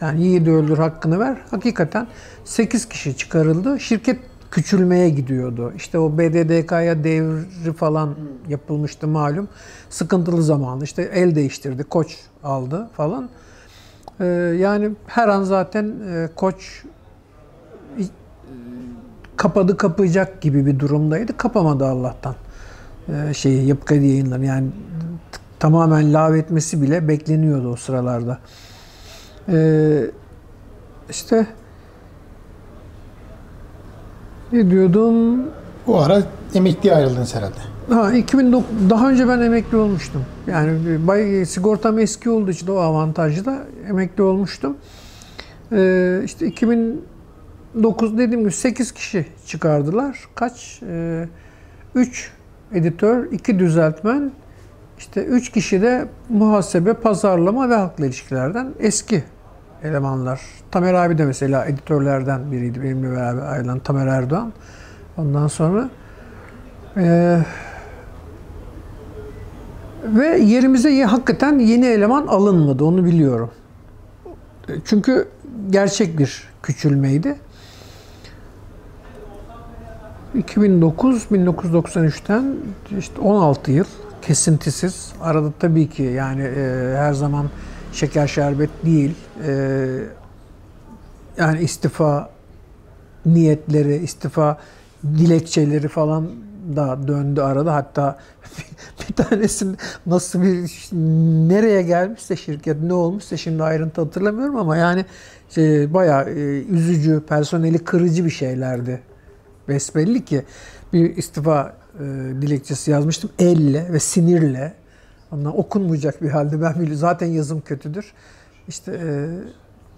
Yani yiğidi öldür hakkını ver. Hakikaten 8 kişi çıkarıldı. Şirket küçülmeye gidiyordu. İşte o BDDK'ya devri falan yapılmıştı malum. Sıkıntılı zamandı. İşte el değiştirdi, koç aldı falan. Ee, yani her an zaten e, koç kapadı kapayacak gibi bir durumdaydı. Kapamadı Allah'tan. Ee, şeyi Yapı Kredi yayınları yani tamamen lağvetmesi bile bekleniyordu o sıralarda. Ee, işte ne diyordum? O ara emekliye ayrıldınız herhalde. Ha 2009 daha önce ben emekli olmuştum. Yani bay sigortam eski olduğu için o avantajlı da emekli olmuştum. Ee, işte 2009 dediğim gibi 8 kişi çıkardılar. Kaç? 3 editör, 2 düzeltmen, işte 3 kişi de muhasebe, pazarlama ve halkla ilişkilerden eski elemanlar. Tamer abi de mesela editörlerden biriydi benimle beraber ayrılan Tamer Erdoğan. Ondan sonra ee, ve yerimize ye- hakikaten yeni eleman alınmadı onu biliyorum. Çünkü gerçek bir küçülmeydi. 2009 1993'ten işte 16 yıl kesintisiz. Arada tabii ki yani e, her zaman şeker şerbet değil. E, yani istifa niyetleri, istifa dilekçeleri falan da döndü arada. Hatta bir tanesinin nasıl bir nereye gelmişse şirket ne olmuşsa şimdi ayrıntı hatırlamıyorum ama yani şey, bayağı e, üzücü, personeli kırıcı bir şeylerdi. Besbelli ki bir istifa e, dilekçesi yazmıştım elle ve sinirle. Ondan okunmayacak bir halde ben biliyorum. Zaten yazım kötüdür. İşte e,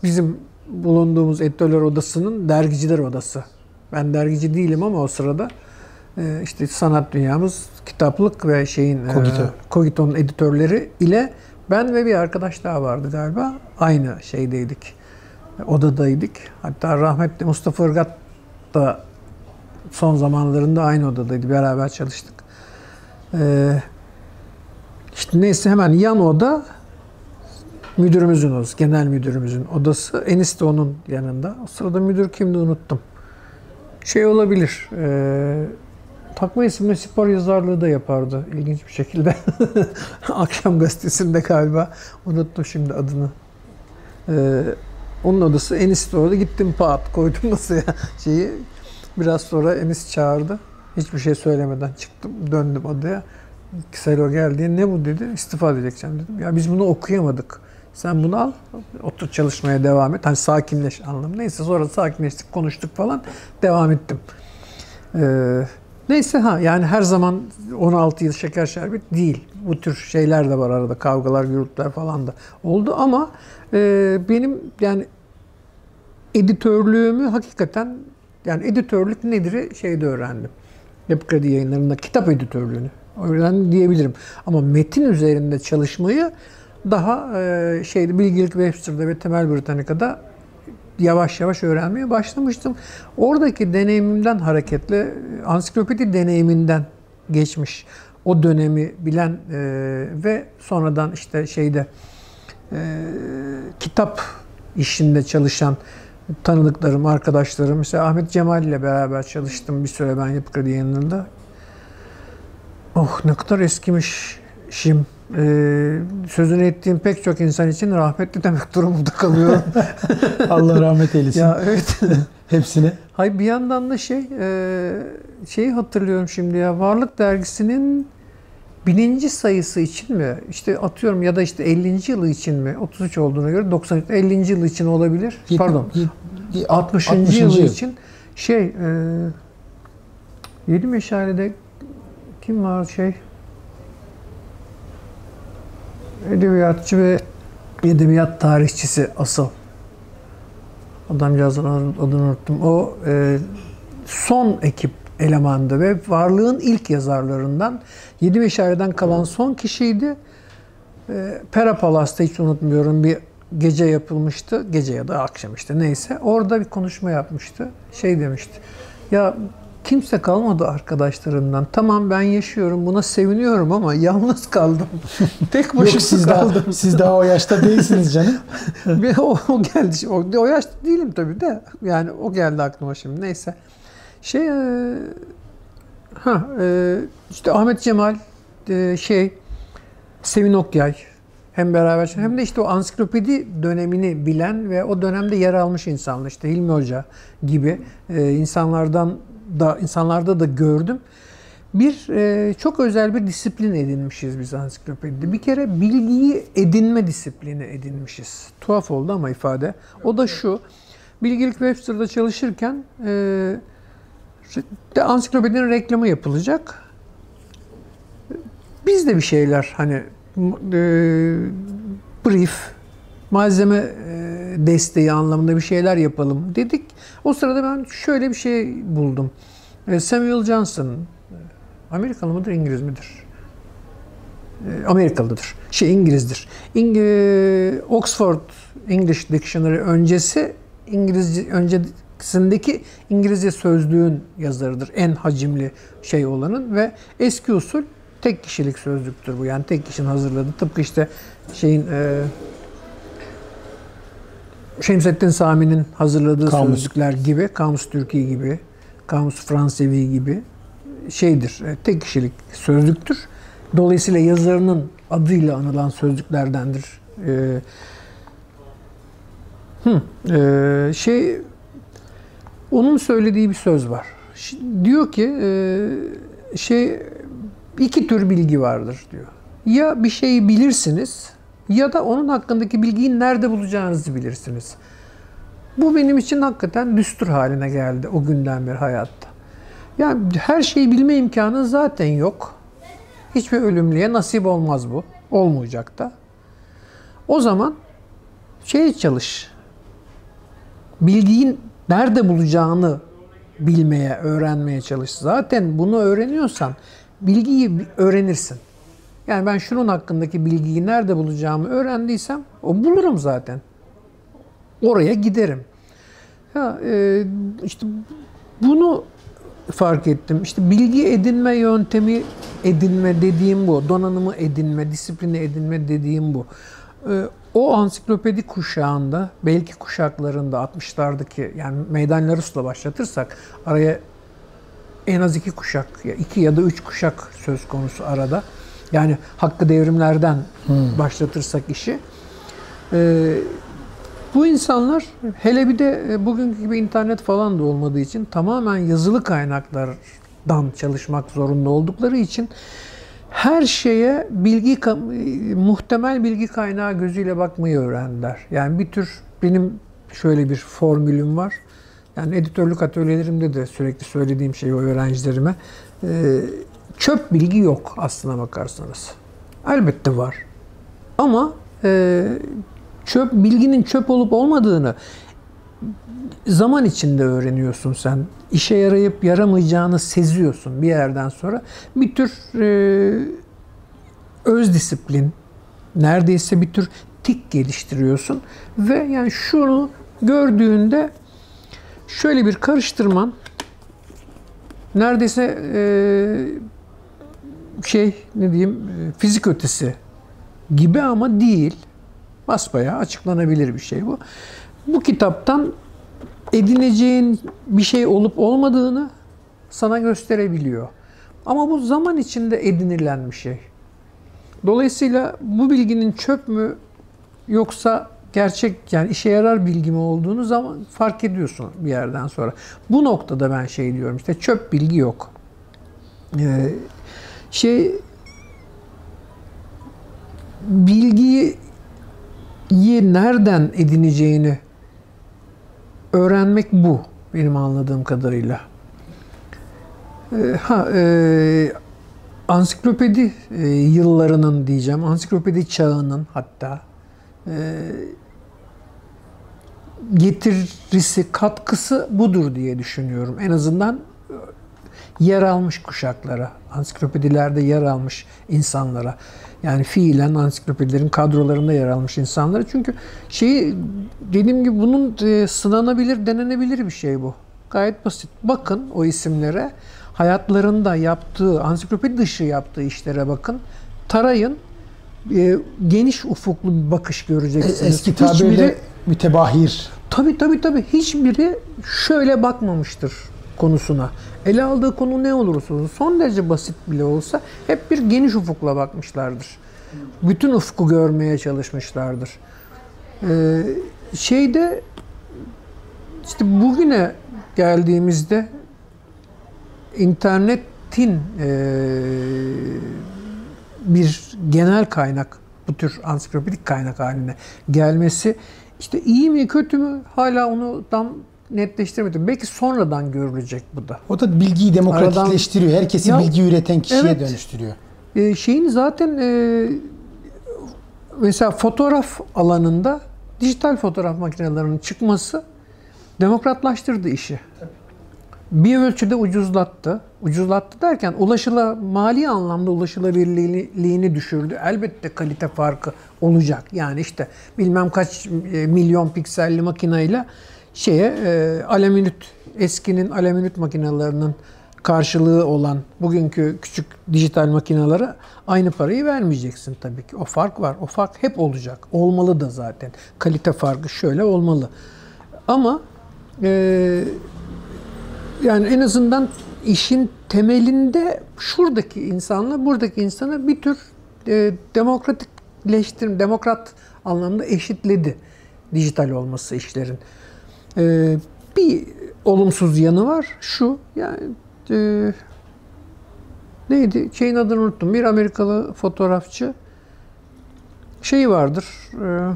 bizim bulunduğumuz editörler odasının dergiciler odası. Ben dergici değilim ama o sırada e, işte sanat dünyamız kitaplık ve şeyin Kogito. e, Kogito'nun editörleri ile ben ve bir arkadaş daha vardı galiba. Aynı şeydeydik. Odadaydık. Hatta rahmetli Mustafa Irgat da son zamanlarında aynı odadaydı. Beraber çalıştık. Ee, işte neyse hemen yan oda müdürümüzün odası, genel müdürümüzün odası. Enis de onun yanında. O sırada müdür kimdi unuttum. Şey olabilir. E, takma isimli spor yazarlığı da yapardı ilginç bir şekilde. Akşam gazetesinde galiba. Unuttum şimdi adını. E, onun odası Enis de orada. Gittim pat koydum masaya şeyi. Biraz sonra Enis çağırdı. Hiçbir şey söylemeden çıktım. Döndüm odaya. Selo geldi. Ne bu dedi? İstifa edeceksin dedim. Ya biz bunu okuyamadık. Sen bunu al, otur çalışmaya devam et. Hani sakinleş anlamı. Neyse sonra sakinleştik, konuştuk falan. Devam ettim. Ee, neyse ha yani her zaman 16 yıl şeker şerbet değil. Bu tür şeyler de var arada. Kavgalar, gürültüler falan da oldu ama e, benim yani editörlüğümü hakikaten yani editörlük nedir şeyde öğrendim. Yapı Kredi yayınlarında kitap editörlüğünü öğrendim diyebilirim. Ama metin üzerinde çalışmayı daha e, şeyde bilgilik Webster'da ve Temel Britannica'da yavaş yavaş öğrenmeye başlamıştım. Oradaki deneyimimden hareketle ansiklopedi deneyiminden geçmiş o dönemi bilen e, ve sonradan işte şeyde e, kitap işinde çalışan tanıdıklarım, arkadaşlarım. Mesela Ahmet Cemal ile beraber çalıştım bir süre ben Yapı Kredi yayınlarında. Oh ne kadar eskimişim. Ee, sözünü ettiğim pek çok insan için rahmetli demek durumunda kalıyorum. Allah rahmet eylesin. ya evet. Hepsine. Hay bir yandan da şey, e, şeyi hatırlıyorum şimdi ya. Varlık dergisinin bininci sayısı için mi? İşte atıyorum ya da işte 50. yılı için mi? 33 olduğuna göre 93, 50. yılı için olabilir. Yet- Pardon. yet- 60. 60. yılı yıl. için şey e, Yedi Meşale'de kim var şey edebiyatçı ve edebiyat tarihçisi asıl adamcağızın adını unuttum. O e, son ekip elemandı ve varlığın ilk yazarlarından Yedi Meşale'den kalan son kişiydi. E, Pera Palas'ta hiç unutmuyorum bir gece yapılmıştı. Gece ya da akşam işte neyse. Orada bir konuşma yapmıştı. Şey demişti. Ya kimse kalmadı arkadaşlarımdan. Tamam ben yaşıyorum buna seviniyorum ama yalnız kaldım. Tek başıma Yok siz kaldım. daha, siz daha o yaşta değilsiniz canım. O, o geldi. O, o yaşta değilim tabii de. Yani o geldi aklıma şimdi. Neyse. Şey e, ha e, işte Ahmet Cemal e, şey Sevin Okyay hem beraber hem de işte o ansiklopedi dönemini bilen ve o dönemde yer almış insanlar işte Hilmi Hoca gibi insanlardan da insanlarda da gördüm. Bir çok özel bir disiplin edinmişiz biz ansiklopedide. Bir kere bilgiyi edinme disiplini edinmişiz. Tuhaf oldu ama ifade. O da şu. Bilgilik Webster'da çalışırken e, de ansiklopedinin reklamı yapılacak. Biz de bir şeyler hani e, brief, malzeme e, desteği anlamında bir şeyler yapalım dedik. O sırada ben şöyle bir şey buldum. E, Samuel Johnson, Amerikalı mıdır, İngiliz midir? E, Amerikalıdır. Şey İngilizdir. İng e, Oxford English Dictionary öncesi İngilizce öncesindeki İngilizce sözlüğün yazarıdır. En hacimli şey olanın ve eski usul tek kişilik sözlüktür bu. Yani tek kişinin hazırladığı. Tıpkı işte şeyin e, Şemsettin Sami'nin hazırladığı Kamus. sözlükler gibi, Kamus Türkiye gibi, Kamus Fransevi gibi şeydir. e, Tek kişilik sözlüktür. Dolayısıyla yazarının adıyla anılan sözlüklerdendir. E, hı, e, şey onun söylediği bir söz var. Diyor ki e, şey iki tür bilgi vardır diyor. Ya bir şeyi bilirsiniz ya da onun hakkındaki bilgiyi nerede bulacağınızı bilirsiniz. Bu benim için hakikaten düstur haline geldi o günden beri hayatta. Yani her şeyi bilme imkanı zaten yok. Hiçbir ölümlüye nasip olmaz bu. Olmayacak da. O zaman şey çalış. Bilgiyi nerede bulacağını bilmeye, öğrenmeye çalış. Zaten bunu öğreniyorsan bilgiyi bi- öğrenirsin. Yani ben şunun hakkındaki bilgiyi nerede bulacağımı öğrendiysem o bulurum zaten. Oraya giderim. Ya e, işte bunu fark ettim. İşte bilgi edinme yöntemi edinme dediğim bu. Donanımı edinme, disiplini edinme dediğim bu. E, o ansiklopedi kuşağında, belki kuşaklarında 60'lardaki yani Meydan Larus'la başlatırsak araya en az iki kuşak, ya iki ya da üç kuşak söz konusu arada. Yani hakkı devrimlerden başlatırsak işi. Ee, bu insanlar hele bir de e, bugünkü gibi internet falan da olmadığı için tamamen yazılı kaynaklardan çalışmak zorunda oldukları için her şeye bilgi muhtemel bilgi kaynağı gözüyle bakmayı öğrendiler. Yani bir tür benim şöyle bir formülüm var. Yani editörlük atölyelerimde de sürekli söylediğim şey o öğrencilerime. Ee, çöp bilgi yok aslına bakarsanız. Elbette var. Ama e, çöp bilginin çöp olup olmadığını zaman içinde öğreniyorsun sen. İşe yarayıp yaramayacağını seziyorsun bir yerden sonra. Bir tür e, öz disiplin, neredeyse bir tür tik geliştiriyorsun. Ve yani şunu gördüğünde şöyle bir karıştırman neredeyse e, şey ne diyeyim e, fizik ötesi gibi ama değil. Basbayağı açıklanabilir bir şey bu. Bu kitaptan edineceğin bir şey olup olmadığını sana gösterebiliyor. Ama bu zaman içinde edinilen bir şey. Dolayısıyla bu bilginin çöp mü yoksa gerçek yani işe yarar bilgi mi olduğunu zaman fark ediyorsun bir yerden sonra. Bu noktada ben şey diyorum işte çöp bilgi yok. Ee, şey bilgiyi nereden edineceğini öğrenmek bu benim anladığım kadarıyla. Ee, ha, e, ansiklopedi e, yıllarının diyeceğim, ansiklopedi çağının hatta e, getirisi, katkısı budur diye düşünüyorum. En azından yer almış kuşaklara, ansiklopedilerde yer almış insanlara. Yani fiilen ansiklopedilerin kadrolarında yer almış insanlara. Çünkü şey dediğim gibi bunun e, sınanabilir, denenebilir bir şey bu. Gayet basit. Bakın o isimlere, hayatlarında yaptığı, ansiklopedi dışı yaptığı işlere bakın. Tarayın, e, geniş ufuklu bir bakış göreceksiniz. Eski tabirle Hiçbiri, mütebahir. tabii tabii tabii hiçbiri şöyle bakmamıştır konusuna. Ele aldığı konu ne olursa olsun, son derece basit bile olsa hep bir geniş ufukla bakmışlardır. Bütün ufku görmeye çalışmışlardır. Ee, şeyde işte bugüne geldiğimizde internetin e, bir genel kaynak, bu tür ansiklopedik kaynak haline gelmesi işte iyi mi kötü mü hala onu tam netleştiremedim. Belki sonradan görülecek bu da. O da bilgiyi demokratikleştiriyor. Herkesi Ya, bilgi üreten kişiye evet. dönüştürüyor. Ee, şeyin zaten e, mesela fotoğraf alanında dijital fotoğraf makinelerinin çıkması demokratlaştırdı işi. Bir ölçüde ucuzlattı. Ucuzlattı derken ulaşıla mali anlamda ulaşılabilirliğini düşürdü. Elbette kalite farkı olacak. Yani işte bilmem kaç e, milyon pikselli makineyle şeye e, alaminüt eskinin alaminüt makinelerinin karşılığı olan bugünkü küçük dijital makinelere aynı parayı vermeyeceksin tabii ki. O fark var. O fark hep olacak. Olmalı da zaten. Kalite farkı şöyle olmalı. Ama e, yani en azından işin temelinde şuradaki insanla buradaki insana bir tür e, demokratikleştirme, demokrat anlamda eşitledi dijital olması işlerin. E, bir olumsuz yanı var şu yani e, neydi? Şeyin adını unuttum. Bir Amerikalı fotoğrafçı şeyi vardır e,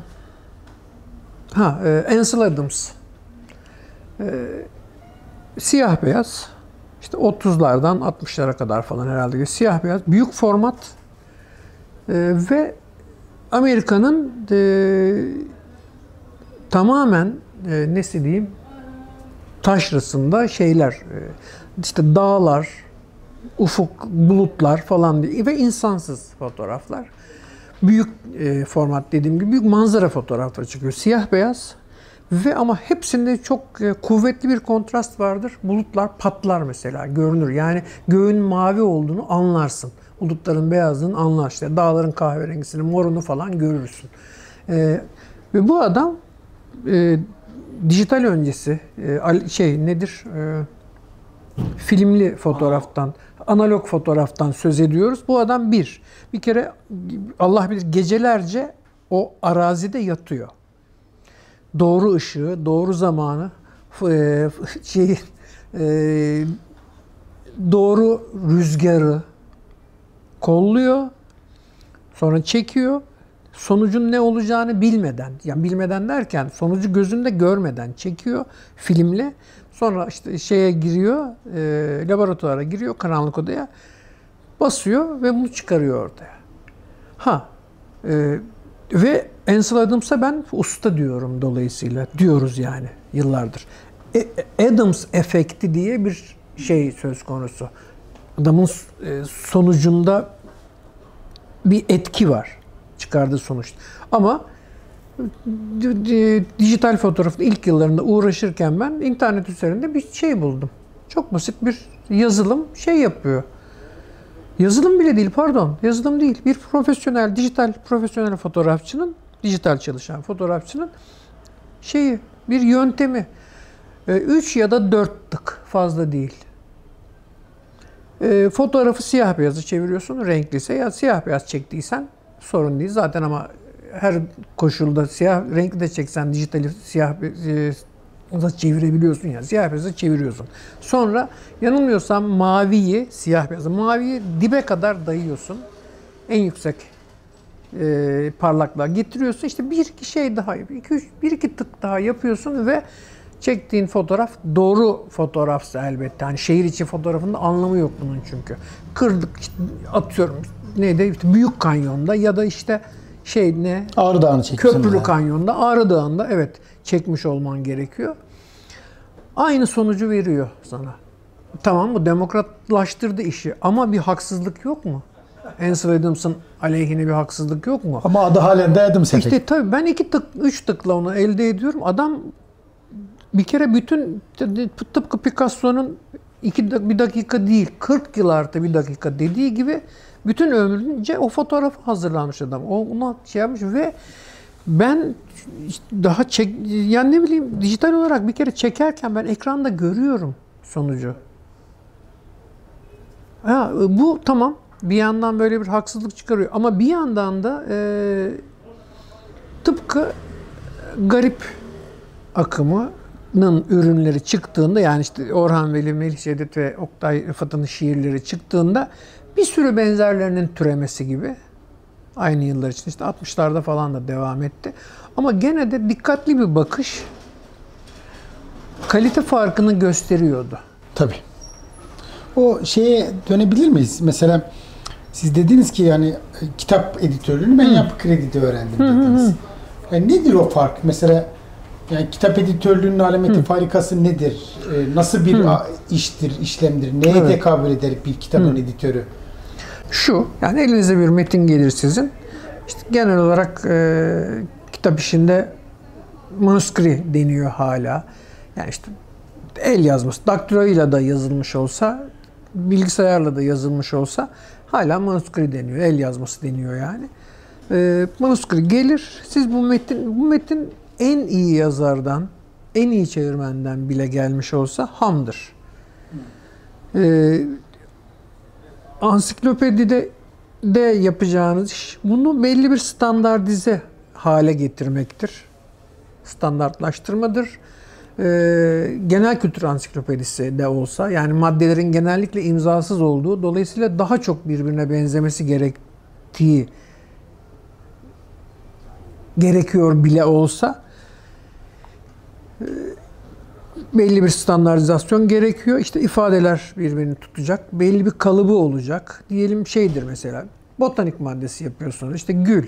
ha e, Ansel Adams. E, siyah beyaz işte 30'lardan 60'lara kadar falan herhalde siyah beyaz büyük format e, ve Amerika'nın e, tamamen e, nesi diyeyim taşrasında şeyler e, işte dağlar, ufuk, bulutlar falan diye ve insansız fotoğraflar. Büyük e, format dediğim gibi büyük manzara fotoğrafları çıkıyor. Siyah beyaz ve ama hepsinde çok e, kuvvetli bir kontrast vardır. Bulutlar patlar mesela görünür. Yani göğün mavi olduğunu anlarsın. Bulutların beyazlığını anlar işte. Dağların kahverengisini, morunu falan görürsün. E, ve bu adam e, dijital öncesi e, şey nedir? E, filmli fotoğraftan, analog fotoğraftan söz ediyoruz. Bu adam bir. Bir kere Allah bilir gecelerce o arazide yatıyor. Doğru ışığı, doğru zamanı, e, şey, doğru rüzgarı, kolluyor, sonra çekiyor. Sonucun ne olacağını bilmeden, yani bilmeden derken sonucu gözünde görmeden çekiyor filmle. Sonra işte şeye giriyor, e, laboratuvara giriyor, karanlık odaya basıyor ve bunu çıkarıyor ortaya. Ha, e, ve Ansel Adams'a ben usta diyorum dolayısıyla. Diyoruz yani yıllardır. E, Adams efekti diye bir şey söz konusu. Adamın e, sonucunda bir etki var. Çıkardığı sonuç. Ama dijital fotoğrafın ilk yıllarında uğraşırken ben internet üzerinde bir şey buldum. Çok basit bir yazılım şey yapıyor. Yazılım bile değil pardon. Yazılım değil. Bir profesyonel, dijital profesyonel fotoğrafçının, dijital çalışan fotoğrafçının şeyi, bir yöntemi. 3 ya da 4 tık fazla değil. E, fotoğrafı siyah beyazı çeviriyorsun. Renkliyse ya siyah beyaz çektiysen sorun değil. Zaten ama her koşulda siyah renkli de çeksen dijitali siyah e, da çevirebiliyorsun ya. Siyah beyazı çeviriyorsun. Sonra yanılmıyorsam maviyi, siyah beyazı, maviyi dibe kadar dayıyorsun. En yüksek e, parlaklığa getiriyorsun. İşte bir iki şey daha, iki, üç, bir iki tık daha yapıyorsun ve çektiğin fotoğraf doğru fotoğrafsa elbette. Hani şehir içi fotoğrafında anlamı yok bunun çünkü. Kırdık atıyorum neydi işte Büyük Kanyon'da ya da işte şey ne Ağrı Dağı'nı çekmişsin. Köprülü yani. Kanyon'da, Ağrı Dağı'nda evet çekmiş olman gerekiyor. Aynı sonucu veriyor sana. Tamam mı? Demokratlaştırdı işi ama bir haksızlık yok mu? Ansel Adams'ın aleyhine bir haksızlık yok mu? Ama adı halen de Adams. İşte tabii ben iki tık, üç tıkla onu elde ediyorum. Adam bir kere bütün tıpkı Picasso'nun iki bir dakika değil 40 yıl artı bir dakika dediği gibi bütün ömrünce o fotoğrafı hazırlamış adam. O ona şey yapmış ve ben daha çek yani ne bileyim dijital olarak bir kere çekerken ben ekranda görüyorum sonucu. Ha, bu tamam. Bir yandan böyle bir haksızlık çıkarıyor. Ama bir yandan da e, tıpkı garip akımının ürünleri çıktığında yani işte Orhan Veli, Melih Cevdet ve Oktay Rıfat'ın şiirleri çıktığında bir sürü benzerlerinin türemesi gibi aynı yıllar için işte 60'larda falan da devam etti. Ama gene de dikkatli bir bakış kalite farkını gösteriyordu. Tabii. O şeye dönebilir miyiz? Mesela siz dediniz ki yani e, kitap editörlüğünü ben yapı kredide öğrendim dediniz. Yani nedir o fark? Mesela yani kitap editörlüğünün alameti farikası nedir? E, nasıl bir a- iştir, işlemdir? Neye Evet. tekabül eder bir kitabın editörü? Şu, yani elinize bir metin gelir sizin. İşte genel olarak e, kitap işinde manuskri deniyor hala. Yani işte el yazması, daktiloyla da yazılmış olsa, bilgisayarla da yazılmış olsa hala manuskri deniyor, el yazması deniyor yani. E, manuskri gelir, siz bu metin, bu metin en iyi yazardan, en iyi çevirmenden bile gelmiş olsa hamdır. E, ansiklopedide de yapacağınız iş bunu belli bir standartize hale getirmektir. Standartlaştırmadır. Ee, genel kültür ansiklopedisi de olsa yani maddelerin genellikle imzasız olduğu dolayısıyla daha çok birbirine benzemesi gerektiği gerekiyor bile olsa belli bir standartizasyon gerekiyor. İşte ifadeler birbirini tutacak. Belli bir kalıbı olacak. Diyelim şeydir mesela. Botanik maddesi yapıyorsunuz. İşte gül.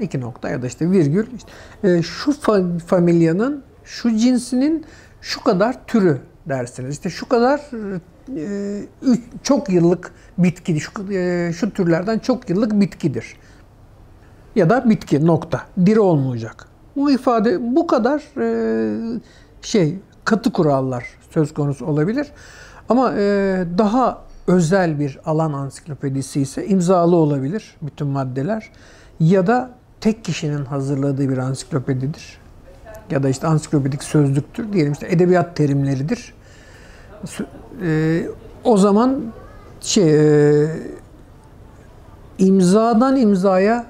iki nokta ya da işte virgül. İşte, e, şu fa- familyanın, şu cinsinin şu kadar türü dersiniz. İşte şu kadar e, çok yıllık bitki, şu, e, şu türlerden çok yıllık bitkidir ya da bitki nokta. Diri olmayacak. Bu ifade bu kadar e, şey katı kurallar söz konusu olabilir. Ama e, daha özel bir alan ansiklopedisi ise imzalı olabilir bütün maddeler ya da tek kişinin hazırladığı bir ansiklopedidir. Ya da işte ansiklopedik sözlüktür diyelim işte edebiyat terimleridir. E, o zaman şey e, imzadan imzaya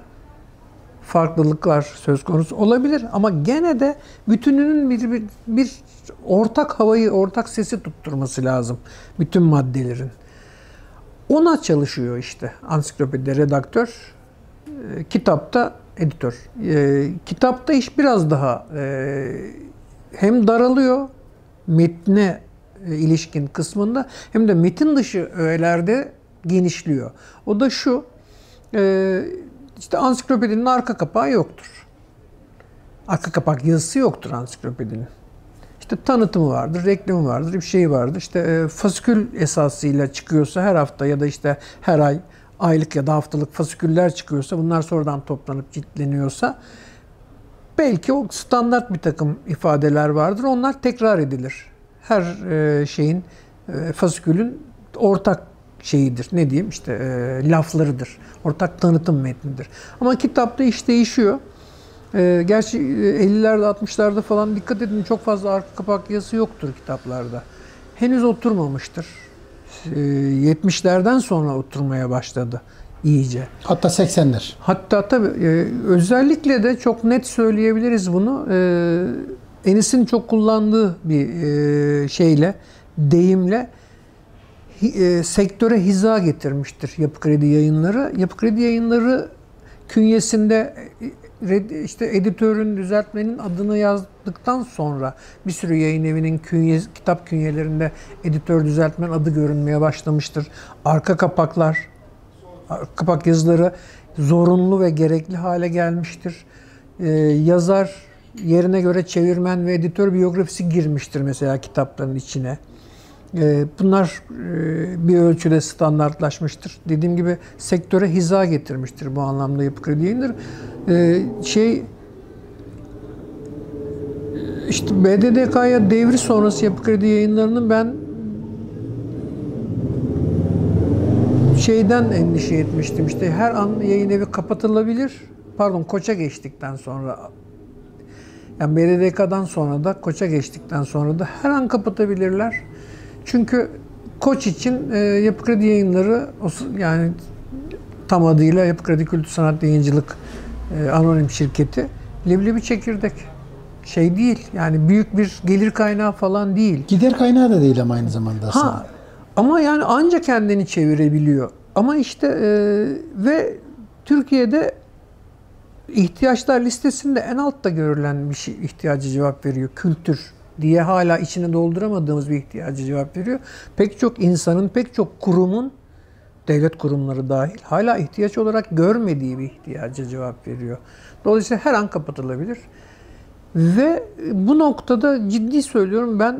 farklılıklar söz konusu olabilir ama gene de bütününün bir, bir, bir ortak havayı, ortak sesi tutturması lazım bütün maddelerin. Ona çalışıyor işte ansiklopedide redaktör, e, kitapta editör. E, kitapta iş biraz daha e, hem daralıyor metne ilişkin kısmında hem de metin dışı öğelerde genişliyor. O da şu, işte ansiklopedinin arka kapağı yoktur. Arka kapak yazısı yoktur ansiklopedinin. İşte tanıtımı vardır, reklamı vardır, bir şey vardır. İşte e, fasikül esasıyla çıkıyorsa her hafta ya da işte her ay aylık ya da haftalık fasiküller çıkıyorsa bunlar sonradan toplanıp ciltleniyorsa belki o standart bir takım ifadeler vardır. Onlar tekrar edilir. Her e, şeyin e, fasikülün ortak şeyidir. Ne diyeyim? işte e, laflarıdır. Ortak tanıtım metnidir. Ama kitapta iş değişiyor. E, gerçi 50'lerde 60'larda falan dikkat edin çok fazla arka kapak yazısı yoktur kitaplarda. Henüz oturmamıştır. E, 70'lerden sonra oturmaya başladı iyice. Hatta 80'ler. Hatta tabii e, özellikle de çok net söyleyebiliriz bunu. E, Enis'in çok kullandığı bir e, şeyle, deyimle e, sektöre hiza getirmiştir Yapı Kredi yayınları. Yapı Kredi yayınları künyesinde e, işte editörün, düzeltmenin adını yazdıktan sonra bir sürü yayın evinin künye, kitap künyelerinde editör, düzeltmen adı görünmeye başlamıştır. Arka kapaklar, kapak yazıları zorunlu ve gerekli hale gelmiştir. Ee, yazar yerine göre çevirmen ve editör biyografisi girmiştir mesela kitapların içine. Ee, bunlar e, bir ölçüde standartlaşmıştır. Dediğim gibi sektöre hiza getirmiştir bu anlamda Yapı Kredi Yayınları. Ee, şey işte BDDK'ya devri sonrası Yapı Kredi Yayınları'nın ben şeyden endişe etmiştim. İşte her an yayın evi kapatılabilir. Pardon Koç'a geçtikten sonra yani BDDK'dan sonra da Koç'a geçtikten sonra da her an kapatabilirler. Çünkü Koç için e, Yapı Kredi Yayınları yani tam adıyla Yapı Kredi Kültür Sanat Yayıncılık e, Anonim Şirketi leblebi çekirdek şey değil. Yani büyük bir gelir kaynağı falan değil. Gider kaynağı da değil ama aynı zamanda aslında. Ha, ama yani ancak kendini çevirebiliyor. Ama işte e, ve Türkiye'de ihtiyaçlar listesinde en altta görülen bir şey ihtiyacı cevap veriyor. Kültür diye hala içine dolduramadığımız bir ihtiyacı cevap veriyor. Pek çok insanın, pek çok kurumun, devlet kurumları dahil hala ihtiyaç olarak görmediği bir ihtiyaca cevap veriyor. Dolayısıyla her an kapatılabilir. Ve bu noktada ciddi söylüyorum ben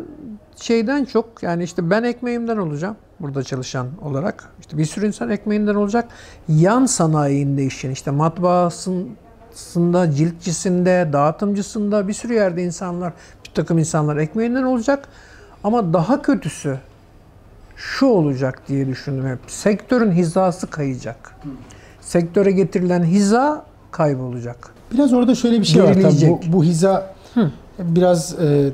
şeyden çok yani işte ben ekmeğimden olacağım burada çalışan olarak. İşte bir sürü insan ekmeğinden olacak. Yan sanayinde işin işte matbaasında, ciltçisinde, dağıtımcısında bir sürü yerde insanlar, takım insanlar ekmeğinden olacak. Ama daha kötüsü şu olacak diye düşündüm hep. Sektörün hizası kayacak. Sektöre getirilen hiza kaybolacak. Biraz orada şöyle bir şey var tabii. Bu, bu hiza Hı. biraz e,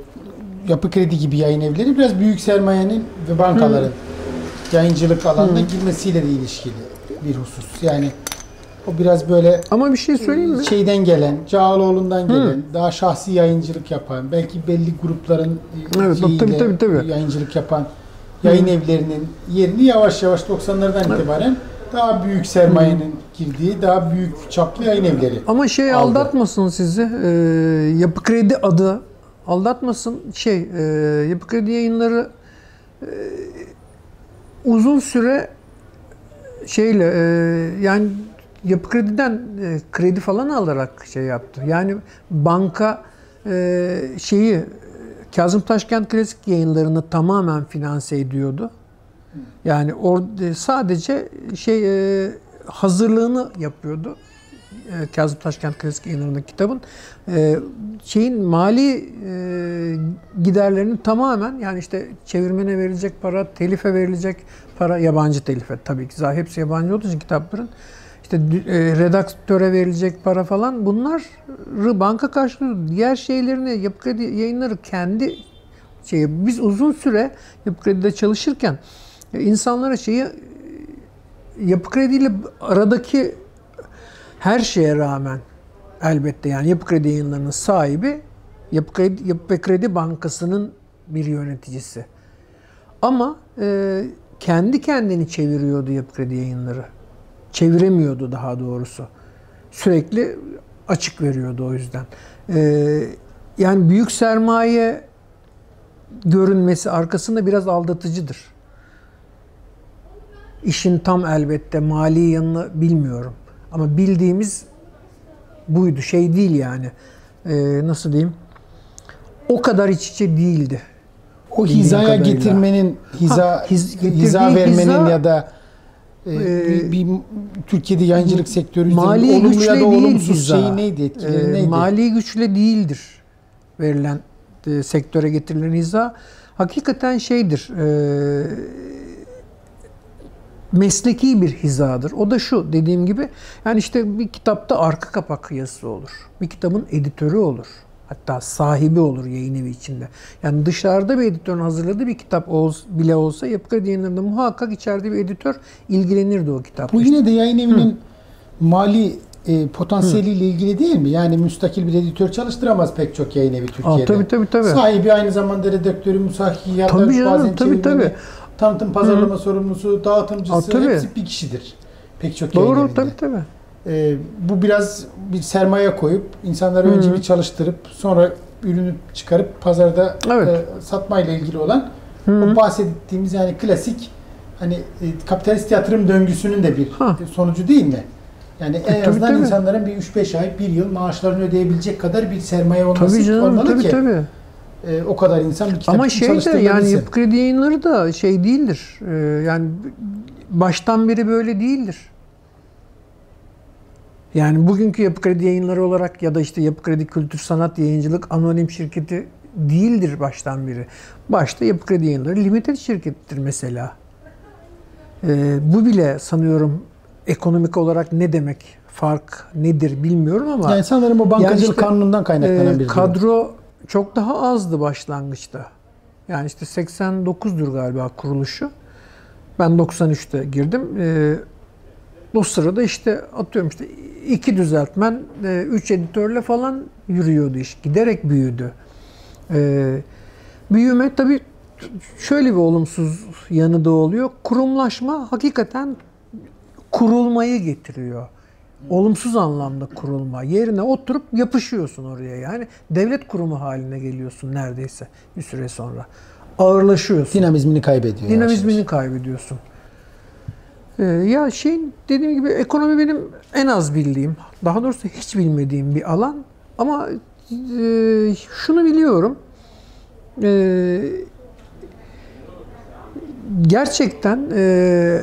yapı kredi gibi yayın evleri biraz büyük sermayenin ve bankaların Hı. yayıncılık alanına Hı. girmesiyle de ilişkili bir husus. Yani o biraz böyle Ama bir şey söyleyeyim mi? Şeyden gelen, Cağaloğlu'ndan gelen, daha şahsi yayıncılık yapan, belki belli grupların evet, tabii, tabii, tabii. yayıncılık yapan yayın evlerinin yerini yavaş yavaş 90'lardan evet. itibaren daha büyük sermayenin girdiği daha büyük çaplı yayın evleri. Ama şey aldı. aldatmasın sizi. E, Yapı Kredi adı aldatmasın. Şey, e, Yapı Kredi yayınları e, uzun süre şeyle e, yani Yapı Kredi'den e, kredi falan alarak şey yaptı. Yani banka e, şeyi Kazım Taşkent Klasik yayınlarını tamamen finanse ediyordu. Yani orada sadece şey e, hazırlığını yapıyordu. E, Kazım Taşkent Klasik yayınlarındaki kitabın e, şeyin mali e, giderlerinin tamamen yani işte çevirmene verilecek para, telife verilecek para, yabancı telife tabii ki hepsi yabancı olduğu için kitapların işte e, redaktöre verilecek para falan bunları banka karşılıyor. Diğer şeylerini Yapı Kredi yayınları kendi şey biz uzun süre Yapı Kredi'de çalışırken insanlara şeyi Yapı Kredi ile aradaki her şeye rağmen elbette yani Yapı Kredi yayınlarının sahibi Yapı Kredi, Yapı Kredi Bankası'nın bir yöneticisi. Ama e, kendi kendini çeviriyordu Yapı Kredi yayınları. Çeviremiyordu daha doğrusu. Sürekli açık veriyordu o yüzden. Ee, yani büyük sermaye görünmesi arkasında biraz aldatıcıdır. İşin tam elbette mali yanını bilmiyorum. Ama bildiğimiz buydu. Şey değil yani. Ee, nasıl diyeyim? O kadar iç içe değildi. O hizaya kadarıyla. getirmenin, hiza, Ha, hiz- hiza vermenin hiza- ya da Ee, bir, bir Türkiye'de yayıncılık sektörü mali olumlu ya güçle da olumsuz şeyi neydi, etkileri Ee, neydi? Mali güçle değildir verilen e, sektöre getirilen hiza. Hakikaten şeydir. e, mesleki bir hizadır. O da şu dediğim gibi yani işte bir kitapta arka kapak yazısı olur. Bir kitabın editörü olur. Hatta sahibi olur yayın evi içinde. Yani dışarıda bir editörün hazırladığı bir kitap bile olsa Yapı Kredi yayınlarında muhakkak içeride bir editör ilgilenirdi o kitapla. Bu yine de yayın evinin mali e, potansiyeliyle ilgili değil mi? Yani müstakil bir editör çalıştıramaz pek çok yayın evi Türkiye'de. Aa, tabii tabii tabii. Sahibi aynı zamanda redaktörü, musahhi, Tabii canım, bazen tabii, çevirmeni, tabii. tanıtım pazarlama sorumlusu, dağıtımcısı Aa, tabii. hepsi bir kişidir. Pek çok yayın Doğru evinde. tabii tabii. E, bu biraz bir sermaye koyup insanları önce bir çalıştırıp sonra ürünü çıkarıp pazarda Evet. e, satmayla ilgili olan Hı. o bahsettiğimiz yani klasik hani e, kapitalist yatırım döngüsünün de bir Ha. sonucu değil mi? Yani en tabii, azından tabii. insanların bir 3-5 ay, 1 yıl maaşlarını ödeyebilecek kadar bir sermaye olması Tabii canım olmalı tabii ki tabii. e, o kadar insan bir kitap Ama şey de yani. Yapı Kredi yayınları da şey değildir. Ee, yani baştan beri böyle değildir. Yani bugünkü Yapı Kredi yayınları olarak ya da işte Yapı Kredi Kültür Sanat Yayıncılık Anonim Şirketi değildir baştan beri. Başta Yapı Kredi yayınları limited şirkettir mesela. Ee, bu bile sanıyorum ekonomik olarak ne demek, fark nedir bilmiyorum ama yani sanırım o bankacılık Yani işte, kanunundan kaynaklanan ee, bir durum. kadro çok daha azdı başlangıçta. Yani işte 89'dur galiba kuruluşu. Ben 93'te girdim. Ee, o sırada işte atıyorum işte iki düzeltmen, e, üç editörle falan yürüyordu iş. Giderek büyüdü. Ee, büyüme tabii şöyle bir olumsuz yanı da oluyor. Kurumlaşma hakikaten kurulmayı getiriyor. Olumsuz anlamda kurulma. Yerine oturup yapışıyorsun oraya yani. Devlet kurumu haline geliyorsun neredeyse bir süre sonra. Ağırlaşıyorsun. dinamizmini kaybediyor. Dinamizmini kaybediyorsun. Ee, ya şeyin dediğim gibi ekonomi benim en az bildiğim, daha doğrusu hiç bilmediğim bir alan. Ama e, şunu biliyorum. E, gerçekten e,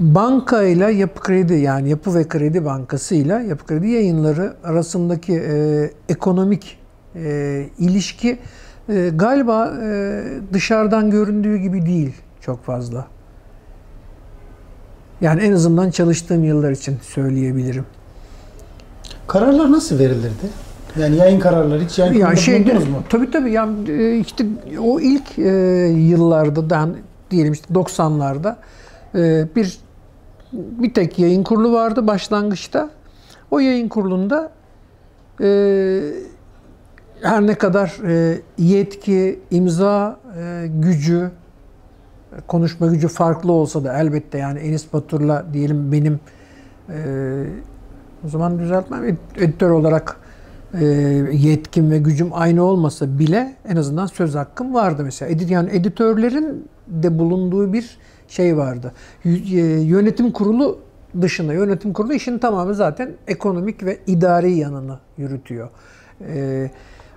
bankayla Yapı Kredi yani Yapı ve Kredi Bankası ile Yapı Kredi yayınları arasındaki e, ekonomik e, ilişki galiba dışarıdan göründüğü gibi değil çok fazla. Yani en azından çalıştığım yıllar için söyleyebilirim. Kararlar nasıl verilirdi? Yani yayın kararları hiç yayın Ya şeyde bulundunuz mu? tabii tabii yani e, işte o ilk e, yıllarda da diyelim işte 90'larda e, bir bir tek yayın kurulu vardı başlangıçta. O yayın kurulunda e, her ne kadar e, yetki, imza e, gücü, konuşma gücü farklı olsa da elbette yani Enis Batur'la diyelim benim e, o zaman düzeltmem ed- editör olarak e, yetkim ve gücüm aynı olmasa bile en azından söz hakkım vardı mesela. Edit yani editörlerin de bulunduğu bir şey vardı. Y- e, Yönetim kurulu dışında yönetim kurulu işin tamamı zaten ekonomik ve idari yanını yürütüyor. E,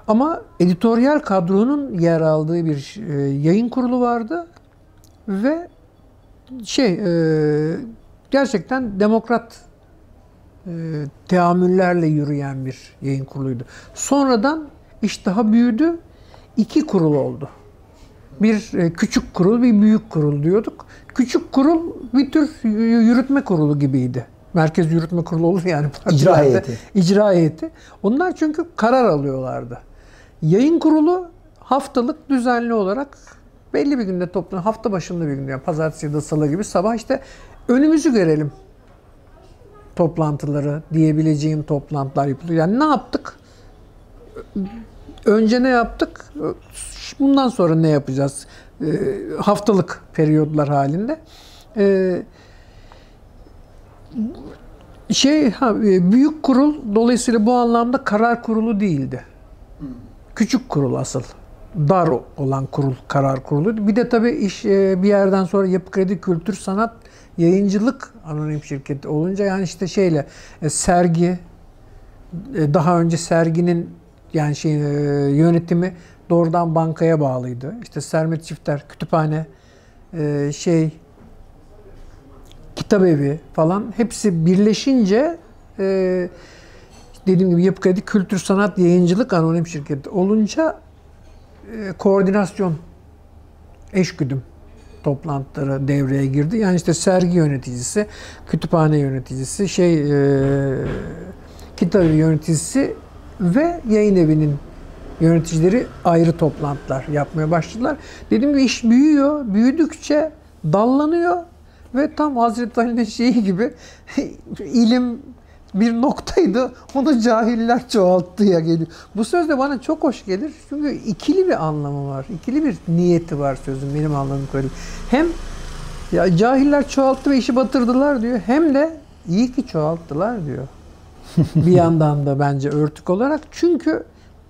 ama editoryal kadronun yer aldığı bir e, yayın kurulu vardı ve şey e, gerçekten demokrat e, teamüllerle yürüyen bir yayın kuruluydu. Sonradan iş daha büyüdü. İki kurul oldu. Bir e, küçük kurul, bir büyük kurul diyorduk. Küçük kurul bir tür yürütme kurulu gibiydi. Merkez yürütme kurulu olur yani. İcra heyeti. İcra heyeti. Onlar çünkü karar alıyorlardı. Yayın kurulu haftalık düzenli olarak belli bir günde toplanıyor. Hafta başında bir günde yani pazartesi ya da salı gibi sabah işte önümüzü görelim toplantıları diyebileceğim toplantılar yapılıyor. Yani ne yaptık? Önce ne yaptık? Bundan sonra ne yapacağız? haftalık periyodlar halinde. E, şey ha, e, büyük kurul dolayısıyla bu anlamda karar kurulu değildi. Küçük kurul asıl. Dar olan kurul karar kurulu. Bir de tabii iş e, bir yerden sonra Yapı Kredi Kültür Sanat Yayıncılık anonim şirketi olunca yani işte şeyle e, sergi daha önce serginin yani şey yönetimi doğrudan bankaya bağlıydı. İşte Sermet Çifter kütüphane şey kitap evi falan hepsi birleşince e, dediğim gibi Yapı Kredi Kültür Sanat Yayıncılık Anonim Şirketi olunca e, koordinasyon eşgüdüm toplantıları devreye girdi. Yani işte sergi yöneticisi, kütüphane yöneticisi, şey e, kitap yöneticisi ve yayın evinin yöneticileri ayrı toplantılar yapmaya başladılar. Dediğim gibi iş büyüyor. Büyüdükçe dallanıyor ve tam Hazreti Ali'nin şeyi gibi ilim bir noktaydı. Onu cahiller çoğalttıya geliyor. Bu söz de bana çok hoş gelir. Çünkü ikili bir anlamı var. İkili bir niyeti var sözün benim anladığım kadarıyla. Hem ya cahiller çoğalttı ve işi batırdılar diyor. Hem de iyi ki çoğalttılar diyor. bir yandan da bence örtük olarak. Çünkü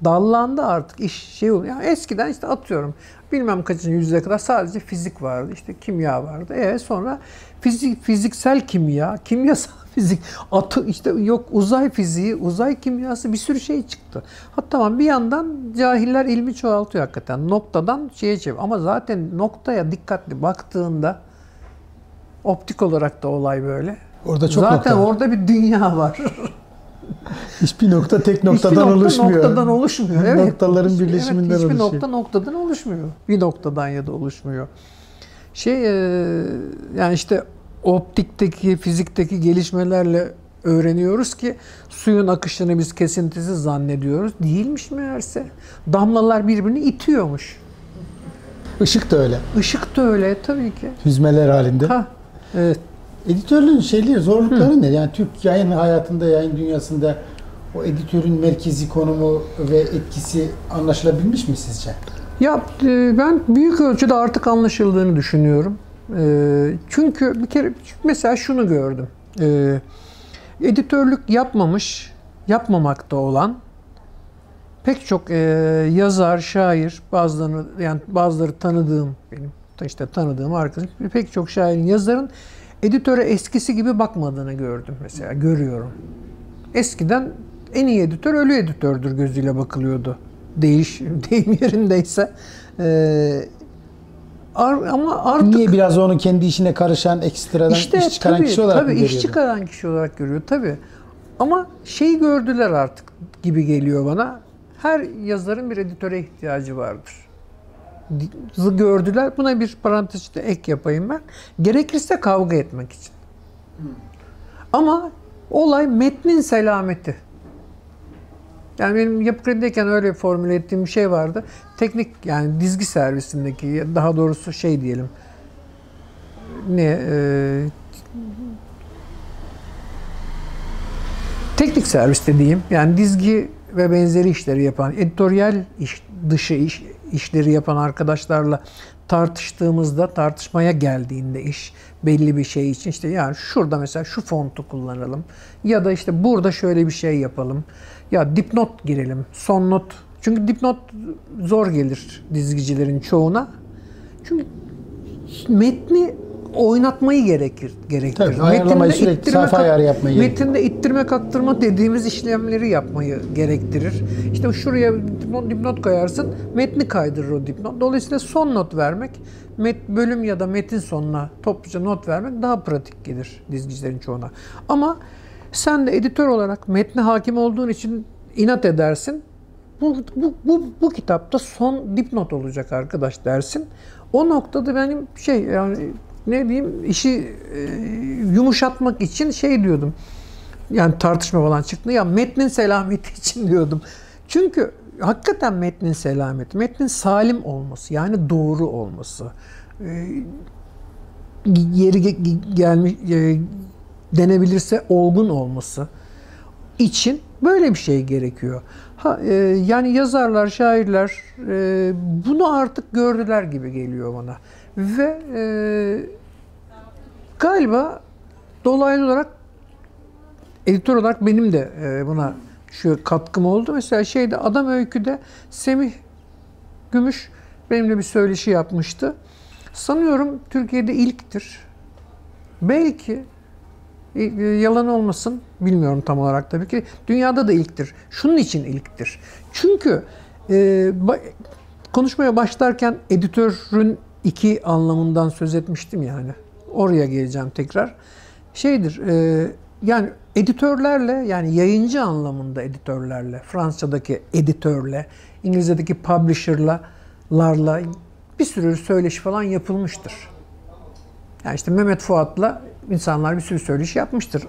dallandı artık iş şey oluyor. Yani eskiden işte atıyorum bilmem kaçıncı yüzyıla kadar sadece fizik vardı. işte kimya vardı. E sonra fizik fiziksel kimya, kimyasal fizik, atı işte yok uzay fiziği, uzay kimyası bir sürü şey çıktı. Hatta tamam bir yandan cahiller ilmi çoğaltıyor hakikaten. Noktadan şeye çevir. Ama zaten noktaya dikkatli baktığında optik olarak da olay böyle. Orada çok Zaten nokta orada bir dünya var. Hiçbir nokta tek noktadan hiçbir nokta oluşmuyor. noktadan oluşmuyor. Evet. Noktaların birleşiminden evet, hiçbir oluşuyor. nokta noktadan oluşmuyor. Bir noktadan ya da oluşmuyor. Şey e, yani işte optikteki, fizikteki gelişmelerle öğreniyoruz ki suyun akışını biz kesintisiz zannediyoruz. Değilmiş meğerse. Damlalar birbirini itiyormuş. Işık da öyle. Işık da öyle tabii ki. Hüzmeler halinde. Ha, evet. Editörlüğün şeyleri, zorlukları ne? Yani Türk yayın hayatında, yayın dünyasında o editörün merkezi konumu ve etkisi anlaşılabilmiş mi sizce? Ya e, ben büyük ölçüde artık anlaşıldığını düşünüyorum. E, çünkü bir kere mesela şunu gördüm. E, editörlük yapmamış, yapmamakta olan pek çok yazar, şair, bazılarını yani bazıları tanıdığım benim işte tanıdığım arkadaşım pek çok şairin, yazarın editöre eskisi gibi bakmadığını gördüm mesela, görüyorum. Eskiden en iyi editör ölü editördür gözüyle bakılıyordu. Değiş, deyim yerindeyse. Ee, ama artık... Niye biraz onu kendi işine karışan, ekstradan işte, iş çıkaran tabii, kişi olarak tabii, mı iş çıkaran kişi olarak görüyor tabii. Ama şeyi gördüler artık gibi geliyor bana. Her yazarın bir editöre ihtiyacı vardır. Gördüler. Buna bir parantezde ek yapayım ben. Gerekirse kavga etmek için. Ama olay metnin selameti. Yani benim yapı kredideyken öyle formüle ettiğim bir şey vardı. Teknik yani dizgi servisindeki daha doğrusu şey diyelim. Ne e, teknik servis dediğim yani dizgi ve benzeri işleri yapan editoryal iş, dışı iş, işleri yapan arkadaşlarla tartıştığımızda tartışmaya geldiğinde iş belli bir şey için işte yani şurada mesela şu fontu kullanalım ya da işte burada şöyle bir şey yapalım ya dipnot girelim, son not. Çünkü dipnot zor gelir dizgicilerin çoğuna. Çünkü metni oynatmayı gerekir. gerektirir. Tabii, Metinde sürekli sayfa ayarı yapmayı. Metinde ittirme kaktırma dediğimiz işlemleri yapmayı gerektirir. İşte şuraya dipnot koyarsın, metni kaydırır o dipnot. Dolayısıyla son not vermek, met, bölüm ya da metin sonuna topluca not vermek daha pratik gelir dizgicilerin çoğuna. Ama sen de editör olarak metne hakim olduğun için inat edersin. Bu, bu, bu, bu kitapta son dipnot olacak arkadaş dersin. O noktada benim şey yani ne diyeyim işi e, yumuşatmak için şey diyordum. Yani tartışma falan çıktı ya metnin selameti için diyordum. Çünkü hakikaten metnin selameti, metnin salim olması yani doğru olması. E, yeri gelmiş e, denebilirse olgun olması için böyle bir şey gerekiyor. Ha, e, yani yazarlar, şairler e, bunu artık gördüler gibi geliyor bana. Ve e, galiba dolaylı olarak editör olarak benim de e, buna şu katkım oldu. Mesela şeyde Adam Öykü'de Semih Gümüş benimle bir söyleşi yapmıştı. Sanıyorum Türkiye'de ilktir. Belki yalan olmasın bilmiyorum tam olarak tabii ki. Dünyada da ilktir. Şunun için ilktir. Çünkü e, konuşmaya başlarken editörün iki anlamından söz etmiştim yani. Oraya geleceğim tekrar. Şeydir, e, yani editörlerle yani yayıncı anlamında editörlerle, Fransızcadaki editörle, İngilizce'deki publisher'la larla bir sürü söyleşi falan yapılmıştır. Yani işte Mehmet Fuat'la insanlar bir sürü söyleşi yapmıştır.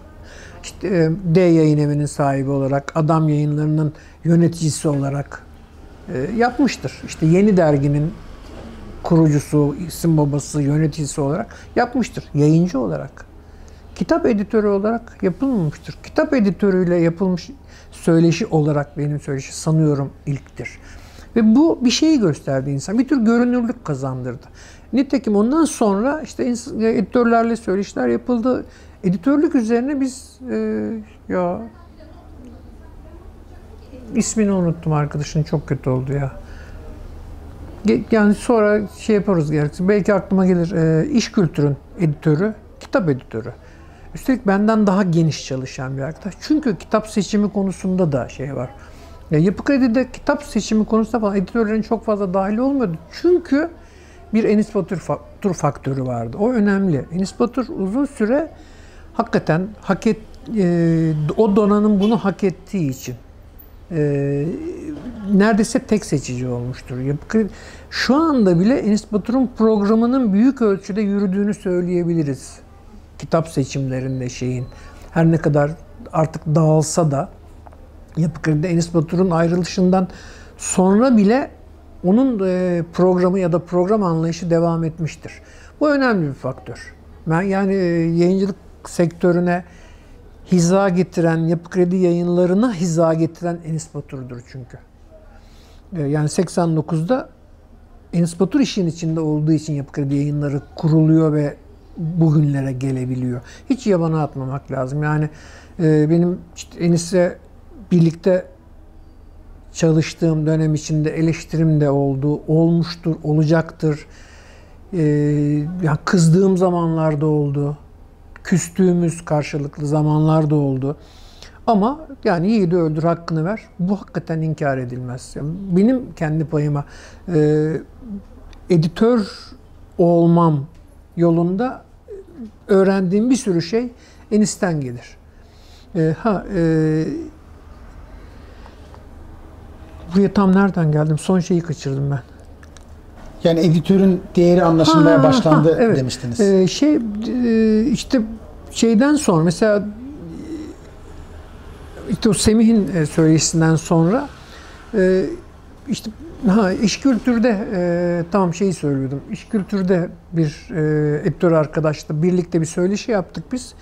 İşte e, D yayın evinin sahibi olarak, Adam yayınlarının yöneticisi olarak e, yapmıştır. İşte Yeni Dergi'nin kurucusu, isim babası, yöneticisi olarak yapmıştır. Yayıncı olarak. Kitap editörü olarak yapılmamıştır. Kitap editörüyle yapılmış söyleşi olarak benim söyleşi sanıyorum ilktir. Ve bu bir şeyi gösterdi insan. Bir tür görünürlük kazandırdı. Nitekim ondan sonra işte ins- editörlerle söyleşiler yapıldı. Editörlük üzerine biz e, ya ismini unuttum arkadaşın çok kötü oldu ya. Yani sonra şey yaparız gerekirse. Belki aklıma gelir. E, iş kültürün editörü, kitap editörü. Üstelik benden daha geniş çalışan bir arkadaş. Çünkü kitap seçimi konusunda da şey var. Ya Yapı Kredi'de kitap seçimi konusunda falan editörlerin çok fazla dahil olmuyordu. Çünkü bir Enis Batur fa- faktörü vardı. O önemli. Enis Batur uzun süre hakikaten hak et, e, o donanım bunu hak ettiği için e, neredeyse tek seçici olmuştur. Şu anda bile Enis Batur'un programının büyük ölçüde yürüdüğünü söyleyebiliriz. Kitap seçimlerinde şeyin. Her ne kadar artık dağılsa da Yapı Kredi'de Enis Batur'un ayrılışından sonra bile onun e, programı ya da program anlayışı devam etmiştir. Bu önemli bir faktör. Yani e, yayıncılık sektörüne hiza getiren, Yapı Kredi yayınlarına hiza getiren Enis Batur'dur çünkü. E, Yani 89'da Enis Batur işin içinde olduğu için Yapı Kredi yayınları kuruluyor ve bugünlere gelebiliyor. Hiç yabana atmamak lazım. Yani benim işte Enis'le birlikte çalıştığım dönem içinde eleştirim de oldu, olmuştur, olacaktır. Ee, ya kızdığım zamanlarda oldu. Küstüğümüz karşılıklı zamanlarda oldu. Ama yani yiğidi öldür hakkını ver. Bu hakikaten inkar edilmez. Yani benim kendi payıma e, editör olmam yolunda öğrendiğim bir sürü şey Enis'ten gelir. E, ha e, Buraya tam nereden geldim? Son şeyi kaçırdım ben. Yani editörün değeri anlaşılmaya Ha, başlandı ha, evet. demiştiniz. Ee, şey e, işte şeyden sonra mesela işte o Semih'in e, söyleşisinden sonra e, işte ha iş kültürde e, tamam şeyi söylüyordum. İş kültürde bir e, editör arkadaşla birlikte bir söyleşi yaptık biz.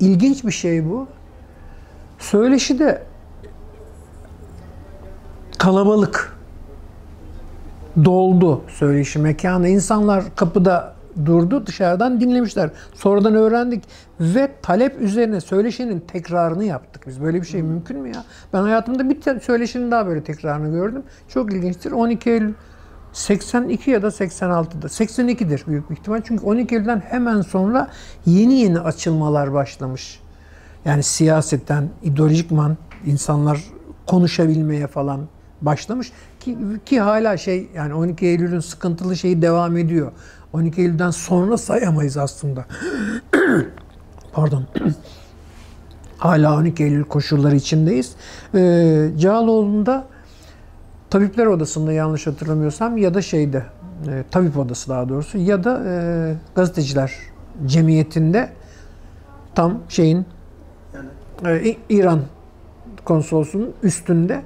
İlginç bir şey bu. Söyleşi de kalabalık doldu söyleşi mekanı. İnsanlar kapıda durdu, dışarıdan dinlemişler. Sonradan öğrendik ve talep üzerine söyleşinin tekrarını yaptık biz. Böyle bir şey mümkün mü ya? Ben hayatımda bir söyleşinin daha böyle tekrarını gördüm. Çok ilginçtir. 12 Eylül 82 ya da 86'da. 82'dir büyük bir ihtimal. Çünkü 12 Eylül'den hemen sonra yeni yeni açılmalar başlamış. Yani siyasetten, ideolojikman insanlar konuşabilmeye falan başlamış ki, ki hala şey yani 12 Eylül'ün sıkıntılı şeyi devam ediyor. 12 Eylül'den sonra sayamayız aslında. Pardon. hala 12 Eylül koşulları içindeyiz. Ee, Cağaloğlu'nda Tabipler Odası'nda yanlış hatırlamıyorsam ya da şeyde e, tabip odası daha doğrusu ya da e, gazeteciler cemiyetinde tam şeyin e, İran konsolosunun üstünde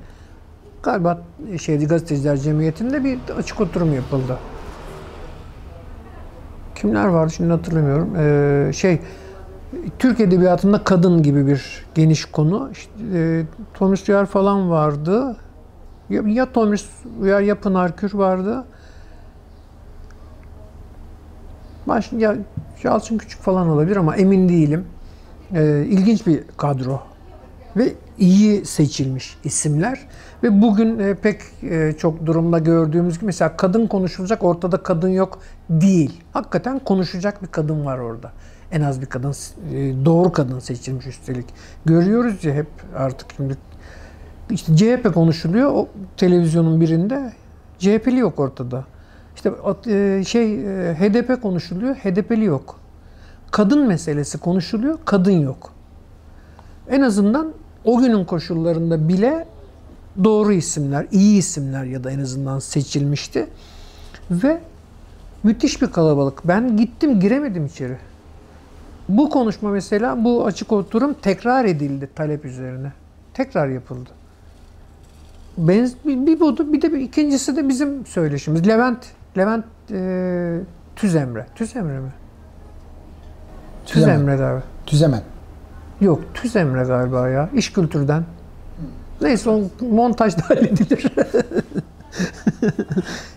galiba şeydi gazeteciler cemiyetinde bir açık oturum yapıldı. Kimler vardı şimdi hatırlamıyorum. Ee, şey Türk edebiyatında kadın gibi bir geniş konu. İşte, e, Thomas Yer falan vardı. Ya, ya Tomris ya, ya Pınar Kür vardı. Baş, ya Yalçın Küçük falan olabilir ama emin değilim. Ee, ilginç bir kadro ve iyi seçilmiş isimler ve bugün e, pek e, çok durumda gördüğümüz gibi mesela kadın konuşulacak ortada kadın yok değil. Hakikaten konuşacak bir kadın var orada. En az bir kadın e, doğru kadın seçilmiş üstelik. Görüyoruz ya hep artık şimdi işte CHP konuşuluyor o televizyonun birinde. CHP'li yok ortada. İşte şey HDP konuşuluyor, HDP'li yok. Kadın meselesi konuşuluyor, kadın yok. En azından o günün koşullarında bile doğru isimler, iyi isimler ya da en azından seçilmişti. Ve müthiş bir kalabalık. Ben gittim giremedim içeri. Bu konuşma mesela bu açık oturum tekrar edildi talep üzerine. Tekrar yapıldı. Benz, bir, bir budu bir de bir, ikincisi de bizim söyleşimiz. Levent Levent e, Tüzemre. Tüzemre mi? Tüzemen. Tüzemre abi. Düzemen. Yok Tüzemre galiba ya. İş kültürden. Neyse o montajda halledilir.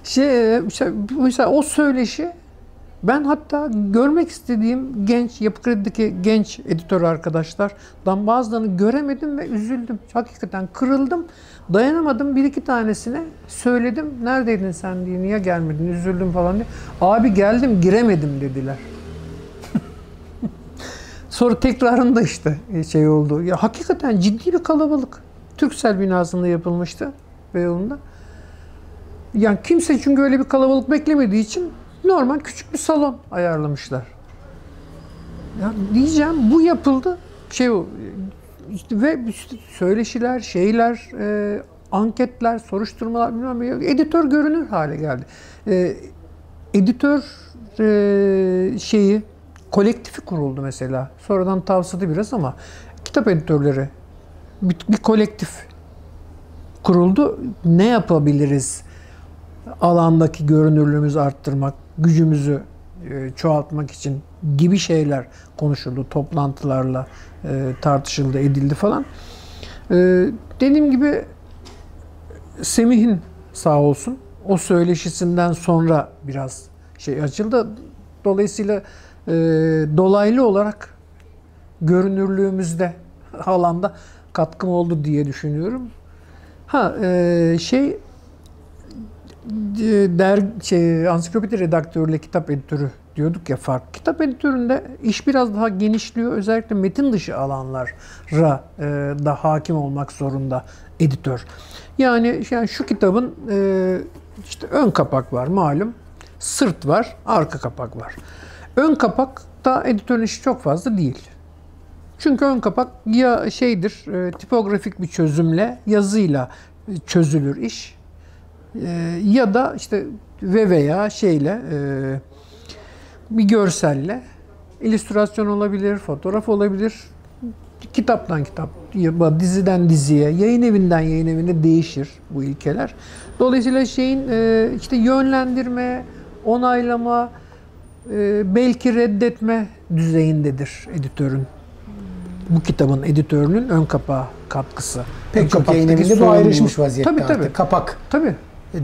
şey, mesela o söyleşi ben hatta görmek istediğim genç, Yapı Kredi'deki genç editör arkadaşlardan bazılarını göremedim ve üzüldüm. Hakikaten kırıldım. Dayanamadım bir iki tanesine söyledim. Neredeydin sen diye, niye gelmedin, üzüldüm falan diye. Abi geldim giremedim dediler. Sonra tekrarında işte şey oldu. Ya hakikaten ciddi bir kalabalık. Türksel binasında yapılmıştı Beyoğlu'nda. Yani kimse çünkü öyle bir kalabalık beklemediği için normal küçük bir salon ayarlamışlar. Ya diyeceğim bu yapıldı. Şey işte ve söyleşiler, şeyler, e, anketler, soruşturmalar bilmem ne editör görünür hale geldi. E, editör e, şeyi kolektifi kuruldu mesela. Sonradan tavsadı biraz ama kitap editörleri bir, bir kolektif kuruldu. Ne yapabiliriz? Alandaki görünürlüğümüzü arttırmak, gücümüzü e, çoğaltmak için gibi şeyler konuşuldu. Toplantılarla e, tartışıldı, edildi falan. E, dediğim gibi Semih'in sağ olsun o söyleşisinden sonra biraz şey açıldı. Dolayısıyla dolaylı olarak görünürlüğümüzde alanda katkım oldu diye düşünüyorum. Ha e, şey der şey ansiklopedi redaktörüyle kitap editörü diyorduk ya fark. Kitap editöründe iş biraz daha genişliyor. Özellikle metin dışı alanlara e, da hakim olmak zorunda editör. Yani, yani şu kitabın e, işte ön kapak var malum. Sırt var, arka kapak var. Ön kapakta editörün işi çok fazla değil. Çünkü ön kapak ya şeydir, e, tipografik bir çözümle, yazıyla çözülür iş. E, ya da işte ve veya şeyle e, bir görselle illüstrasyon olabilir, fotoğraf olabilir. Kitaptan kitap, diziden diziye, yayın evinden yayın evine değişir bu ilkeler. Dolayısıyla şeyin işte yönlendirme, onaylama, belki reddetme düzeyindedir editörün. Bu kitabın editörünün ön kapağı katkısı. Pek ön çok yayın evinde bu ayrışmış vaziyette tabii, tabii. artık. Kapak tabii.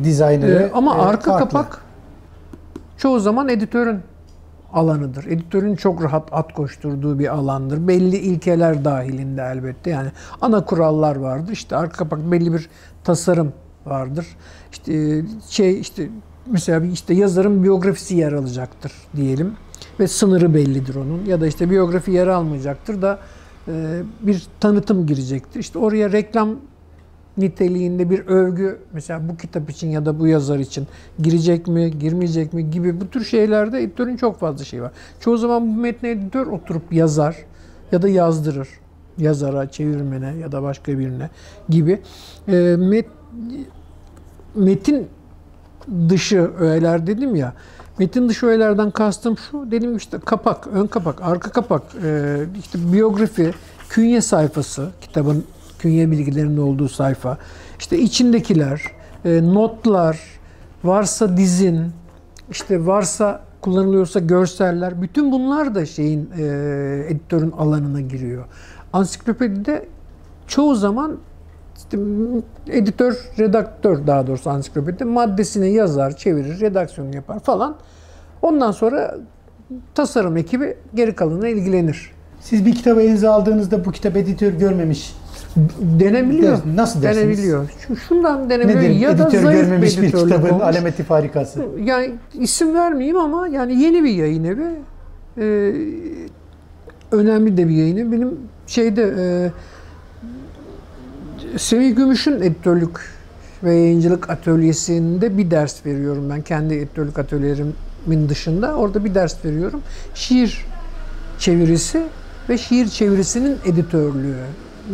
dizayneri ee, Ama e, arka farklı. kapak çoğu zaman editörün alanıdır. Editörün çok rahat at koşturduğu bir alandır. Belli ilkeler dahilinde elbette. Yani ana kurallar vardır. İşte arka kapak belli bir tasarım vardır. İşte şey işte mesela işte yazarın biyografisi yer alacaktır diyelim ve sınırı bellidir onun ya da işte biyografi yer almayacaktır da e, bir tanıtım girecektir. İşte oraya reklam niteliğinde bir övgü mesela bu kitap için ya da bu yazar için girecek mi, girmeyecek mi gibi bu tür şeylerde editörün çok fazla şey var. Çoğu zaman bu metni editör oturup yazar ya da yazdırır. Yazara, çevirmene ya da başka birine gibi. E, met, metin dışı öğeler dedim ya. Metin dışı öğelerden kastım şu. Dedim işte kapak, ön kapak, arka kapak, e, işte biyografi, künye sayfası, kitabın künye bilgilerinin olduğu sayfa. İşte içindekiler, e, notlar, varsa dizin, işte varsa kullanılıyorsa görseller, bütün bunlar da şeyin e, editörün alanına giriyor. Ansiklopedide çoğu zaman işte editör, redaktör daha doğrusu ansiklopedi maddesini yazar, çevirir, redaksiyonu yapar falan. Ondan sonra tasarım ekibi geri kalanına ilgilenir. Siz bir kitabı elinize aldığınızda bu kitap editör görmemiş. Denebiliyor. Nasıl dersiniz? Denebiliyor. Şu, şundan denebiliyor. Nedir ya da editör zayıf görmemiş bir kitabın olmuş. alameti farikası? Yani isim vermeyeyim ama yani yeni bir yayın evi. Ee, önemli de bir yayın evi. Benim şeyde e, Semih Gümüş'ün editörlük ve yayıncılık atölyesinde bir ders veriyorum ben. Kendi editörlük atölyelerimin dışında. Orada bir ders veriyorum. Şiir çevirisi ve şiir çevirisinin editörlüğü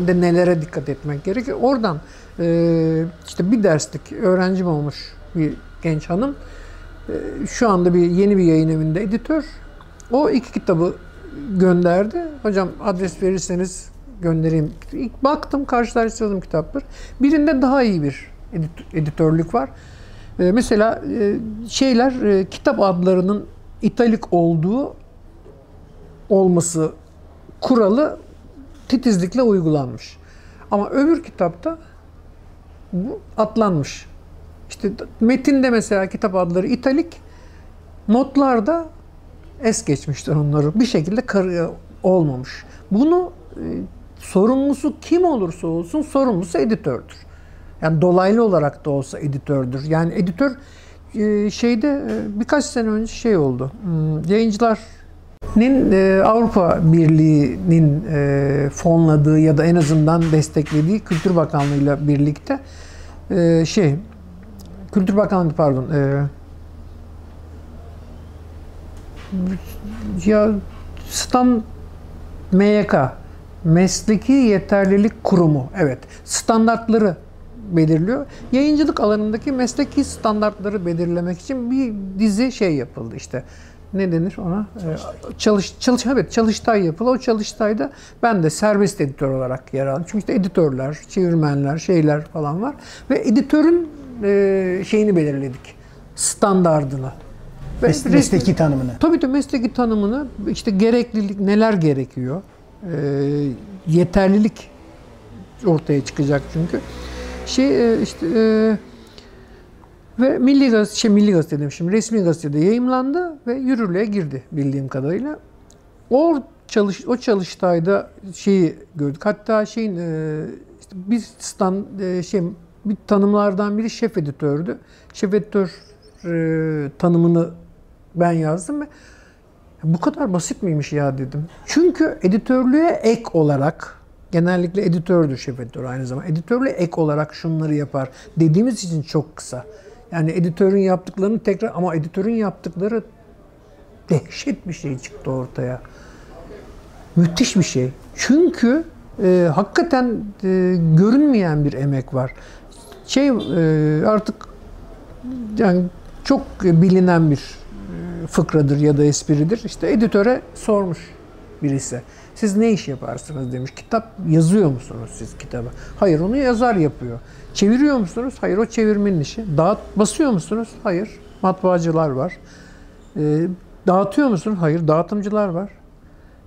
de nelere dikkat etmek gerekir. Oradan e, işte bir derslik öğrencim olmuş bir genç hanım. E, şu anda bir yeni bir yayın evinde editör. O iki kitabı gönderdi. Hocam adres verirseniz göndereyim. İlk baktım karşılaştırdım kitapları. Birinde daha iyi bir edit- editörlük var. E, mesela e, şeyler e, kitap adlarının italik olduğu olması kuralı titizlikle uygulanmış. Ama öbür kitapta bu atlanmış. İşte metinde mesela kitap adları italik, notlarda es geçmiştir onları. Bir şekilde karı olmamış. Bunu e, sorumlusu kim olursa olsun sorumlusu editördür. Yani dolaylı olarak da olsa editördür. Yani editör e, şeyde e, birkaç sene önce şey oldu. Hmm, Yayıncılar Nin e, Avrupa Birliği'nin fonladığı ya da en azından desteklediği Kültür Bakanlığı'yla birlikte şey Kültür Bakanlığı pardon ya stand MYK Mesleki Yeterlilik Kurumu evet standartları belirliyor. Yayıncılık alanındaki mesleki standartları belirlemek için bir dizi şey yapıldı işte ne denir ona? Ee, Çalış, çalış, evet çalıştay yapıldı. O çalıştayda ben de serbest editör olarak yer aldım. Çünkü işte editörler, çevirmenler, şeyler falan var. Ve editörün e, şeyini belirledik. Standardını. Mes- mesleki tanımını. Tabii de mesleki tanımını, işte gereklilik, neler gerekiyor, yeterlilik ortaya çıkacak çünkü. Şey e, işte e, ve Milli Gazete, şey Milli Gazete demişim, resmi gazetede yayımlandı ve yürürlüğe girdi bildiğim kadarıyla. O çalış o çalıştayda şeyi gördük. Hatta şeyin e, işte bir stand e, şey bir tanımlardan biri şef editördü. Şef editör e, tanımını ben yazdım ve bu kadar basit miymiş ya dedim. Çünkü editörlüğe ek olarak genellikle editördür şef editör aynı zamanda. Editörlüğe ek olarak şunları yapar dediğimiz için çok kısa. Yani editörün yaptıklarını tekrar ama editörün yaptıkları dehşet bir şey çıktı ortaya. Müthiş bir şey. Çünkü e, hakikaten e, görünmeyen bir emek var. Şey e, artık yani çok bilinen bir fıkradır ya da espridir. İşte editöre sormuş birisi. Siz ne iş yaparsınız demiş. Kitap yazıyor musunuz siz kitabı? Hayır onu yazar yapıyor. Çeviriyor musunuz? Hayır o çevirmenin işi. Dağıt basıyor musunuz? Hayır. Matbaacılar var. E, dağıtıyor musunuz? Hayır. Dağıtımcılar var.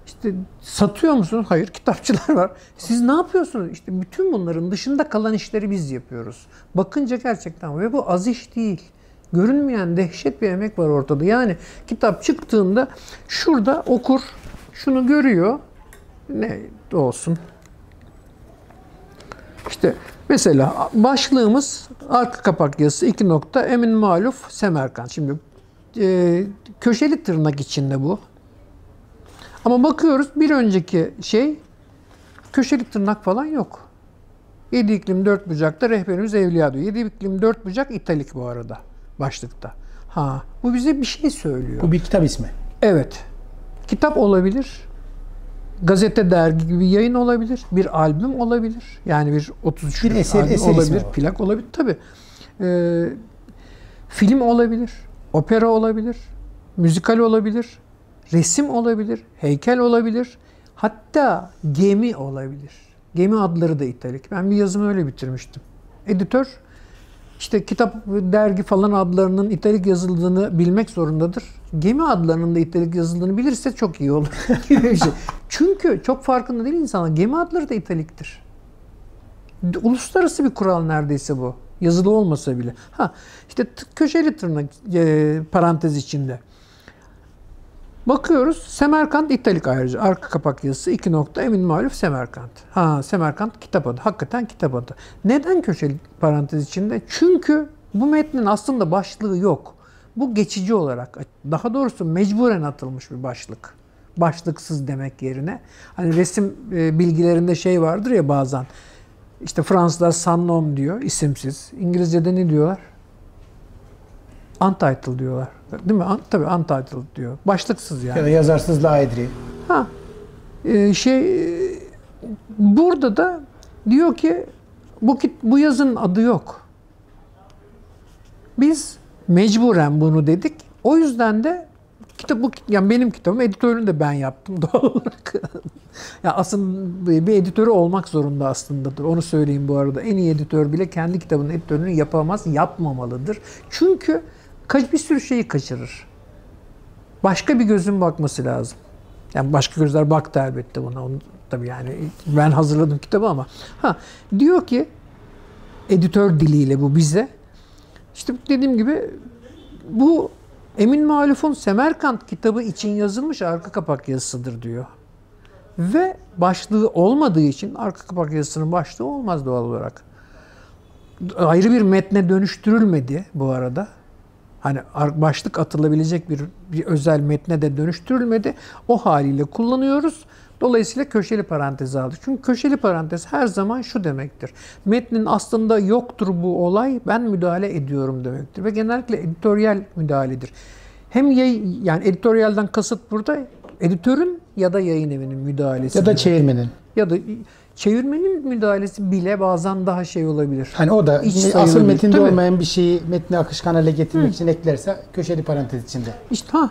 İşte satıyor musunuz? Hayır. Kitapçılar var. Siz ne yapıyorsunuz? İşte bütün bunların dışında kalan işleri biz yapıyoruz. Bakınca gerçekten ve bu az iş değil. Görünmeyen dehşet bir emek var ortada. Yani kitap çıktığında şurada okur, şunu görüyor. Ne olsun. İşte mesela başlığımız arka kapak yazısı 2 nokta Emin Maluf Semerkant. Şimdi e, köşeli tırnak içinde bu. Ama bakıyoruz bir önceki şey köşeli tırnak falan yok. Yedi iklim dört bucakta rehberimiz Evliya diyor. Yedi iklim dört bucak italik bu arada başlıkta. Ha, bu bize bir şey söylüyor. Bu bir kitap ismi. Evet. Kitap olabilir. Gazete, dergi gibi yayın olabilir. Bir albüm olabilir. Yani bir 33 Bir eser- albüm eser olabilir. Plak olabilir. Tabii. Ee, film olabilir. Opera olabilir. Müzikal olabilir. Resim olabilir. Heykel olabilir. Hatta gemi olabilir. Gemi adları da italik. Ben bir yazımı öyle bitirmiştim. Editör işte kitap, dergi falan adlarının italik yazıldığını bilmek zorundadır. Gemi adlarının da italik yazıldığını bilirse çok iyi olur. gibi bir şey. Çünkü çok farkında değil insanlar. Gemi adları da italiktir. Uluslararası bir kural neredeyse bu. Yazılı olmasa bile. Ha işte köşeli tırnak e, parantez içinde. Bakıyoruz. Semerkant italik ayrıca. Arka kapak yazısı 2 nokta Emin Maluf Semerkant. Ha Semerkant kitap adı. Hakikaten kitap adı. Neden köşeli parantez içinde? Çünkü bu metnin aslında başlığı yok. Bu geçici olarak, daha doğrusu mecburen atılmış bir başlık. Başlıksız demek yerine. Hani resim e, bilgilerinde şey vardır ya bazen. İşte Fransızlar sans diyor, isimsiz. İngilizce'de ne diyorlar? Untitled diyorlar. Değil mi? Un, tabii untitled diyor. Başlıksız yani. Ya da yazarsız la edri. Ha. Ee, şey e, burada da diyor ki bu bu yazının adı yok. Biz mecburen bunu dedik. O yüzden de kitap bu yani benim kitabım editörünü de ben yaptım doğal olarak. ya aslında bir editörü olmak zorunda aslındadır. Onu söyleyeyim bu arada. En iyi editör bile kendi kitabının editörünü yapamaz, yapmamalıdır. Çünkü kaç bir sürü şeyi kaçırır. Başka bir gözün bakması lazım. Yani başka gözler baktı elbette buna. Onu, tabii yani ben hazırladım kitabı ama. Ha, diyor ki editör diliyle bu bize. İşte dediğim gibi bu Emin Maluf'un Semerkant kitabı için yazılmış arka kapak yazısıdır diyor. Ve başlığı olmadığı için arka kapak yazısının başlığı olmaz doğal olarak. Ayrı bir metne dönüştürülmedi bu arada. Hani başlık atılabilecek bir, bir özel metne de dönüştürülmedi. O haliyle kullanıyoruz. Dolayısıyla köşeli parantez aldık. Çünkü köşeli parantez her zaman şu demektir. Metnin aslında yoktur bu olay, ben müdahale ediyorum demektir. Ve genellikle editoryal müdahaledir. Hem yay, yani editoryalden kasıt burada editörün ya da yayın evinin müdahalesi. Ya da çevirmenin. Ya da çevirmenin müdahalesi bile bazen daha şey olabilir. Hani o da İç asıl metinde Tabii. olmayan bir şeyi metni akışkan hale getirmek için eklerse köşeli parantez içinde. İşte ha.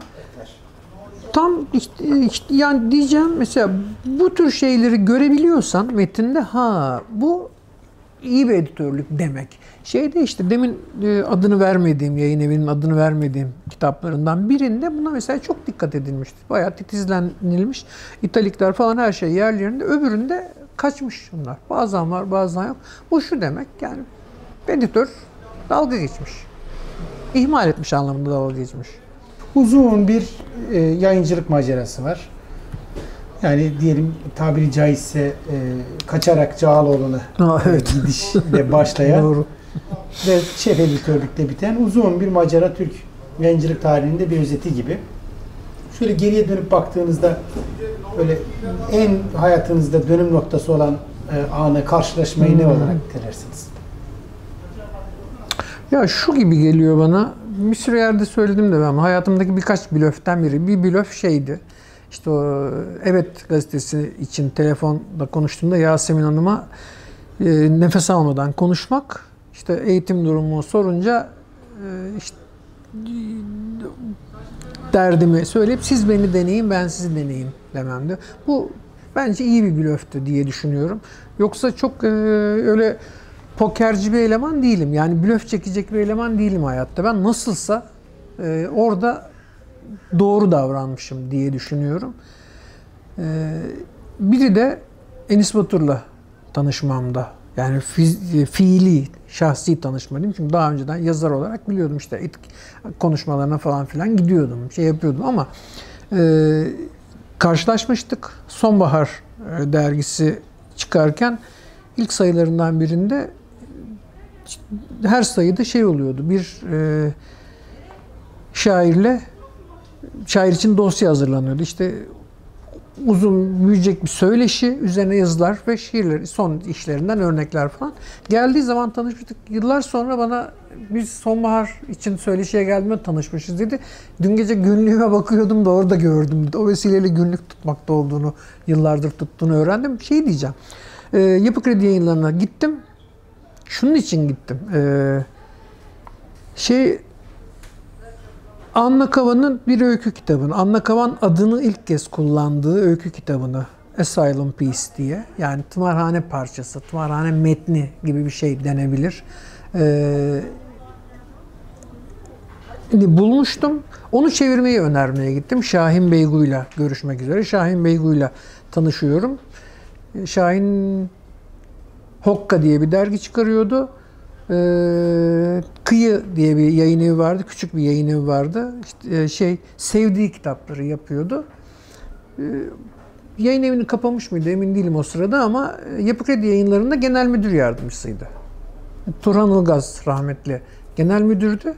Tam işte, işte yani diyeceğim mesela bu tür şeyleri görebiliyorsan metinde ha bu iyi bir editörlük demek. Şeyde işte demin e, adını vermediğim, yayın evinin adını vermediğim kitaplarından birinde buna mesela çok dikkat edilmişti. Bayağı titizlenilmiş. İtalikler falan her şey yerlerinde. Öbüründe kaçmış bunlar. Bazen var bazen yok. Bu şu demek yani editör dalga geçmiş. İhmal etmiş anlamında dalga geçmiş. Uzun bir e, yayıncılık macerası var. Yani diyelim tabiri caizse e, kaçarak Cağaloğlu'na evet. e, gidişle başlayan Doğru. ve şef editörlükle biten uzun bir macera Türk yayıncılık tarihinde bir özeti gibi. Şöyle geriye dönüp baktığınızda böyle en hayatınızda dönüm noktası olan e, anı, karşılaşmayı ne olarak nitelersiniz? Ya şu gibi geliyor bana. Bir sürü yerde söyledim de ben hayatımdaki birkaç blöften biri. Bir blöf şeydi. İşte o Evet gazetesi için telefonda konuştuğumda Yasemin Hanım'a e, nefes almadan konuşmak. İşte eğitim durumu sorunca e, işte derdimi söyleyip siz beni deneyin ben sizi deneyeyim dememdi. Bu bence iyi bir blöftü diye düşünüyorum. Yoksa çok e, öyle pokerci bir eleman değilim. Yani blöf çekecek bir eleman değilim hayatta. Ben nasılsa e, orada doğru davranmışım diye düşünüyorum. E, biri de Enis Batur'la tanışmamda. Yani fi- fiili, şahsi tanışma diyeyim. Çünkü daha önceden yazar olarak biliyordum işte it- konuşmalarına falan filan gidiyordum. Şey yapıyordum ama e, karşılaşmıştık. Sonbahar e, dergisi çıkarken ilk sayılarından birinde her sayıda şey oluyordu. Bir e, şairle şair için dosya hazırlanıyordu. İşte uzun büyüyecek bir söyleşi, üzerine yazılar ve şiirler, son işlerinden örnekler falan. Geldiği zaman tanışmıştık. Yıllar sonra bana biz sonbahar için söyleşiye geldiğimde tanışmışız dedi. Dün gece günlüğüme bakıyordum da orada gördüm. O vesileyle günlük tutmakta olduğunu, yıllardır tuttuğunu öğrendim. Şey diyeceğim. E, Yapı Kredi yayınlarına gittim. Şunun için gittim. E, şey Anna Kavan'ın bir öykü kitabını, Anna Kavan adını ilk kez kullandığı öykü kitabını Asylum Piece diye yani tımarhane parçası, tımarhane metni gibi bir şey denebilir. Ee, bulmuştum. Onu çevirmeyi önermeye gittim. Şahin Beygu'yla görüşmek üzere. Şahin Beygu'yla tanışıyorum. Şahin Hokka diye bir dergi çıkarıyordu. E, Kıyı diye bir yayın evi vardı. Küçük bir yayın evi vardı. İşte, e, şey sevdiği kitapları yapıyordu. E, yayın evini kapamış mıydı emin değilim o sırada ama e, Yapı Kredi yayınlarında genel müdür yardımcısıydı. Turhan Ilgaz rahmetli genel müdürdü.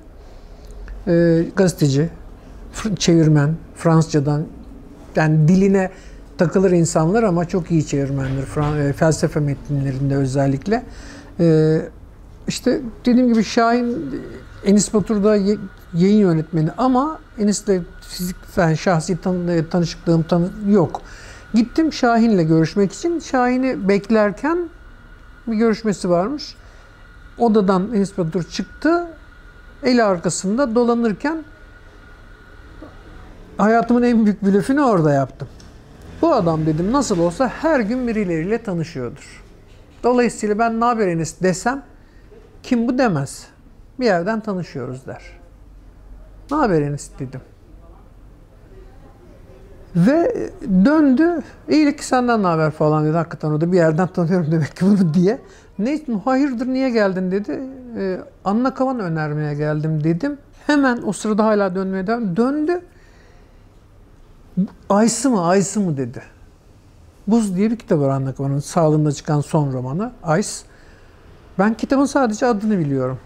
E, gazeteci, çevirmen, Fransızcadan yani diline takılır insanlar ama çok iyi çevirmendir. Fran- e, felsefe metinlerinde özellikle. E, işte dediğim gibi Şahin Enis Batur'da ye- yayın yönetmeni ama Enis'le fizik yani şahsi tan- e, tanışıklığım tanı yok. Gittim Şahin'le görüşmek için. Şahin'i beklerken bir görüşmesi varmış. Odadan Enis Batur çıktı. El arkasında dolanırken hayatımın en büyük blöfünü orada yaptım. Bu adam dedim nasıl olsa her gün birileriyle tanışıyordur. Dolayısıyla ben ne haber Enis desem kim bu demez. Bir yerden tanışıyoruz der. Ne haber Enis dedim. Ve döndü. İyilik senden ne haber falan dedi. Hakikaten o da bir yerden tanıyorum demek ki bunu diye. Ne, hayırdır niye geldin dedi. Ee, Anna Kavan önermeye geldim dedim. Hemen o sırada hala dönmeye devam. Döndü. Aysı mı Aysı mı dedi. Buz diye bir kitap var Anna Kavan'ın sağlığında çıkan son romanı. Ice. Ben kitabın sadece adını biliyorum.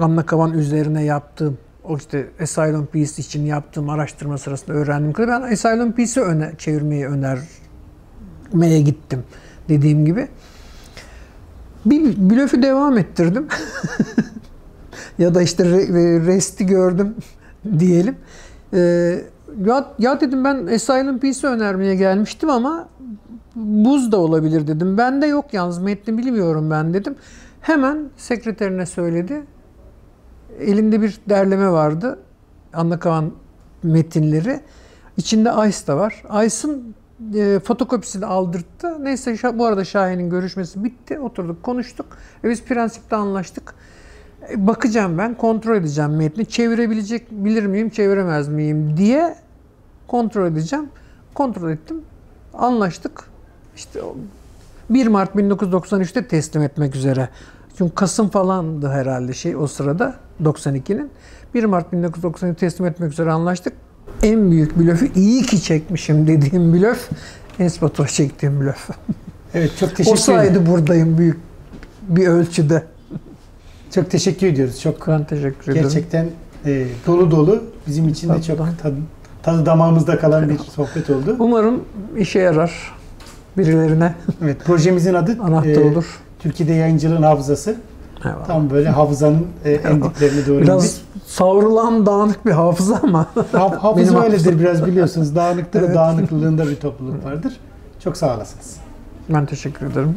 Anna Kavan üzerine yaptığım, o işte Asylum Peace için yaptığım araştırma sırasında öğrendiğim kadar ben Asylum Peace'i öne, çevirmeyi önermeye gittim dediğim gibi. Bir blöfü devam ettirdim. ya da işte re- resti gördüm diyelim. Ee, ya, ya dedim ben Asylum Peace'i önermeye gelmiştim ama buz da olabilir dedim. Bende yok yalnız metni bilmiyorum ben dedim. Hemen sekreterine söyledi. Elinde bir derleme vardı. Anna Kavan metinleri. İçinde Ice da var. Ice'ın e, fotokopisini aldırttı. Neyse bu arada Şahin'in görüşmesi bitti. Oturduk konuştuk. E, biz prensipte anlaştık. E, bakacağım ben, kontrol edeceğim metni. Çevirebilecek bilir miyim, çeviremez miyim diye kontrol edeceğim. Kontrol ettim. Anlaştık. İşte o 1 Mart 1993'te teslim etmek üzere. Çünkü Kasım falandı herhalde şey o sırada 92'nin. 1 Mart 1993'te teslim etmek üzere anlaştık. En büyük blöfü iyi ki çekmişim dediğim blöf Enes Batur'a çektiğim blöf. Evet çok O teşekkür ederim. sayede buradayım büyük bir ölçüde. Çok teşekkür ediyoruz. Çok Ben teşekkür ederim. gerçekten e, dolu dolu. Bizim için de çok tadı, tadı damağımızda kalan bir sohbet oldu. Umarım işe yarar. Birilerine Evet projemizin adı anahtar e, olur. Türkiye'de yayıncılığın hafızası. Eyvallah. Tam böyle hafızanın e, en diplerine doğru Biraz savrulan dağınık bir hafıza ama Haf- hafıza Benim öyledir hafızam. biraz biliyorsunuz. Dağınıktır, Evet. dağınıklığında bir topluluk vardır. Çok sağ olasınız. ben teşekkür ederim.